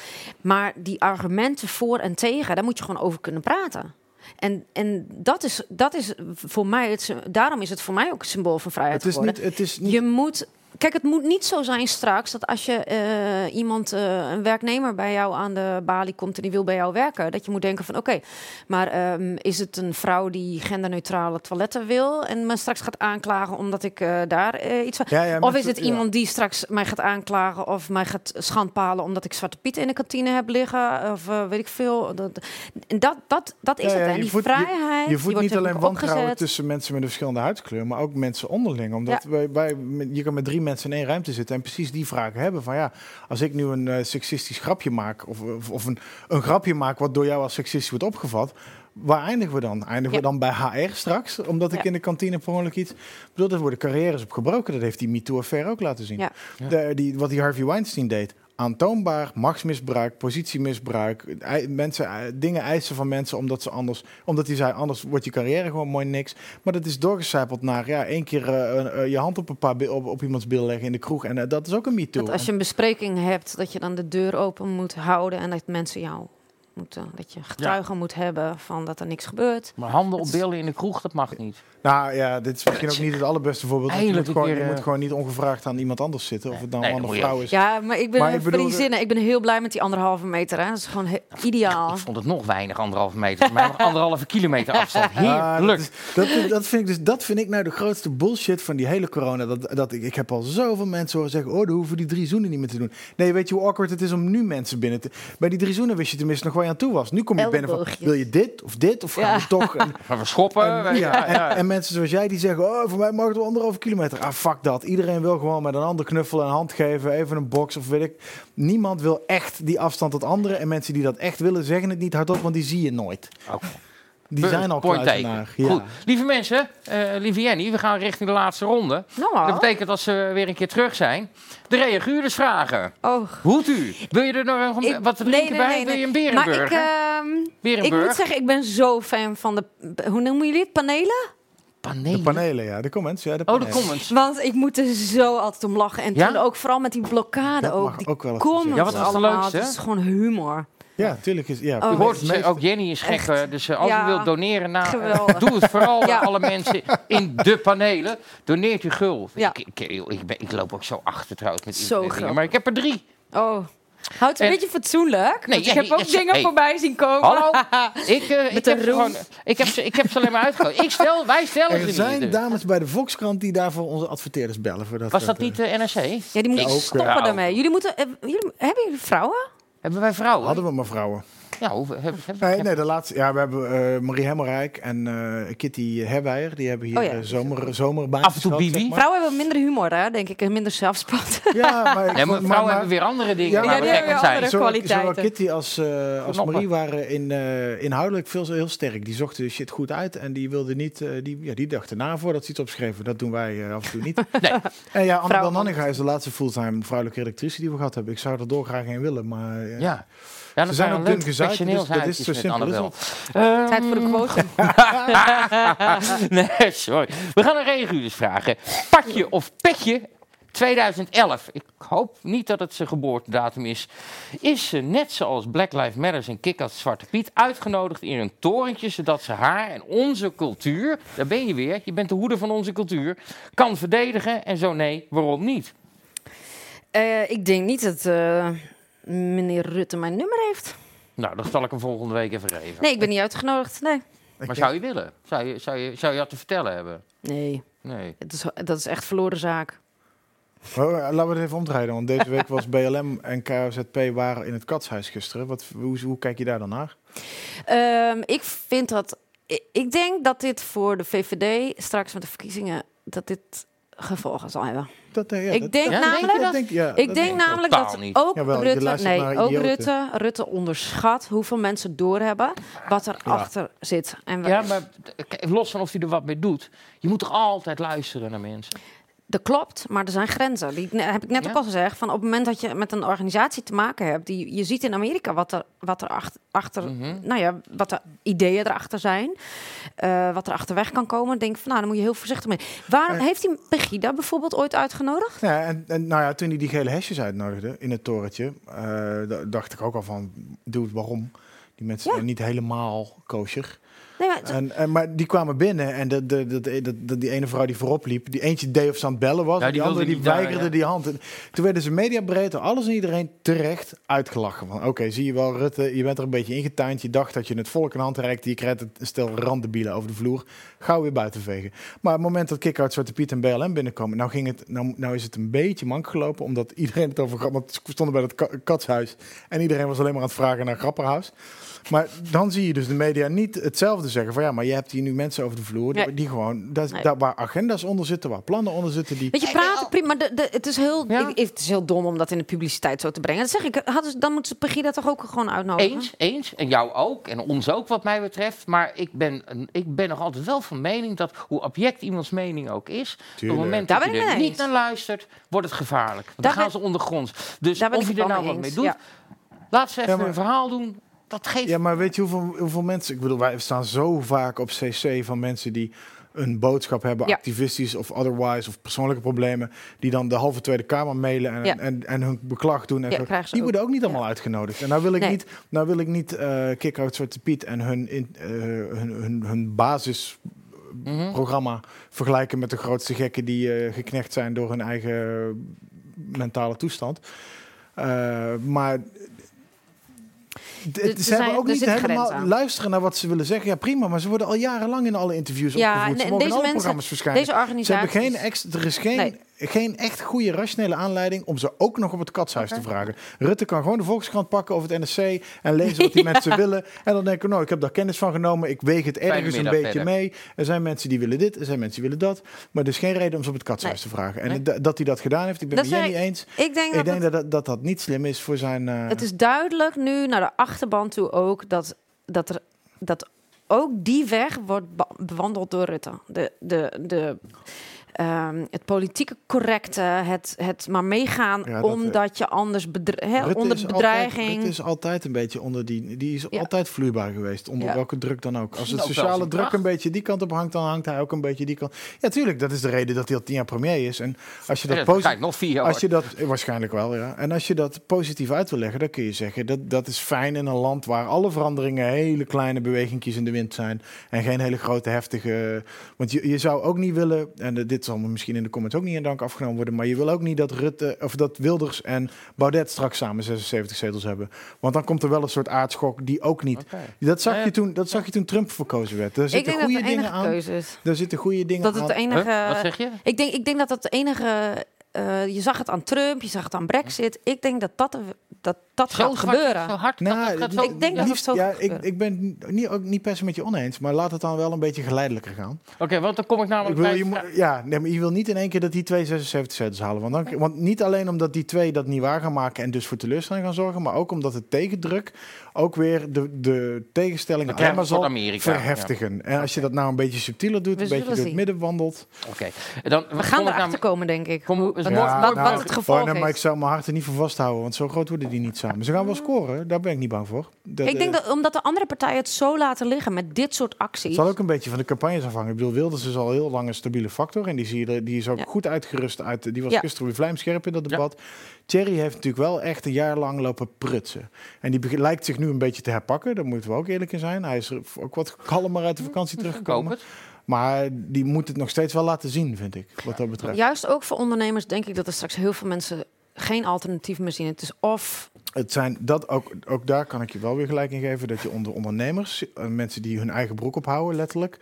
Maar die argumenten voor en tegen, daar moet je gewoon over kunnen praten. En, en dat, is, dat is voor mij, het, daarom is het voor mij ook een symbool van vrijheid Het is geworden. niet, het is niet Je moet. Kijk, het moet niet zo zijn straks dat als je eh, iemand, eh, een werknemer bij jou aan de balie komt en die wil bij jou werken, dat je moet denken van oké, maar ehm, is het een vrouw die genderneutrale toiletten wil en me straks gaat aanklagen omdat ik eh, daar iets van. Ja, ja, Of is het ja. iemand die straks mij gaat aanklagen of mij gaat schandpalen omdat ik zwarte piet in de kantine heb liggen of weet ik veel. Dat, dat, dat, dat is het. En je die je- vrijheid. Je voedt wordt niet alleen wantrouwen opgezet. tussen mensen met een verschillende huidskleur, maar ook mensen onderling. Omdat wij, wij, je kan met drie mensen in één ruimte zitten en precies die vragen hebben. Van ja, als ik nu een eh, seksistisch grapje maak, of, of, of een, een grapje maak wat door jou als seksistisch wordt opgevat. Waar eindigen we dan? Eindigen Ja. we dan bij HR straks? Omdat ik Ja. in de kantine per ongeluk iets... Bedoel, er worden carrières op gebroken. Dat heeft die MeToo-affaire ook laten zien. Ja. De, die, wat die Harvey Weinstein deed. Aantoonbaar machtsmisbruik, positiemisbruik. Mensen, eh, dingen eisen van mensen omdat ze anders... Omdat hij zei, anders wordt je carrière gewoon mooi niks. Maar dat is doorgecijpeld naar... Ja, één keer eh, eh, je hand op, een paar op, op iemands bil leggen in de kroeg. En dat is ook een MeToo. Dat als je een bespreking hebt, dat je dan de deur open moet houden en dat mensen jou moeten, dat je getuigen moet hebben van dat er niks gebeurt. Maar handen op billen in de kroeg, dat mag niet. Nou ja, dit is misschien ook niet het allerbeste voorbeeld. Je, moet Eindelijk gewoon, een je keer, moet eh, gewoon niet ongevraagd aan iemand anders zitten. Of het dan Nee, of moet je vrouw is. Ja, maar ik ben Maar een bedoel, Friesin. Ik ben heel blij met die anderhalve meter. Hè. Dat is gewoon he- ideaal. Ik vond het nog weinig, anderhalve meter. Maar nog anderhalve kilometer afstand. [LAUGHS] Ah, Heerlijk. dat, is- dat, dat, vind ik dus, dat vind ik nou de grootste bullshit van die hele corona. Dat, dat ik, ik heb al zoveel mensen horen zeggen: Oh, dan hoeven die drie zoenen niet meer te doen. Nee, weet je hoe awkward het is om nu mensen binnen te. Bij die drie zoenen wist je tenminste nog waar je aan toe was. Nu kom je binnen van. Wil je dit of dit? Of gaan Ja. we toch? En, [LAUGHS] Gaan we schoppen? en, ja, en, en mensen zoals jij die zeggen: Oh, voor mij mag het wel anderhalve kilometer. Ah, fuck dat. Iedereen wil gewoon met een ander knuffelen, een hand geven, even een box of weet ik. Niemand wil echt die afstand tot anderen. En mensen die dat echt willen, zeggen het niet hardop, want die zie je nooit. Oké. Die zijn al kluizenaar. Ja. Goed. Lieve mensen, eh, lieve Jenny, we gaan richting de laatste ronde. Nou, Dat betekent dat ze weer een keer terug zijn. De reaguurdersvragen. oh. Hoed u? Wil je er nog een, Ik- wat nee, drinken nee, bij? nee, Wil je een nee. Maar Berenburger? ik, ehm, ik moet zeggen, ik ben zo fan van de... Hoe noemen jullie het? Panelen? Panelen. De panelen, ja. De comments, ja. De Oh, de comments. Want ik moet er zo altijd om lachen. En Ja? toen ook vooral met die blokkade Dat ook. Die ook wel comments Ja, wat was allemaal. Het is gewoon humor. Ja, tuurlijk is. Ja, Oh. U hoort meest- ook Jenny is gek. Echt. Dus eh, als Ja, u wilt doneren, nou, geweldig. doe het vooral [LAUGHS] Ja. alle mensen in de panelen. Doneert u gul. Ja. Ik, ik, ik, ben, ik loop ook zo achter trouwens met Zo. Maar ik heb er drie. Oh. Houd het een En- beetje fatsoenlijk. Nee, want ja, ik heb ook dingen hey. voorbij zien komen. Hallo? [LAUGHS] Ik, eh, ik, heb gewoon, ik, heb ze, ik heb ze alleen maar uitgekozen. Ik stel, wij stellen Er zijn niet. dames bij de Volkskrant die daarvoor onze adverteerders bellen. Voor dat Was dat niet de NRC? Ja, die moeten stoppen eh, daarmee. Jullie moeten... eh, jullie, hebben jullie vrouwen? Hebben wij eh, vrouwen? Hadden we maar vrouwen. Ja, hoeveel, heb, heb, Nee, heb- nee, de laatste. Ja, we hebben eh, Marie Hemmerrijk en eh, Kitty Herwijer. Die hebben hier Oh ja. eh, zomer, zomerbaantjes Af en toe Bibi. zeg maar. Vrouwen hebben minder humor, hè, denk ik. En minder zelfspot. Ja, maar, [LAUGHS] ik vrouwen maar- hebben weer andere dingen Ja, maar- die hebben zijn. Zowel, kwaliteiten. zowel Kitty als, eh, als. Marie waren in, eh, inhoudelijk veel, heel sterk. Die zochten de shit goed uit en die wilden niet, eh, die, ja, die dachten na voordat ze iets opschreven. Dat doen wij af en toe niet. [LAUGHS] Nee. En ja, Annabel. Nanninga is de laatste fulltime vrouwelijke redactrice die we gehad hebben. Ik zou er dolgraag heen willen, maar Ja. Ja, dat Ze zijn een ook dun gezaaid, dus dat is zo met simpel is. Ehm, Tijd voor de quote. [LAUGHS] nee, sorry. We gaan een reaguurders vragen. Pakje of petje 2011. Ik hoop niet dat het zijn geboortedatum is. Is ze net zoals Black Lives Matter en Kick-Ass Zwarte Piet uitgenodigd in een torentje... zodat ze haar en onze cultuur, daar ben je weer, je bent de hoeder van onze cultuur... kan verdedigen en zo nee, waarom niet? Eh, ik denk niet dat eh, meneer Rutte mijn nummer heeft. Nou, dan zal ik hem volgende week even geven. Nee, ik ben niet uitgenodigd. Nee. Maar zou je willen? Zou je, zou je, zou je wat te vertellen hebben? Nee. Nee. Het is, dat is echt verloren zaak. Maar, eh, laten we het even omdraaien. Want deze week was BLM en KZP waren in het katshuis gisteren. Wat, hoe, hoe kijk je daar dan naar? Ehm, ik vind dat. Ik denk dat dit voor de VVD straks met de verkiezingen. dat dit gevolgen zal hebben. Dat, eh, ja, ik denk namelijk. dat? denk, ja, Ik dat denk namelijk dat ook Jawel, Rutte, nee, ook. Rutte, Rutte onderschat hoeveel mensen doorhebben wat er achter zit. En Ja, maar los van of hij er wat mee doet, je moet toch altijd luisteren naar mensen. Dat klopt, maar er zijn grenzen. Die ne- heb ik net Ja. ook al gezegd. Van op het moment dat je met een organisatie te maken hebt, die je ziet in Amerika wat er, wat er achter, achter Mhm. nou ja, wat de ideeën erachter zijn, eh, wat er achterweg kan komen, denk ik van, nou, dan moet je heel voorzichtig mee. Waarom Eh. heeft hij Pegida bijvoorbeeld ooit uitgenodigd? Ja, en, en nou ja, toen hij die gele hesjes uitnodigde in het torentje, eh, da- dacht ik ook al van, doe het waarom? Die mensen Ja. zijn niet helemaal kosher. Nee, maar, En, en, maar die kwamen binnen en de, de, de, de, de- die ene vrouw die voorop liep, die eentje deed of ze aan het bellen was, Ja, die die andere die daar, weigerde ja. die hand. En toen werden ze mediabreed door alles en iedereen terecht uitgelachen. Van oké, zie je wel Rutte, je bent er een beetje ingetuind, je dacht dat je het volk een hand reikte, je krijgt een stel randebielen over de vloer, gauw weer buiten vegen. Maar op het moment dat Kick-Out, Zwarte Piet en BLM binnenkomen, nou, ging het, nou, nou is het een beetje mank gelopen, omdat iedereen het over, want we stonden bij het ka- katshuis en iedereen was alleen maar aan het vragen naar Grapperhaus. Maar dan zie je dus de media niet hetzelfde zeggen. Van ja, maar je hebt hier nu mensen over de vloer die, Nee. die gewoon, dat, Nee. daar waar agenda's onder zitten, waar plannen onder zitten, die. Weet je, praten prima, maar de, de, het, is heel, Ja. ik, het is heel dom om dat in de publiciteit zo te brengen. Dat zeg ik, hadden ze, dan moeten ze Pegida toch ook gewoon uitnodigen? Eens, eens. En jou ook. En ons ook, wat mij betreft. Maar ik ben, ik ben nog altijd wel van mening dat, hoe object iemands mening ook is, op het moment dat je er niet naar luistert, wordt het gevaarlijk. Want Daar dan gaan ben- ze ondergronds. Dus of je er nou wat mee doet, ja. laat ze even Ja, maar- een verhaal doen. Dat geeft... Ja, maar weet je hoeveel, hoeveel mensen. Ik bedoel, wij staan zo vaak op CC van mensen die een boodschap hebben, Ja. activistisch of otherwise, of persoonlijke problemen, die dan de halve Tweede Kamer mailen en, Ja. en, en hun beklag doen. En Ja, zo. Die ook. worden ook niet allemaal uitgenodigd. En nou wil ik Nee. niet, nou wil ik niet eh Kick-Out Zwarte Piet en hun, in, eh, hun, hun, hun basisprogramma Mhm. vergelijken met de grootste gekken die eh, geknecht zijn door hun eigen mentale toestand. Maar ze hebben zijn- ook er niet helemaal luisteren naar wat ze willen zeggen. Ja, prima, maar ze worden al jarenlang in alle interviews Ja, opgevoed. Ze en mogen in deze alle mensen- programma's verschijnen. Deze Ze hebben geen ex, er is geen, Nee. Geen echt goede rationele aanleiding om ze ook nog op het katshuis te vragen. Rutte kan gewoon de Volkskrant pakken over het NSC en lezen wat die [LAUGHS] mensen willen. En dan denken, nou, ik heb daar kennis van genomen. Ik weeg het ergens een beetje verder. mee. Er zijn mensen die willen dit, er zijn mensen die willen dat. Maar er is geen reden om ze op het katshuis te vragen. En Nee. dat hij dat gedaan heeft, ik ben het ik. eens. Ik denk, Ik dat, denk het, dat dat, dat dat niet slim is voor zijn... eh, het is duidelijk nu naar de achterban toe ook dat, dat, er, dat ook die weg wordt be- bewandeld door Rutte. De, de, de, ehm, het politieke correcte, het, het maar meegaan Ja, dat, eh, omdat je anders onder is bedreiging. Altijd, Rutte is altijd een beetje onder die. Die is Ja. altijd vloeibaar geweest. Onder Ja. welke druk dan ook. Als het sociale druk kracht. een beetje die kant op hangt, dan hangt hij ook een beetje die kant. Ja, tuurlijk. Dat is de reden dat hij al tien jaar premier is. En als je Ja, dat positief. nog vier jaar. Als je dat, eh, waarschijnlijk wel, ja. En als je dat positief uit wil leggen, dan kun je zeggen dat dat is fijn in een land waar alle veranderingen hele kleine bewegingjes in de wind zijn en geen hele grote heftige. Want je, je zou ook niet willen, en eh, dit zal me misschien in de comments ook niet in dank afgenomen worden, maar je wil ook niet dat Rutte of dat Wilders en Baudet straks samen 76 zetels hebben, want dan komt er wel een soort aardschok die ook niet. Dat zag Ja, ja. je toen, dat zag je toen Trump verkozen werd. Daar zitten goede de dingen aan. Daar zitten goede dingen Dat het aan. de enige. Huh? Wat zeg je? Ik denk, ik denk dat dat de enige. eh, je zag het aan Trump, je zag het aan Brexit. Ik denk dat dat, dat, dat Zo gaat zwart, gebeuren. Zo hard. Nou, dat, dat zo- Ik denk dat liefst- het zo ja, gaat ik, ik ben niet, ook niet per se met je oneens, maar laat het dan wel een beetje geleidelijker gaan. Oké, want dan kom ik namelijk Ik wil, bij... je, moet- ja, nee, maar je wil niet in één keer dat die twee 76 zetels halen. Want, dan, want niet alleen omdat die twee dat niet waar gaan maken en dus voor teleurstelling gaan zorgen, maar ook omdat het tegendruk ook weer de, de tegenstelling alleen maar zal soort Amerika, verheftigen. En als je dat nou een beetje subtieler doet, We een beetje door het midden wandelt. Oké. Dan, We gaan erachter komen, denk ik. Kom- is wat, mooi- het gevolg oh, nee, maar ik is. zou mijn hart er niet voor vasthouden, want zo groot worden die niet samen. Ze gaan wel scoren, daar ben ik niet bang voor. Dat, Ik denk eh, dat omdat de andere partijen het zo laten liggen met dit soort Het acties. zal ook een beetje van de campagnes afhangen. Ik bedoel, Wilders is al heel lang een stabiele factor. En die, zie je, er- die is ook Ja. goed uitgerust. Uit, de- die was Ja. gisteren weer vlijmscherp in dat debat. Thierry heeft natuurlijk wel echt een jaar lang lopen prutsen. En die lijkt zich nu een beetje te herpakken. Daar moeten we ook eerlijk in zijn. Hij is er ook wat kalmer uit de vakantie teruggekomen. Maar die moet het nog steeds wel laten zien, vind ik. Wat dat betreft. Juist ook voor ondernemers denk ik dat er straks heel veel mensen geen alternatief meer zien. Het is of Het zijn dat ook, ook daar kan ik je wel weer gelijk in geven. Dat je onder ondernemers, eh, mensen die hun eigen broek ophouden, letterlijk.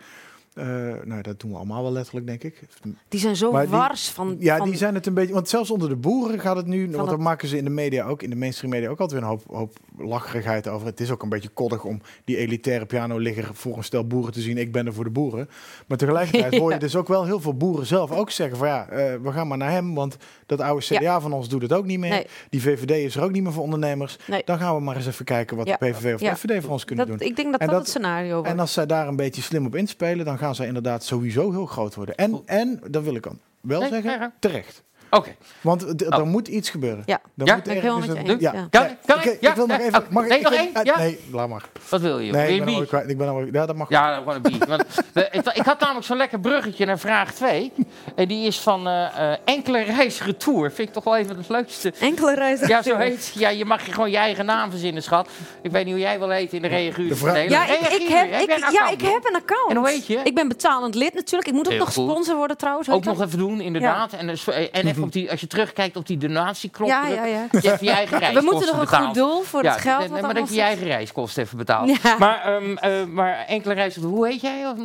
Eh, nou, dat doen we allemaal wel letterlijk, denk ik. Die zijn zo Maar die- wars van... Ja, van die zijn het een beetje. Want zelfs onder de boeren gaat het nu. Want het- dat maken ze in de media ook, in de mainstream media ook altijd weer een hoop, hoop lacherigheid over. Het is ook een beetje koddig om die elitaire pianoligger voor een stel boeren te zien. Ik ben er voor de boeren. Maar tegelijkertijd [LAUGHS] hoor je dus ook wel heel veel boeren zelf ook zeggen van ja, eh, we gaan maar naar hem. Want dat oude CDA Ja. van ons doet het ook niet meer. Nee. Die VVD is er ook niet meer voor ondernemers. Nee. Dan gaan we maar eens even kijken wat Ja. de PVV of de FVD voor ons kunnen dat, doen. ik denk dat En dat, dat- het scenario wordt. En als zij daar een beetje slim op inspelen, dan gaan zij inderdaad sowieso heel groot worden. En, en dat wil ik dan wel zeggen, terecht. Oké. Want d- Oh. er moet iets gebeuren. Ja. Er Ja, moet ben ik helemaal met een- je eens, ja. ja. Kan Ja, ik? Kan oké, ik? Ik wil nog even. Mag ik- nee, ik nog één? eh, Ja? Nee, laat maar. Wat wil je? Nee, ik Wil je ben bier? alweer kwijt. Ik ben alweer, ja, dat mag. Ja, gewoon een bier. Ik, ik had namelijk zo'n lekker bruggetje naar vraag 2. En die is van eh, eh, enkele reisretour. Vind ik toch wel even het leukste. Enkele reizen. Ja, zo heet Ja, je mag je gewoon je eigen naam verzinnen, schat. Ik weet niet hoe jij wil heten in de reaguur. De vraag- Ja, ik, ik, heb, ik, ja, ik heb een account. En hoe heet je? Ik ben betalend lid natuurlijk. Ik moet ook Heel nog sponsor worden trouwens. Ook nog even doen, inderdaad. En, dus- en even [LAUGHS] op die, als je terugkijkt op die donatieknop. Ja, ja, ja. dat je even je eigen [LAUGHS] We moeten nog een goed doel voor het geld. nee, wat maar dat je je eigen reiskosten even betaalt. Ja. Maar, ehm, eh, maar enkele reizen, hoe heet jij? Of-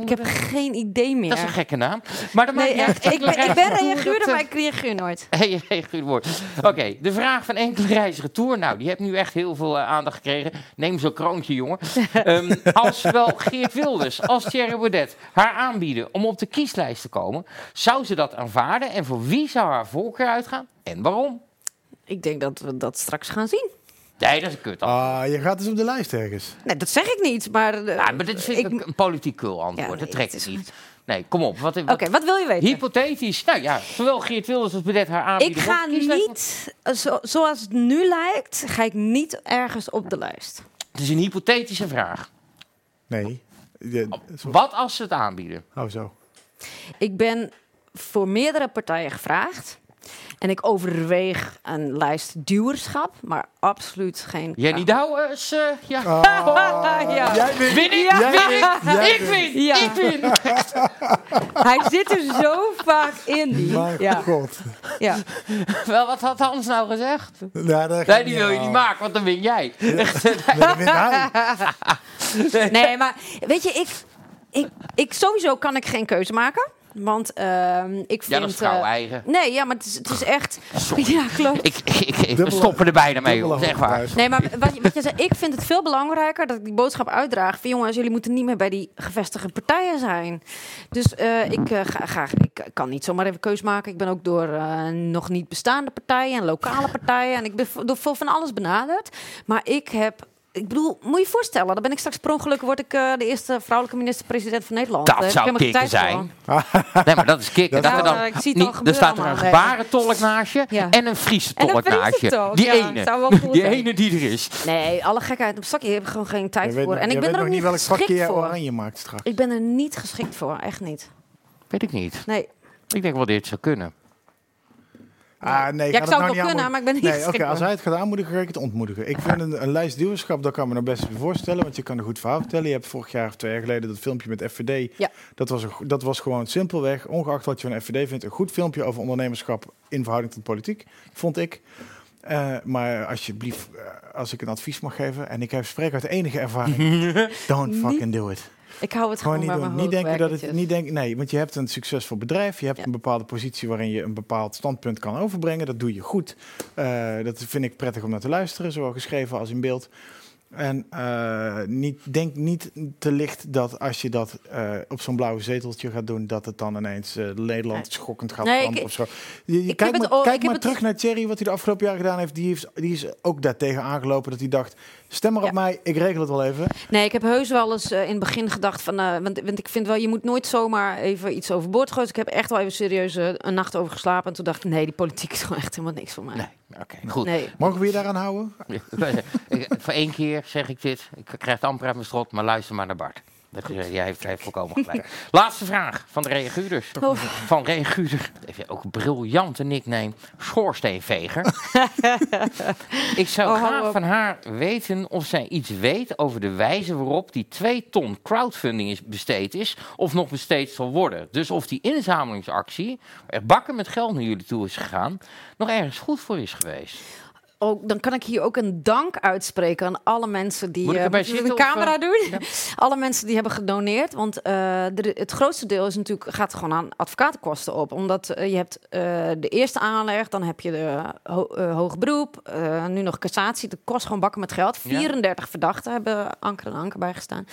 Ik heb geen idee meer. Dat is een gekke naam. Maar dat maakt Nee, niet uit. echt. Ik ben, ik ben reaguurder, eh, maar ik reageer nooit. [LAUGHS] Woord. Oké, de vraag van enkele reisretour. Nou, die heeft nu echt heel veel eh, aandacht gekregen. Neem zo'n kroontje, jongen. [LAUGHS] Ehm, als zowel Geert Wilders als Thierry Baudet haar aanbieden om op de kieslijst te komen, zou ze dat aanvaarden? En voor wie zou haar voorkeur uitgaan? En waarom? Ik denk dat we dat straks gaan zien. Nee, dat is een kut. Ah, je gaat dus op de lijst ergens. Nee, dat zeg ik niet, maar... Ja, maar dit vind ik, ik- een, politiek kul antwoord. Ja, dat nee, trekt het ik is niet. Nee, kom op. Wat, Oké, wat, wat wil je weten? Hypothetisch. Nou ja, zowel Geert Wilders als Baudet haar ik aanbieden. op ga niet, eh, zo, zoals het nu lijkt, ga ik niet ergens op de lijst. Het is een hypothetische vraag. Nee. Ja, Wat als ze het aanbieden? Oh, zo. Ik ben voor meerdere partijen gevraagd. En ik overweeg een lijst duwerschap, maar absoluut geen... Jenny Douwers, eh ja. Ah, [LAUGHS] ja. Jij wint. Win ik? Ja. Win ik? Jij ik win! Ja. Ik win! [LAUGHS] Hij zit er zo vaak in, die. Mijn Ja, god. ja. [LAUGHS] Wel, wat had Hans nou gezegd? Nou, daar Nee, die wil je niet maken, want dan win jij. Nee, hij. Nee, maar weet je, ik, ik, ik sowieso kan ik geen keuze maken. Want ehm, ik vind... Ja, dat is vrouw eh, eigen. Nee, ja, maar het is, het is echt... [LAUGHS] Ja, klopt. Ik, ik, ik, we stoppen er bijna mee, joh. Zeg maar. Nee, maar wat, je- wat je zei, ik vind het veel belangrijker dat ik die boodschap uitdraag. Van jongens, jullie moeten niet meer bij die gevestigde partijen zijn. Dus eh, ik, eh, ga, ga, ik kan niet zomaar even keus maken. Ik ben ook door eh, nog niet bestaande partijen en lokale partijen. En ik ben door veel van alles benaderd. Maar ik heb. Ik bedoel, moet je je voorstellen, dan ben ik straks per ongeluk word ik eh, de eerste vrouwelijke minister-president van Nederland. Dat zou ik kicken zijn. [LAUGHS] Nee, maar dat is kicken. Dat Dat er dan ik niet, er staat er een allemaal, nee. gebarentolk naast je Ja. en een Friese tolk naast je. Die ja, ene. zou wel cool Die zijn. ene die er is. Nee, alle gekheid op zakje. Hier heb ik gewoon geen tijd Je weet, voor. En je ik weet ben er nog ook niet geschikt je voor. oranje maakt straks. Ik ben er niet geschikt voor, echt niet. Weet ik niet. Nee. Ik denk wel dit zou kunnen. Ah, nee, Ja, ik dat zou nou het wel niet kunnen, maar ik ben niet Nee, als hij het gaat aanmoedigen, ga ik het ontmoedigen. Ik vind een, een lijst duurschap, dat kan me nog best voorstellen, want je kan een goed verhaal vertellen. Je hebt vorig jaar of twee jaar geleden dat filmpje met FVD. Ja. Dat, was een, dat was gewoon simpelweg, ongeacht wat je van FVD vindt, een goed filmpje over ondernemerschap in verhouding tot politiek, vond ik. Eh, maar alsjeblieft, eh, als ik een advies mag geven, en ik heb spreek uit enige ervaring, [LAUGHS] don't fucking do it. Ik hou het Gewoon gewoon, niet doen. Niet denken dat het niet denken. Nee, want je hebt een succesvol bedrijf. Je hebt Ja. een bepaalde positie waarin je een bepaald standpunt kan overbrengen. Dat doe je goed. Eh, dat vind ik prettig om naar te luisteren, zowel geschreven als in beeld. En eh, niet, denk niet te licht dat als je dat eh, op zo'n blauwe zeteltje gaat doen, dat het dan ineens Nederland Nee. schokkend gaat Nee, ik- of zo. Je, je heb kijk maar, kijk maar het- terug naar Thierry, wat hij de afgelopen jaar gedaan heeft. Die, heeft, die is ook daartegen aangelopen dat hij dacht, stem maar op Ja. mij, ik regel het wel even. Nee, ik heb heus wel eens eh, in het begin gedacht van... eh, want, want ik vind wel, je moet nooit zomaar even iets overboord gooien. Dus ik heb echt wel even serieus eh, een nacht over geslapen. En toen dacht ik, nee, die politiek [LAUGHS] is gewoon echt helemaal niks voor mij. Nee, oké, goed. Nee. Mogen we je daaraan houden? [LAUGHS] Ik- Voor één keer zeg ik dit. Ik krijg het amper uit mijn strot, maar luister maar naar Bart. Dat is, jij heeft, hij heeft volkomen gelijk. Laatste vraag van de reaguurders. Oh. Van reaguurder. Heb je ook een briljante nickname. Schoorsteenveger. [LAUGHS] ik zou Oh, graag van haar weten of zij iets weet over de wijze waarop die 2 ton crowdfunding is besteed is. Of nog besteed zal worden. Dus of die inzamelingsactie, er bakken met geld naar jullie toe is gegaan, nog ergens goed voor is geweest. Ook, dan kan ik hier ook een dank uitspreken aan alle mensen die Moet ik eh, zitten de camera eh, doen. [LAUGHS] alle mensen die hebben gedoneerd, want eh, de- het grootste deel is natuurlijk gaat gewoon aan advocatenkosten op, omdat je hebt de eerste aanleg, dan heb je de ho hoge beroep, nu nog cassatie. Dat kost gewoon bakken met geld. Ja. 34 verdachten hebben anker en anker bijgestaan.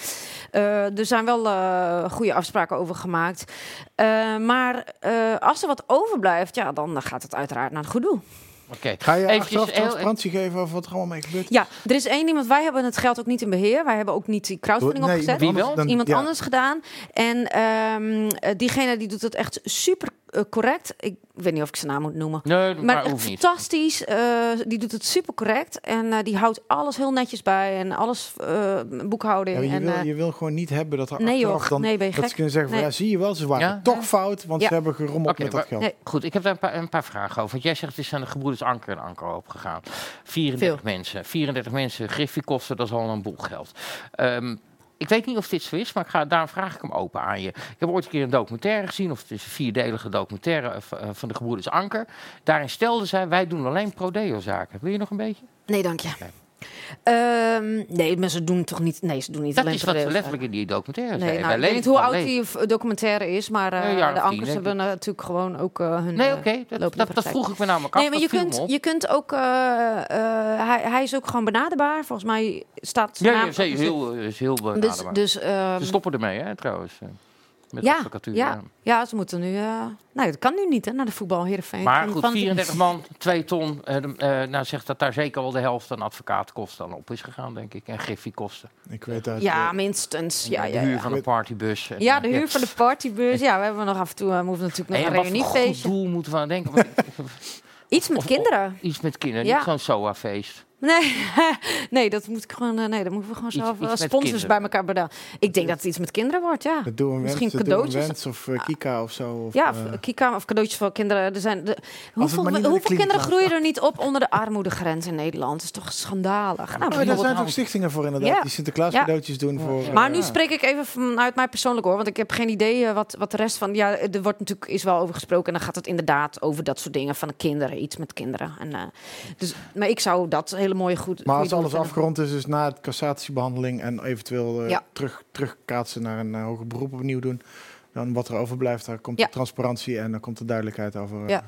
Er zijn wel goede afspraken over gemaakt. Maar als er wat overblijft, ja, dan gaat het uiteraard naar het goed doel. Oké. Ga je Eventjes achteraf heel- transparantie geven over wat er allemaal mee gebeurt? Ja, er is één iemand. Wij hebben het geld ook niet in beheer. Wij hebben ook niet die crowdfunding Nee, opgezet. iemand Wie anders wel? dan- Iemand ja. anders gedaan. En ehm, eh, diegene die doet het echt super eh, correct. Ik weet niet of ik zijn naam moet noemen. Nee, maar, Maar hoeft echt niet. fantastisch. eh, die doet het super correct. En eh, die houdt alles heel netjes bij. En alles eh, boekhouding. Ja, je, en, wil, je wil gewoon niet hebben dat er nee achteraf joh, dan... nee ben je dat gek. ze kunnen zeggen, van, Nee. ja, zie je wel, ze waren Ja? toch Ja. fout, want Ja. ze hebben gerommeld met dat geld. Nee. Goed, ik heb daar een paar, een paar vragen over. Want jij zegt het is aan de gebroeders Anker en Anker opgegaan. 34 mensen. 34 mensen, griffiekosten, dat is al een boel geld. Ehm, ik weet niet of dit zo is, maar ik ga, daarom vraag ik hem open aan je. Ik heb ooit een keer een documentaire gezien, of het is een vierdelige documentaire eh, eh, van de gebroeders Anker. Daarin stelden zij, wij doen alleen prodeo-zaken. Wil je nog een beetje? Nee, dank je. Ehm, nee, maar ze doen toch niet. Nee, ze doen niet Dat alleen is wat ze letterlijk in die documentaire Nee, zeiden. nou, ik weet niet hoe oud die documentaire is, maar eh, de ankers hebben natuurlijk gewoon ook eh, hun. Nee, oké, dat, dat, vroeg ik me namelijk af. Nee, maar je kunt, je kunt ook. eh, hij, hij is ook gewoon benaderbaar. Volgens mij staat. zijn Ja, naam ja zeker, ook- heel, is heel Dus, benaderbaar. dus ehm, Ze stoppen ermee, hè, trouwens. Met Ja, advocatuur. ja, ja, ze moeten nu. eh nee, dat kan nu niet, hè, naar de voetbal Heerenveen. Maar Van- goed, van- 34 man, 2 ton. eh, eh, nou zegt dat daar zeker wel de helft aan advocaatkosten aan op is gegaan, denk ik. En griffiekosten. Ik weet uit... Ja, minstens. En Ja, de ja, huur ja. van de partybus. En, Ja, de huur van de partybus. Ja, we hebben nog af en toe. eh, moeten we natuurlijk nog En een wat voor goed reuniefeestje. doel moeten we aan denken? [LAUGHS] Iets met of- kinderen. Iets met kinderen, Ja. niet zo'n SOA-feest. Nee, [LAUGHS] nee, dat moet ik gewoon. eh, nee, dat moeten we gewoon zelf iets eh, sponsors bij elkaar bedanken. Ik denk dat het iets met kinderen wordt, ja. Dat doen we Misschien cadeautjes. wens of eh, Kika of zo. Of, Ja, Kika of cadeautjes voor kinderen. Er zijn de, hoeveel hoeveel kinderen groeien er niet op onder de armoedegrens in Nederland? Dat is toch schandalig. Nou, oh, daar zijn toch stichtingen voor inderdaad, Ja. die Sinterklaas Ja. cadeautjes doen voor... Maar nu spreek ik even vanuit mij persoonlijk hoor, want ik heb geen idee wat, wat de rest van. Ja, er wordt natuurlijk is wel over gesproken en dan gaat het inderdaad over dat soort dingen van de kinderen, iets met kinderen. En, eh, dus, maar ik zou dat hele mooie goed. Maar als alles afgerond is, dus na het cassatiebehandeling en eventueel eh, Ja. terug, terugkaatsen naar een eh, hoger beroep opnieuw doen, dan wat er overblijft, daar komt Ja. de transparantie en dan komt de duidelijkheid over. eh. Ja.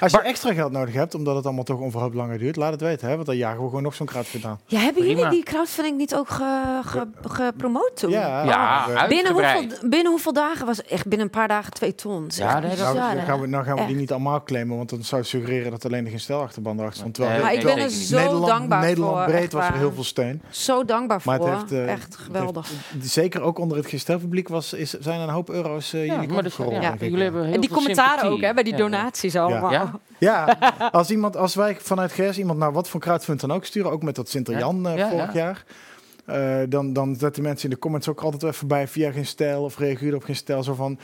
Als je extra geld nodig hebt, omdat het allemaal toch onverhoopt langer duurt, laat het weten, hè? want dan jagen we gewoon nog zo'n crowdfund aan. Ja, hebben Prima. jullie die crowdfunding niet ook ge, ge, gepromoot toen? Ja, Ja, maar, Binnen hoeveel, binnen hoeveel dagen was het echt binnen een paar dagen twee ton? Ja, dat- nou, dan gaan we, nou gaan we die niet allemaal claimen, want dan zou het suggereren dat alleen geen stelachterband erachter stond. Terwijl Nee, Maar ik ben er zo Nederland, dankbaar Nederland voor. breed was er heel veel steun. Zo dankbaar Maar voor. het heeft, eh, echt het geweldig. heeft- zeker ook onder het gestelpubliek was, is, zijn een hoop euro's uh, Ja, jullie maar ja, jullie ja. hebben heel En die commentaren ook, hè, bij die donaties allemaal. Ja? Ja, als, iemand, als wij vanuit GS iemand naar wat voor crowdfund dan ook sturen, ook met dat Sinter-Jan eh, vorig ja. jaar, eh, dan, dan zetten mensen in de comments ook altijd even bij via geen stijl of reageer op geen stijl. Zo van,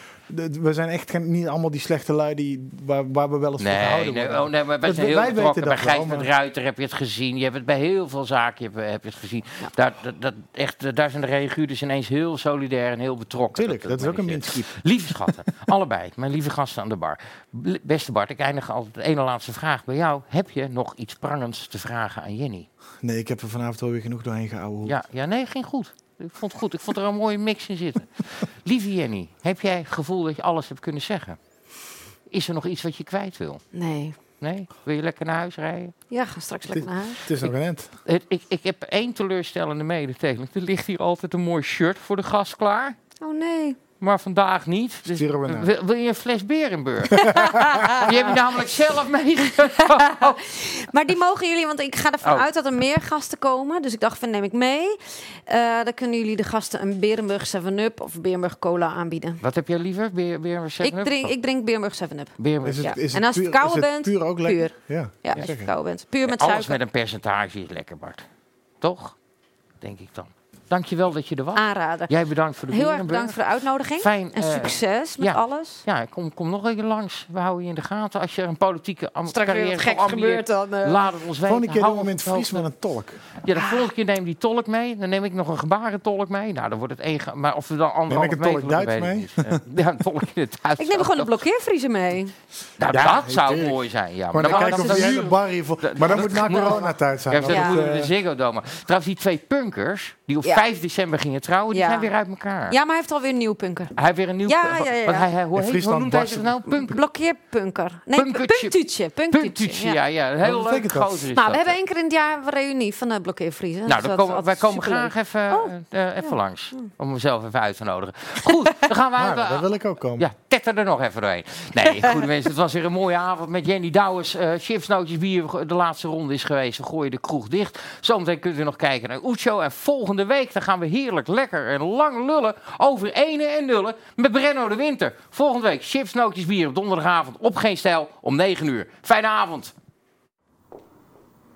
we zijn echt geen, niet allemaal die slechte lui die, waar, waar we wel eens Nee, gehouden nee, worden. oh, nee, maar wij Dat zijn heel wij betrokken. Bij Gijs met maar- Ruiter heb je het gezien. Je hebt het bij heel veel zaken heb, heb je het gezien. Daar, dat, dat, echt, eh, daar zijn de reaguurders ineens heel solidair en heel betrokken. Tuurlijk, dat is ook een minskiep. Lieve schatten, [LAUGHS] allebei, mijn lieve gasten aan de bar. Beste Bart, ik eindig altijd de ene laatste vraag bij jou. Heb je nog iets prangends te vragen aan Jenny? Nee, ik heb er vanavond alweer genoeg doorheen gehouden. Ja, ja, nee, ging goed. Ik vond het goed. Ik vond er een mooie mix in zitten. [LAUGHS] Lieve Jenny, heb jij het gevoel dat je alles hebt kunnen zeggen? Is er nog iets wat je kwijt wil? Nee. Nee? Wil je lekker naar huis rijden? Ja, ga straks lekker naar huis. Het is nog een end. Het- ik, ik heb één teleurstellende mededeling. Er ligt hier altijd een mooi shirt voor de gast klaar. Oh nee. Maar vandaag niet. Dus Sturen we naar. wil, wil je een fles Berenburg? [LAUGHS] Die heb je namelijk zelf meegenomen. [LAUGHS] Maar die mogen jullie, want ik ga ervan Oh. uit dat er meer gasten komen. Dus ik dacht, van neem ik mee. Eh, dan kunnen jullie de gasten een Berenburg 7-Up of Berenburg Cola aanbieden. Wat heb jij liever? Berenburg Ik drink, ik drink Berenburg 7-Up. Berenburg. Is het, Ja. is het En als je verkouden het bent, puur ook lekker? Ja. Ja, Ja, als je verkouden bent. Puur met Alles suiker. met een percentage is lekker, Bart. Toch? Denk ik dan. Dankjewel dat je er was. Aanrader. Jij bedankt voor de Heel erg bedankt voor de uitnodiging. Fijn, En eh, succes met ja. alles. Ja, kom, kom nog een keer langs. We houden je in de gaten. Als je een politieke carrière ambieert, gebeurt dan. eh. Laat het ons weten. Volgende keer Hou doen het Fries met een tolk. Ja, de volgende keer neem die tolk mee. Dan neem ik nog een gebarentolk mee. Nou, dan wordt het één... Maar of we dan anderhalf een tolk meter worden, Duits ik. Eh, [LAUGHS] ja, een tolk in het Duits. Ik neem gewoon de blokkeervriezer mee. Nou, Ja, dat zou mooi zijn. Ja, Gewoon dan dan kijken ik of dan bar vol... Maar dat moet na coronatijd zijn. Ja, Ja. moeten we eh, de Ziggo Dome. Trouwens, die twee punkers die op. 5 december gingen trouwen, die Ja. zijn weer uit elkaar. Ja, maar hij heeft alweer een nieuw punker. Hij heeft weer een nieuw... Ja, ja, ja, ja. Wat hij, hij, hoe, heet, hoe noemt hij zich nou? Punk, Blokkeerpunker. Nee, Punkertje. punctuutje. Punctuutje. punktuutje, ja. ja. heel leuk betekent dat? gozer is Nou, dat, we hebben één keer in het jaar een reunie van de blokkeervriezer. Nou, Dus dan dat komen, wij komen graag even, Oh. eh, even langs. Om mezelf even uit te nodigen. Goed, dan gaan we [LAUGHS] nou, uit. daar wil ik ook komen. Tetter er nog even doorheen. Nee, [LAUGHS] goede mensen, het was weer een mooie avond met Jenny Douwers. eh chipsnootjes bier, de laatste ronde is geweest. We gooien de kroeg dicht. Zometeen kunt u nog kijken naar Ucho. En volgende week dan gaan we heerlijk, lekker en lang lullen over ene en nullen met Brenno de Winter. Volgende week chipsnootjes bier op donderdagavond op Geen Stijl om 9 uur. Fijne avond.